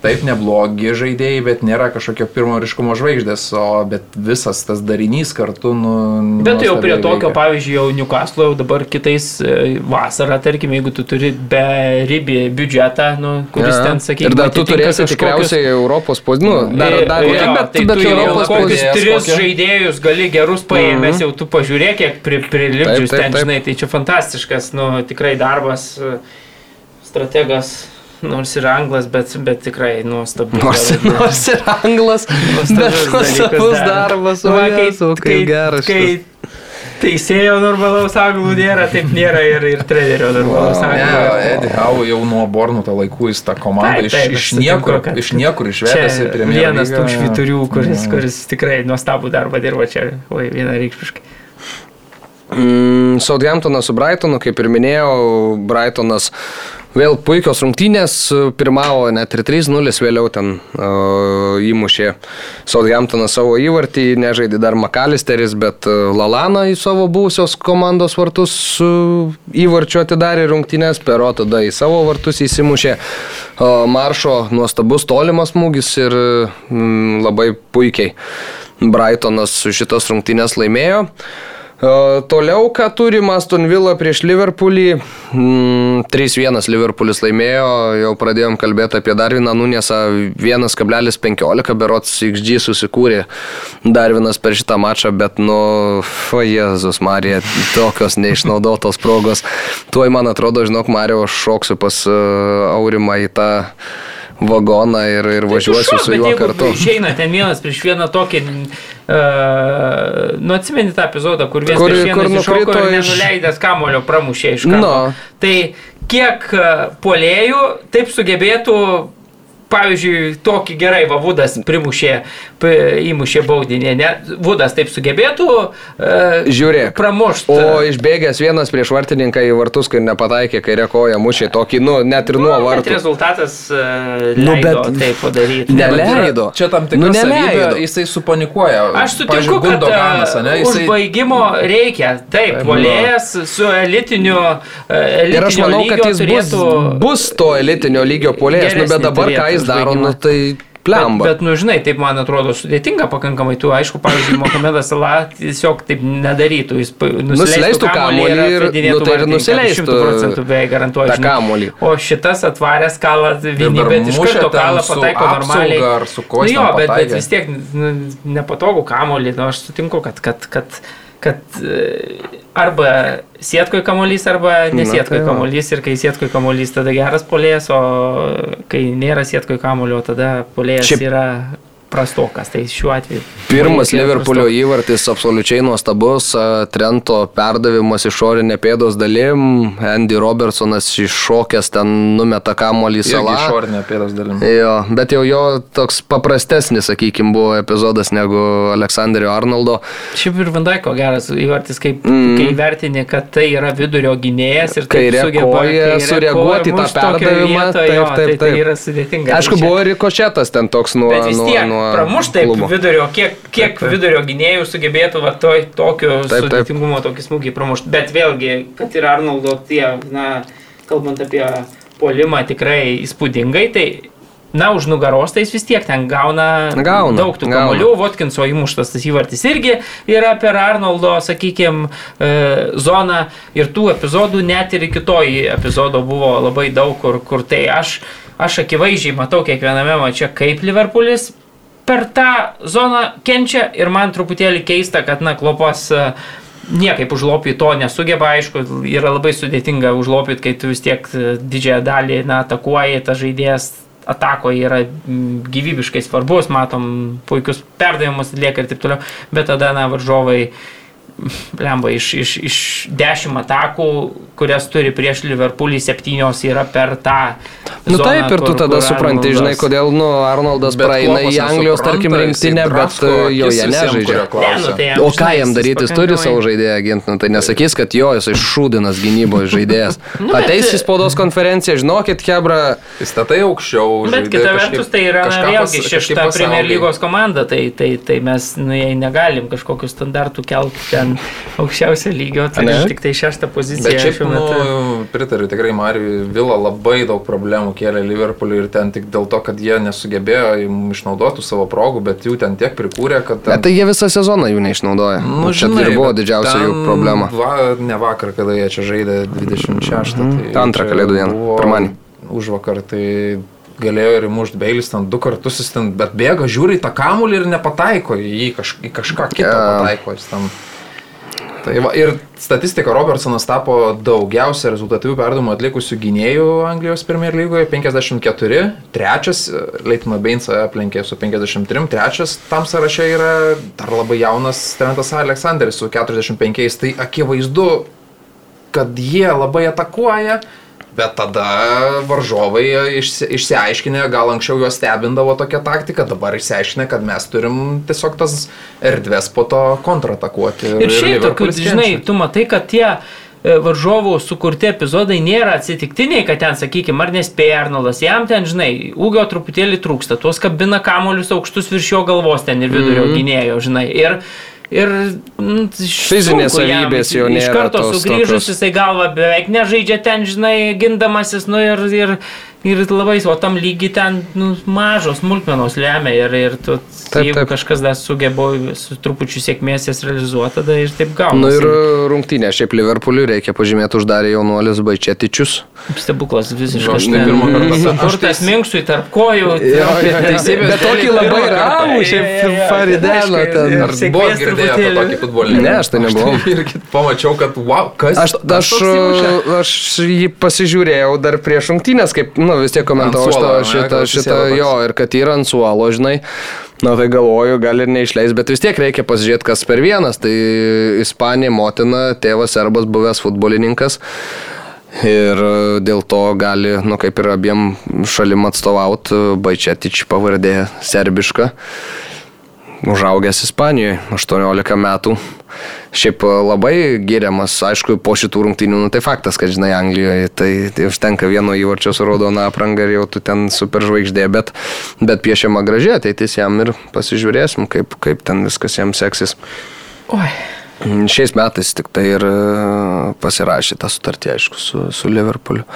taip neblogi žaidėjai, bet nėra kažkokio pirmo ryškumo žvaigždės, o bet visas tas darinys kartu, nu... Bet jau prie tokio, veikia. pavyzdžiui, jau Newcastle jau dabar kitais e, vasarą, tarkim, jeigu tu turi be ribį biudžetą, nu, kuris Ja. ten, sakykime, Ir dar tu turėsi tikriausiai Europos pozicijų. Nu, dar, dar jo, kokį, bet, tai bet tu Europos kokius pozicijų. tris kokią? žaidėjus gali gerus paėmęs, jau tu pažiūrėk, kiek pri, prilipdžius ten, žinai, tai čia fantastiškas, nu, tikrai darbas, e, strategas, nors ir anglas, bet, bet tikrai nuostabus. Nors, nors ir anglas, bet Nuostabus darbas, o Va, Jėzau, kaip geras. Kai teisėjo normalaus anglų nėra, taip nėra ir, ir trenerio normalaus Ne, anglų. Eddie Howe jau nuo Bornuto laikų jis tą komandą Taip, iš, taip, iš, sutinku, niekur, kad iš niekur Čia Premier vienas tų šviturių, kuris, Mm. kuris tikrai nuostabų darbą dirba čia, oi, vienareikšmiškai. Mm, Southamptonas su Brightonu, kaip ir minėjau, Brightonas vėl puikios rungtynės, pirmavo net ir 3-0, vėliau ten uh, įmušė Southamptonas savo įvartį, nežaidė dar Makalisteris, bet uh, Lalana į savo buvusios komandos vartus uh, įvarčio atidarė rungtynės, pero tada į savo vartus įsimušė uh, Maršo nuostabus tolimas smūgis ir mm, labai puikiai Brightonas šitas rungtynės laimėjo. E, Toliau, ką turim Aston Villa prieš Liverpoolį. Mm, 3-1 Liverpoolis laimėjo, jau pradėjom kalbėti apie Darviną Nunėsą 1,15 berots XG susikūrė Darvinas per šitą mačą, bet nu, o Jėzus Marija, tokios neišnaudotos progos. Tuoj man atrodo, žinok, Mario, aš šoksiu pas uh, Aurimą į tą vagoną ir, ir važiuosiu su juo kartu. Išeina ten vienas prieš vieną tokį, uh, nu atsimeni tą epizodą, kur vienas Kur- prieš vieną iššoko ir iš- nenuleidęs kamulio pramušė iš karto. Nu. Tai kiek e, puolėjų taip sugebėtų Pavyzdžiui, tokį gerai va Vudas primušė, įmušė baudinį, ne? Vudas taip sugebėtų uh, Žiūrėk. pramušti. O išbėgęs vienas prieš vartininką į vartus, kai nepataikė kairė koja, mušė tokį, nu, net ir nuo Bet vartų. rezultatas uh, Nu, leido bet- tai padaryti. Ne, Neleido. Čia tam tikra Nu, nu, neleido. savybė, jisai supanikuoja. Aš sutinku, kad uh, ane, jisai... užbaigimo reikia. Taip, Taip, polėjas su elitiniu. Uh, Ir aš manau, kad jis bus, bus to elitinio lygio polėjas, nu, bet dabar ką jis turėtų daro, nu, tai plemba. Bet, bet, nu, žinai, taip man atrodo sudėtinga pakankamai. Tu, aišku, pavyzdžiui, Mohamedas Salah tiesiog taip nedarytų. Jis Nusileistų kamuolį ir- nu, tai ir nusileistų 100 procentų beveik garantuoju. kamuolį. O šitas atvaręs kalą dar vienybė iš karto kalą pataiko normaliai. ar su kuo nu, jo, bet, bet vis tiek nu, nepatogų kamuolį. Nu, aš sutinku, kad, kad, kad, kad e, arba sietkoj kamuolys, arba nesietkoj tai kamuolys. Ir kai sietkoj kamuolys, tada geras polėjas, o kai nėra sietkoj kamuolio, tada polėjas Šiaip- yra prastokas. Tai šiuo atveju. Pirmas Liverpoolio prastokas. įvartis absoliučiai nuostabus, a, Trento perdavimas išorinė pėdos dalim, Andy Robertsonas iššokęs ten numeta kamuolį salą. išorinė pėdos dalim. Jo, bet jau jo toks paprastesnis, sakykime, buvo epizodas negu Aleksandrio Arnoldo. Šiaip ir Vandaiko geras įvartis, kaip, Mm. kai vertini, kad tai yra vidurio gynėjas ir taip Kairė sugeba sureaguoti į tą perdavimą, vietoj, taip, jo, taip, tai, tai taip. yra sudėtinga. Aišku, Tai buvo ir košetas ten toks nuo... Bet vis nuo, tiek, nuo pramuš taip klubo. vidurio, kiek, kiek Taip, taip. vidurio gynėjų sugebėtų va, toj, tokio Taip, taip. sudėtingumo tokį smūgį pramušti. Bet vėlgi, kad ir Arnoldo tie, na, kalbant apie polimą tikrai įspūdingai, tai Na, už nugaros tai jis vis tiek ten gauna, Gauna, daug tų kamolių, Votkinso įmuštas tas įvartis irgi yra per Arnoldo, sakykime, zoną ir tų epizodų net ir iki to epizodo buvo labai daug, kur, kur tai aš, aš akivaizdžiai matau kiekviename mače, kaip Liverpoolis per tą zoną kenčia ir man truputėlį keista, kad, na, klopas e, niekaip užlopyti to nesugeba, aišku, yra labai sudėtinga užlopyti, kai tu vis tiek e, didžiąją dalį, na, atakuoji, tas žaidėjas atakoje yra gyvybiškai svarbus, matom puikius perdavimus atlieka ir taip toliau, bet tada, na, varžovai lemba, iš, iš, iš dešimt atakų, kurias turi prieš Liverpoolį, septynios yra per tą. Nu zoną, taip, ir tu kur- tada kur supranti, Arnoldas- žinai, kodėl, nu, Arnoldas Bet praeina į Anglijos, tarkim, rinktinę, bet akis joje nežaidžia. Ne, nu, tai O ką jam daryti, jis turi savo žaidėją ginti, nu, tai nesakys, kad jo, jisai šūdinas gynyboje žaidėjas. [laughs] Nu, Ateis į spaudos konferenciją, žinokit, Hebra, Jis statai aukščiau. Bet žaidė kita vertus, tai yra na, vėlgi šešta Premier lygos komanda, tai, tai, tai mes nu, jai negalim kažkokiu standartu kelti ten aukščiausio lygio, tai Ne? tik tai šeštą poziciją Bet šiaip, šiuo metu. nu, pritariu, tikrai Marijui Vila labai daug problemų kėlė Liverpooliui ir ten tik dėl to, kad jie nesugebėjo išnaudotų savo progų, bet jų ten tiek prikūrė, kad... Ten, tai jie visą sezoną jų neišnaudoja. Nu, čia ir buvo bet didžiausia jų ten problema. Va, ne vakar, kada jie čia žaidė 26. Mhm. Tai Antrą Kalėdų dieną, pirmadienį. Už vakar, tai galėjo ir įmušti Beilis ten du kartus, jis ten, bet bėga, žiūri į tą kamulį ir nepataiko į kaž, į kažką kitą Jo. pataiko. Jis ten. Tai va, ir statistika Robertsonas tapo daugiausia rezultatyvių perdavimų atlikusių gynėjų Anglijos Premier lygoje - 54, trečias, Leitino Beinsą aplenkė su 53, trečias tam sąraše yra dar labai jaunas Trentas Aleksanderis su 45, tai akivaizdu, kad jie labai atakuoja, bet tada varžovai išsi, išsiaiškinę, gal anksčiau juos stebindavo tokia taktika, dabar išsiaiškinę, kad mes turim tiesiog tas erdvės po to kontratakuoti. Ir šiaip tokių, Liverpoolis žinai, tu matai, kad tie e, varžovų sukurti epizodai nėra atsitiktiniai, kad ten, sakykime, ar nespėja Arnoldas, jam ten, žinai, ūgio truputėlį trūksta, tuos kabina kamolius aukštus virš jo galvos ten ir vidurio mm -hmm. gynėjo, žinai. Ir, Ir mm, Fizinės savybės jau Iš nėra karto tos sugrįžus tokios. jisai galva beveik nežaidžia ten, žinai, gindamasis, nu ir, ir, ir labai, o tam lygiai ten nu, mažos smulkmenos lemia ir, ir tu, Taip, jeigu taip. kažkas dar sugebo su trupučiu sėkmės jas realizuoti, tada ir taip gauna. Nu ir rungtynė, šiaip Liverpooliui reikia pažymėti uždarė jaunuolis Baičetičius. Stebuklas Va, visiškas. ne pirmą kartą. Aš Turtas tai- minkštui tarp kojų. teisybės Bet tokį labai ramų, šiaip Farideno ten. Ar buvo girdėję apie tokį futbolininką? Ne, aš tai nebuvau. Aš irgi pamačiau, kad wow, kas Aš, aš, įmušė? aš jį pasižiūrėjau dar prieš rungtynės, kaip, nu, vis tiek komentavau šitą, šitą, šitą, jo, ir kad yra ant suolo, žinai. Na tai galvoju, gal ir neišleis, bet vis tiek reikia pasižiūrėti, kas per vienas. Tai Ispanija, motina, tėvas serbas, buvęs futbolininkas. Ir e, dėl to gali, nu kaip ir abiem šalim atstovauti, Baičetič pavardė serbiška. Užaugęs Ispanijoje, 18 metų. Šiaip e, labai giriamas, aišku, po šitų rungtynių, nu, tai faktas, kad, žinai, Anglijoje tai, tai užtenka vieno įvarčio su raudona apranga ir jau tu ten superžvaigždė, bet, bet piešiama gražiai ateitis jam ir pasižiūrėsim, kaip, kaip ten viskas jam seksis. Oi. Šiais metais tik tai ir e, pasirašė tą sutartį, aišku, su, su Liverpooliu.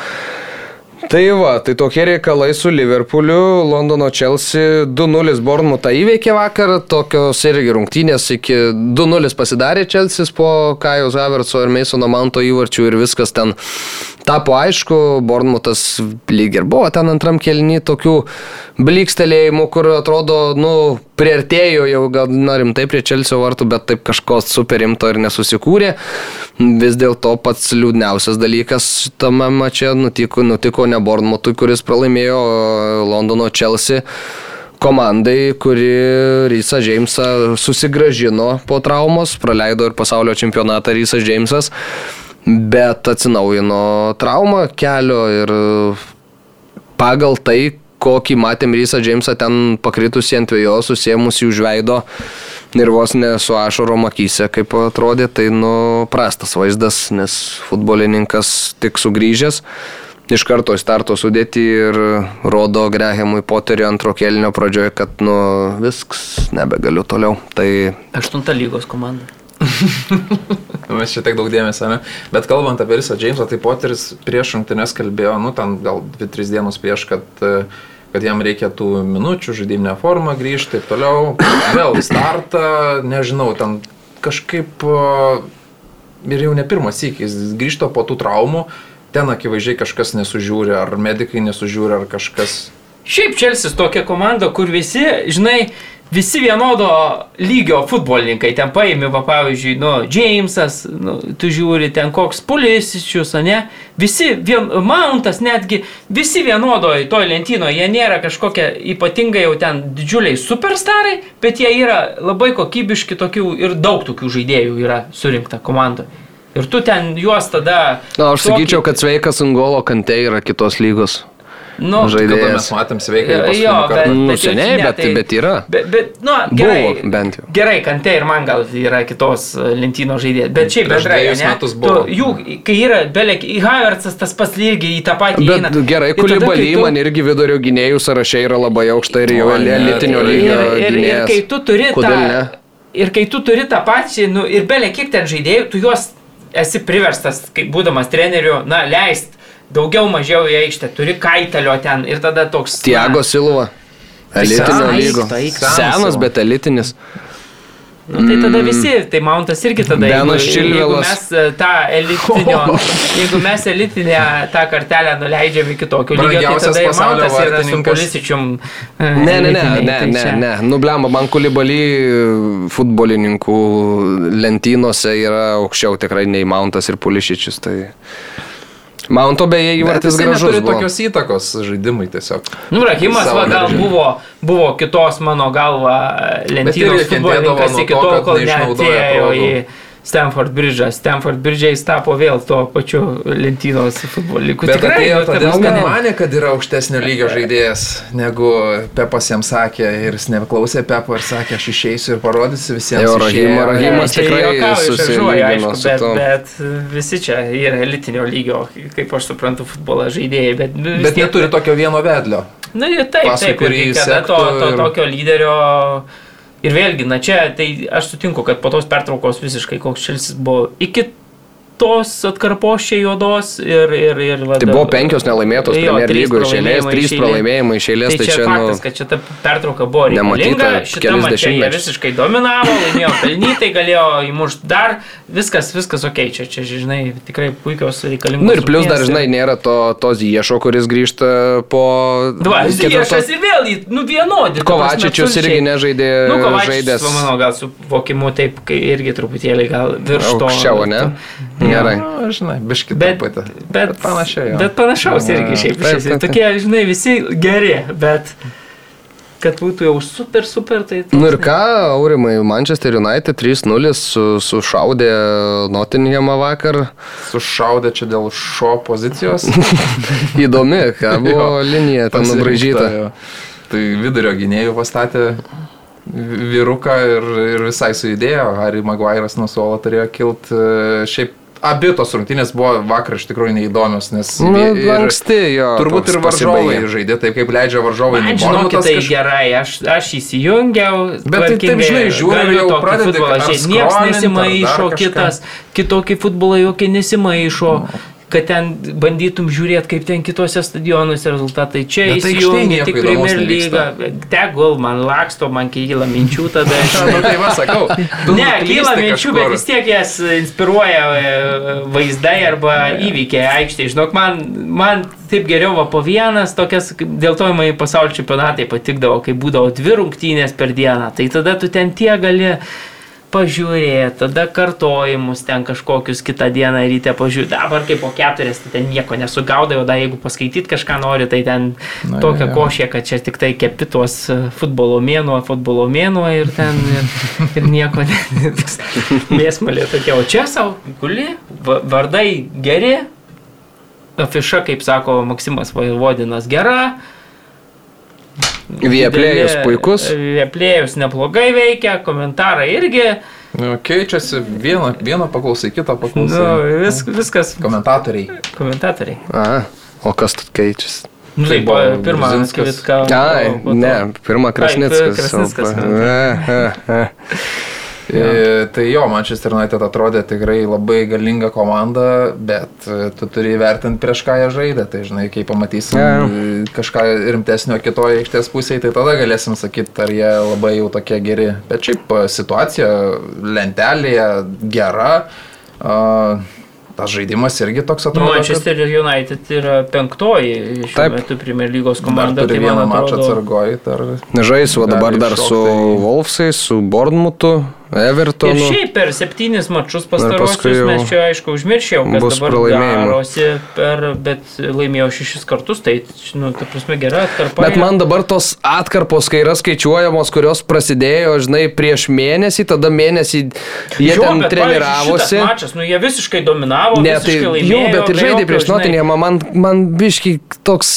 Tai va, tai tokie reikalai su Liverpooliu, Londono Chelsea 2-0 Bournemouthą įveikė vakar, tokios irgi rungtynės iki 2-0 pasidarė Chelsea po Kajos Havertzo ir Masono Manto įvarčių ir viskas ten tapo aišku, Bournemouthas lyg ir buvo ten antram kelny tokių blikstelėjimų, kur atrodo, nu, priartėjo jau gal rimtai prie Chelsea vartų, bet taip kažko super rimto ir nesusikūrė. Vis dėlto pats liūdniausias dalykas tame mače nutiko, nutiko ne Bournemouthui, kuris pralaimėjo Londono Chelsea komandai, kuri Rysą Džeimsą susigražino po traumos, praleido ir pasaulio čempionatą Rysas Džeimsas, bet atsinaujino traumą kelio ir pagal tai, kokį matėm Rysą Džeimsą ten pakritusi ant vėjo, susėmusi už veido ir vos ne su ašarom akyse, kaip atrodė, tai nu prastas vaizdas, nes futbolininkas tik sugrįžęs. Iš karto į starto sudėti ir rodo Grehamui Poteriui antro kelnio pradžioje, kad nu viskas, nebegaliu toliau. Tai Aštunta lygos komanda. [laughs] Mes čia tiek daug dėmesio, ne? Bet kalbant apie Rysą Džeimsą, tai Poteris prieš rungtynes kalbėjo, nu ten gal 2-3 dienos prieš, kad, e, kad jam reikia tų minučių, žaidiminę formą grįžti, taip toliau. Vėl startą, nežinau, ten kažkaip e, ir jau ne pirmas sykis, jis grįžta po tų traumų, ten akivaizdžiai kažkas nesužiūri, ar medikai nesužiūri, ar kažkas. Šiaip Čelsis tokia komanda, kur visi, žinai, visi vienodo lygio futbolininkai, ten paimi, va, pavyzdžiui, nu, Jamesas, nu, tu žiūri, ten koks Pulisičius, ne, visi, vien, Mountas netgi, visi vienodoje toje lentynoje, jie nėra kažkokie ypatingai jau ten didžiuliai superstarai, bet jie yra labai kokybiški tokių ir daug tokių žaidėjų yra surinkta komandoje. Ir tu ten juos tada... Na, aš sakyčiau, kad sveikas Angolo kante yra kitos lygos. Nu, Kada mes žaidėjas. matėm sveikai Jo, bet- Nu, bet jau seniai, ne, bet, tai- bet yra. Bet, bet nu, gerai. Buvo bent jau. Gerai, kantė ir man gal yra kitos e, lentynos žaidėjas. Bet šiaip Prieš bendrai, jų, kai yra belek, į Havertzas tas pats irgi į tą patį Bet įeina. gerai, kulibalį tu- man irgi vidurio gynėjų sąraše yra labai aukšta ir jau ne, elitinio tai- lygio ir, ir, ir kai tu turi Kodėl tą... ne? Ir kai tu turi tą pačią, nu, ir belė kiek ten žaidėjų, tu juos esi priverstas, kaip būdamas treneriu, na, leist daugiau mažiau į aikštę, turi kaitalio ten ir tada toks... na, Tiago Silva. Elitinio lygo. tai Senas, bet elitinis. Nu, tai tada visi, tai Mountas irgi tada. Benas jeigu, jeigu mes e, tą elitinio, [laughs] jeigu mes elitinę tą kartelę nuleidžiam iki tokio lygio, tai tada ir Mountas yra su policičium. e, Ne, ne, ne, ne, tai ne, ne. Nublemba, man kulibalį futbolininkų lentynose yra aukščiau tikrai nei Mountas ir Pulišičius. Tai... Mounto beje įvartis gražus. neturi buvo. tokios įtakos žaidimui tiesiog. Nu, Rahimas, va, gal daržinį. buvo, buvo kitos mano galva lentynos futbolininkas nuo iki to, tol, kad kol neatėjo į. Stanford Bridge'ą. Stanford Bridge'ą jis tapo vėl tuo pačiu lentynos futbolininku. Bet atėjo nu, ta todėl, kad ne. mane, kad yra aukštesnio lygio žaidėjas, negu Pepas jam sakė ir jis neklausė Pepo ir sakė, aš išeisiu ir parodysiu visiems. Jo. Rahimo- Rahimas čia tikrai susilygino aišku, su bet, bet visi čia yra elitinio lygio, kaip aš suprantu, futbolo žaidėjai. Bet, Bet tiek- neturi tokio vieno vedlio. Na ir taip, paskui taip, kurį ir kada to, to ir- tokio lyderio. Ir vėlgi, na čia, tai aš sutinku, kad po tos pertraukos visiškai koks šilsis buvo iki tos atkarpos čia juodos ir... ir, ir va, Tai buvo penkios nelaimėtos Premier lygoje iš eilės, trys pralaimėjimai iš eilės, Tai tai čia čia, faktas, nu, kad šita pertrauka buvo nematyta šitą mačą jie visiškai dominavo, laimėjo pelnytai, galėjo įmušti dar, viskas, viskas ok, čia, čia žinai, tikrai puikios reikalingos. Nu ir plus dar, žinai, nėra to, tos iešo, kuris grįžta po... Va, ketvirtos- Ziešas ir vėl, nu vienodi. ta Kovačičius irgi nežaidė Nu, Kovačičius, žaidęs va, manau, gal su vokimu taip, irgi truputėlį gal virš to. aukščiau, ne? Gerai. Na, žinai, biškit Bet, truputį. bet, panašiai. jo. bet panašaus Jo, irgi jo. šiaip. Taip, taip, taip. Tokie, žinai, visi geri, bet kad būtų jau super, super, tai... toks Nu ir ką, Aurimai, Manchester United 3-0 su, sušaudė Nottinghamą vakar. Sušaudė čia dėl šio pozicijos. [laughs] Įdomi, ką buvo linija ten nubražyta. jo. Tai vidurio gynėjų pastatė vyruką ir, ir visai sujudėjo. Harry Maguire'as nuo suolo turėjo kilt. e, Šiaip abi tos rungtynės buvo vakar iš tikrųjų neįdomios, nes Nu, anksti jo. turbūt ir varžovai žaidė taip, kaip leidžia varžovai. Man žinokit, tai kaž- gerai, aš, aš įsijungiau. Bet tai taip, žinai, žiūri ir galiu jau žiūrėt. Niekas nesimaišo, kitas, kitokį futbolą jokie nesimaišo. Kad ten bandytum žiūrėti, kaip ten kitose stadionuose rezultatai. Čia Bet aikštėj įsijungia nieko tik Premier lyga. Tegul man laksto, man kyla minčių tada. [laughs] Nu, tai va, sakau. [laughs] Ne, kyla minčių, bet kažkur. vis tiek jas inspiruoja e, vaizdai arba įvykiai aikštėje. Žinok, man, man taip geriau va po vienas, tokias, dėl to man pasaulio čempionatai patikdavo, kai būdavo dvi rungtynės per dieną. Tai tada tu ten tie gali pažiūrėti, tada kartojimus ten kažkokius kitą dieną ryte pažiūrėti. Dabar kaip po keturias, tai ten nieko nesugaudai, o dar jeigu paskaityti kažką nori, tai ten Na, tokia jo. košė, kad čia tik tai kepitos futbolo mėnuo, futbolo mėnuo ir ten ir, [laughs] ir nieko ne. toks Mėsmalė tokia, o čia savo guli, va- vardai geri, afiša, kaip sako Maksimas Vodinas, gera. Vieplėjus puikus. Vieplėjus neblogai veikia, komentarai irgi. Nu, keičiasi, vieną, vieną paklausai, kitą Nu, paklausai. vis, viskas Komentatoriai. komentatoriai. A, o kas tu keičiasi? Nu, Tai tai buvo pirmą. Ai, ne, pirmą Krasnickas. Krasnickas, nu. e, tai jo, Manchester United atrodė tikrai labai galinga komanda, bet e, tu turi įvertinti prieš ką jie žaidė. Tai žinai, kai pamatysim e, kažką rimtesnio kitoje aikštės pusėje, tai tada galėsim sakyti, ar jie labai jau tokie geri. Bet šiaip e, situacija lentelėje gera. A, tas žaidimas irgi toks atrodo. kad- Manchester United yra penktoji šiuo Taip. metu Premier lygos Dar komanda. turi tai vieną mačą atrodo- atsargoj. Dar... Žais, o dabar dar iššokt, su tai- Wolfsais, su Bournemouthu, Ir Evertonu. šiaip per septynis mačus paskui pastarosius mes čia aišku užmiršėjau, bus dabar darosi, per, bet laimėjau šešis kartus, tai, nu, ta prasme, gera atkarpa. Bet man dabar tos atkarpos, kai yra skaičiuojamos, kurios prasidėjo, žinai, prieš mėnesį, tada mėnesį jie Jo, ten bet, treniravosi. Mačas, nu, jie visiškai dominavo, Ne, tai visiškai laimėjo. jau, bet ir žaidė jokio, prieš Notinėmą, man, man biški toks...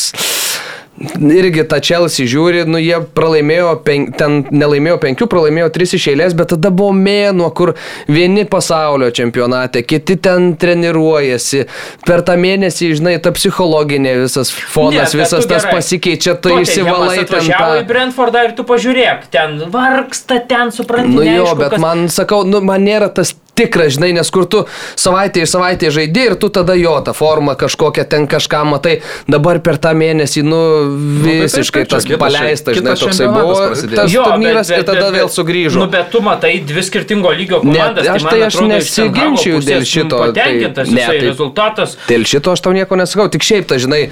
Irgi tą Chelsea žiūri, nu jie pralaimėjo, pen, ten nelaimėjo penkių, pralaimėjo tris iš eilės, bet tada buvo mėnuo, kur vieni pasaulio čempionate, kiti ten treniruojasi. Per tą mėnesį, žinai, ta psichologinė visas fonas, bet visas tu tas gerai. pasikeičia, tu Tottenhamas išsivalai ten į tą... Brentfordą ir tu pažiūrėk, ten vargsta, ten supranti. Nu jo, neaišku, bet kas- man, sakau, nu, man nėra tas tikras, žinai, nes kur tu savaitę iš savaitę žaidži ir tu tada jo tą formą kažkokią ten kažką matai, dabar per tą mėnesį, nu, visiškai taip, čia tas paleistas, žinai, toksai buvo, tas Jo, turnyras ir tada vėl sugrįžo. Nu, bet tu matai dvi skirtingo lygio Ne, komandas. aš man tai aš Hago nesiginčiju dėl šito, nu, tai- Patenkintas ne, jisai tai- rezultatas. Dėl šito aš tau nieko nesakau, tik šiaip tai, žinai,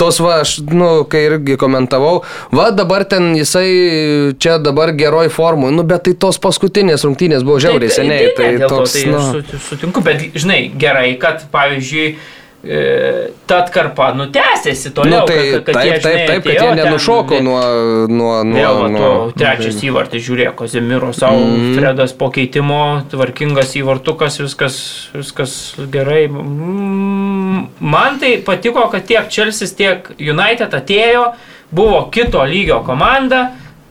tos va, aš, nu, kai irgi komentavau, va dabar ten jisai čia dabar geroj formui, nu, bet tai tos paskutinės rungtynės buvo žiauriai seniai, tai, ne, dėl to, toks, tai nu, sutinku, bet žinai, gerai, kad pavyzdžiui, ta atkarpa nutęsėsi nu, toliau. tai kad, kad taip, jie, taip, žinai, taip, kad atėjo jie ten, nenušoko bet- nuo, nuo, Vėl, nuo, va, nuo, to trečias įvartis, žiūrėk, Kozemiro savo, mm. Fredas po keitimo, tvarkingas įvartukas, viskas, viskas gerai. Mm, Man tai patiko, kad tiek Chelsea, tiek United atėjo, buvo kito lygio komanda,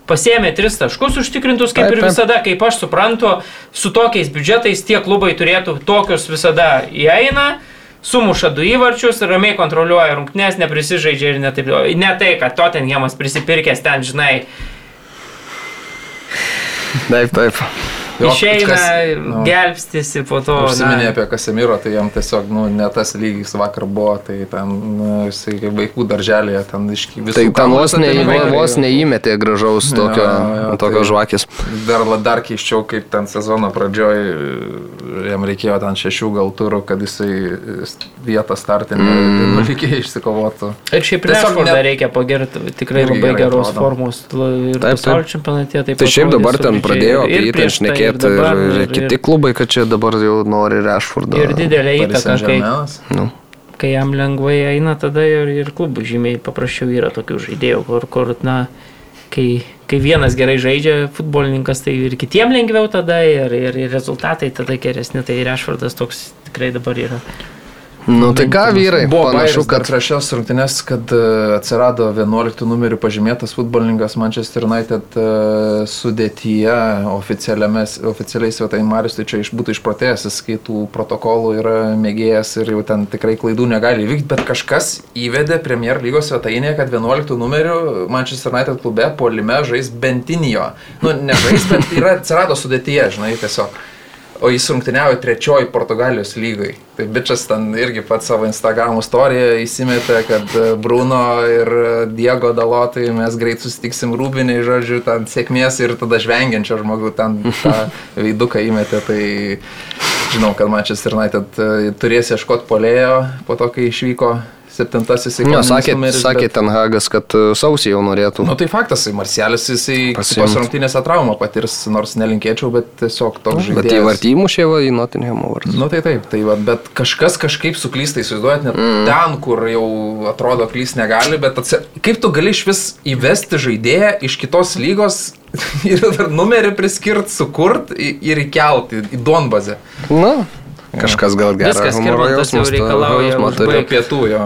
pasėmė tris taškus užtikrintus, kaip Taip, ir taip. visada, kaip aš suprantu, su tokiais biudžetais tie klubai turėtų tokius visada įeina. Sumuša du įvarčius, ramiai kontroliuoja rungtynės, neprisižaidžia ir netaip. Ne tai, kad Tottenhamas prisipirkęs ten, žinai, Taip, taip. Jo, išeina, kas- nu. gelbstisi po to. Užsiminė na. apie Kasemiro, tai jam tiesiog, nu, ne tas lygis vakar buvo, tai ten, nu, jisai kaip vaikų darželėje, ten iš visų... Tai ten vos, ne, vos neįmetė gražaus Jo, tokio, jo, tokio tai- žvakės. Dar, la- dar keiščiau, kaip ten sezono pradžioj, jam reikėjo ten šešių gal turų, kad jisai vietą startinį mm. nulikė išsikovotų. Ir šiaip Tiesiog Rešfordą net- reikia pagirti, tikrai labai geros formos ir Taip, taip. pasaulio čempionate. taip Tai šiaip atrodė dabar ten pradėjo apie jį ten prieš tai, šnekėti ir, dabar, ir kiti klubai, kad čia dabar jau nori Rešfordą. Ir didelė įtaka, kai. Nu. kai jam lengvai eina, tada ir, ir klubų žymiai paprasčiau yra tokių žaidėjų, kur, kur na, kai, kai vienas gerai žaidžia futbolininkas, tai ir kitiem lengviau tada ir, ir, ir rezultatai tada geresni. Tai Rešfordas toks tikrai dabar yra. Nu tai ką vyrai, Buvo panašu, kad kad prieš šios rungtynės, kad e, atsirado 11 numerių pažymėtas futbolininkas Manchester United e, sudėtyje oficialiai svetainė Marius, tai čia iš, būtų išprotėjęs, jis kai tų protokolų yra mėgėjas ir jau ten tikrai klaidų negali įvykti, bet kažkas įvedė Premier lygos svetainėje, kad 11 numerių Manchester United klube polime žais Bentinijo. Nu, nežais, bet yra atsirado sudėtyje, žinai, tiesiog. O jis rungtyniavo trečioji Portugalijos lygai. Tai bičias ten irgi pats savo Instagram istoriją įsimetė, kad e, Bruno ir e, Diego Dalotai mes greit susitiksim rūbiniai, žodžiu, ten sėkmės ir tada žvengiančio žmogų ten tą [laughs] veiduką įmetė. Tai žinau, kad Manchester United e, turės ieškoti polėjo po to, kai išvyko septintasis į Ne, sakė, sakė ten Hagas, kad e, sausį jau norėtų. Nu tai faktas, tai Marcialis jisai Pasiimt. tos rungtynėse traumą patirs, nors nelinkėčiau, bet tiesiog toks žaidimas. Bet į vartymų šėvą į Nottingham vardą. Nu tai taip, tai va, bet kažkas kažkaip suklysta, įsivaizduojat, net mm. ten, kur jau atrodo klys negali, bet atsi... kaip tu gali iš vis įvesti žaidėją iš kitos lygos [laughs] ir dar numerį priskirti, sukurt ir įkelti į Donbazę. Na, kažkas gal geras. Viskas, humoro jau jausmas, to reikalauja. Prie pietų jo.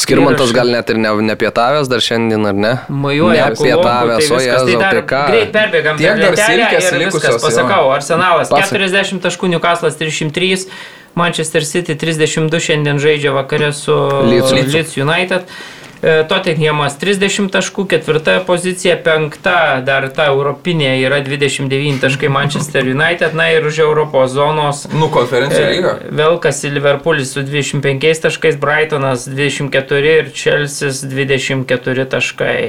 Skirmantas gal net ir ne, nepietavęs dar šiandien, ar ne? Majuoja, Nepietavęs, o tai jėzau, dar tai ką? greit perbėgam. Tiek dar silkės ir likusios. Pasakau, Arsenalas Pasak. 40 taškų, Newcastle 303, Manchester City 32 šiandien žaidžia vakare su Leeds. Leeds United. E, Tottenhamas 30 taškų, ketvirta pozicija, penkta dar ta europinė yra 29 taškai Manchester United, na ir už Europos zonos Nu, konferencijų lyga. Velkas į Liverpoolis su 25 taškais, Brightonas 24 ir Chelsea 24 taškai.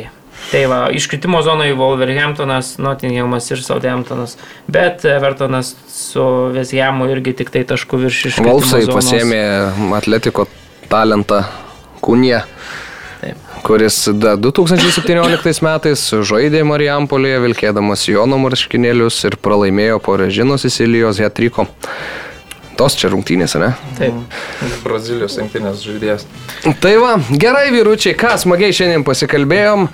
Tai va, iškritimo zonoje Wolverhamptonas, Nottinghamas ir Southamptonas, bet Evertonas su Vesjamu irgi tik tai tašku virš iškritimo Valsai pasėmė Atletiko talentą Kūnie, Taip. kuris da 2017 metais žaidė Marijampolėje, vilkėdamas Jono marškinėlius ir pralaimėjo po Režinos Isilijos Hetriko. Tos čia rungtynės, ne? Taip. [laughs] Brazilijos rinktinės žaidėjas. Tai va, gerai vyručiai, ką smagiai šiandien pasikalbėjom.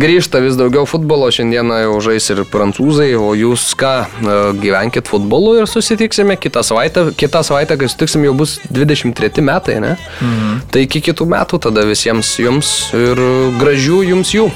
Grįžta vis daugiau futbolo, šiandieną jau žais ir prancūzai, o jūs ką, e, gyvenkit futbolu ir susitiksime kitą savaitę. Kitą savaitę, kai sutiksim, jau bus 23 metai, ne? Mhm. Tai iki kitų metų tada visiems jums ir gražių jums jų.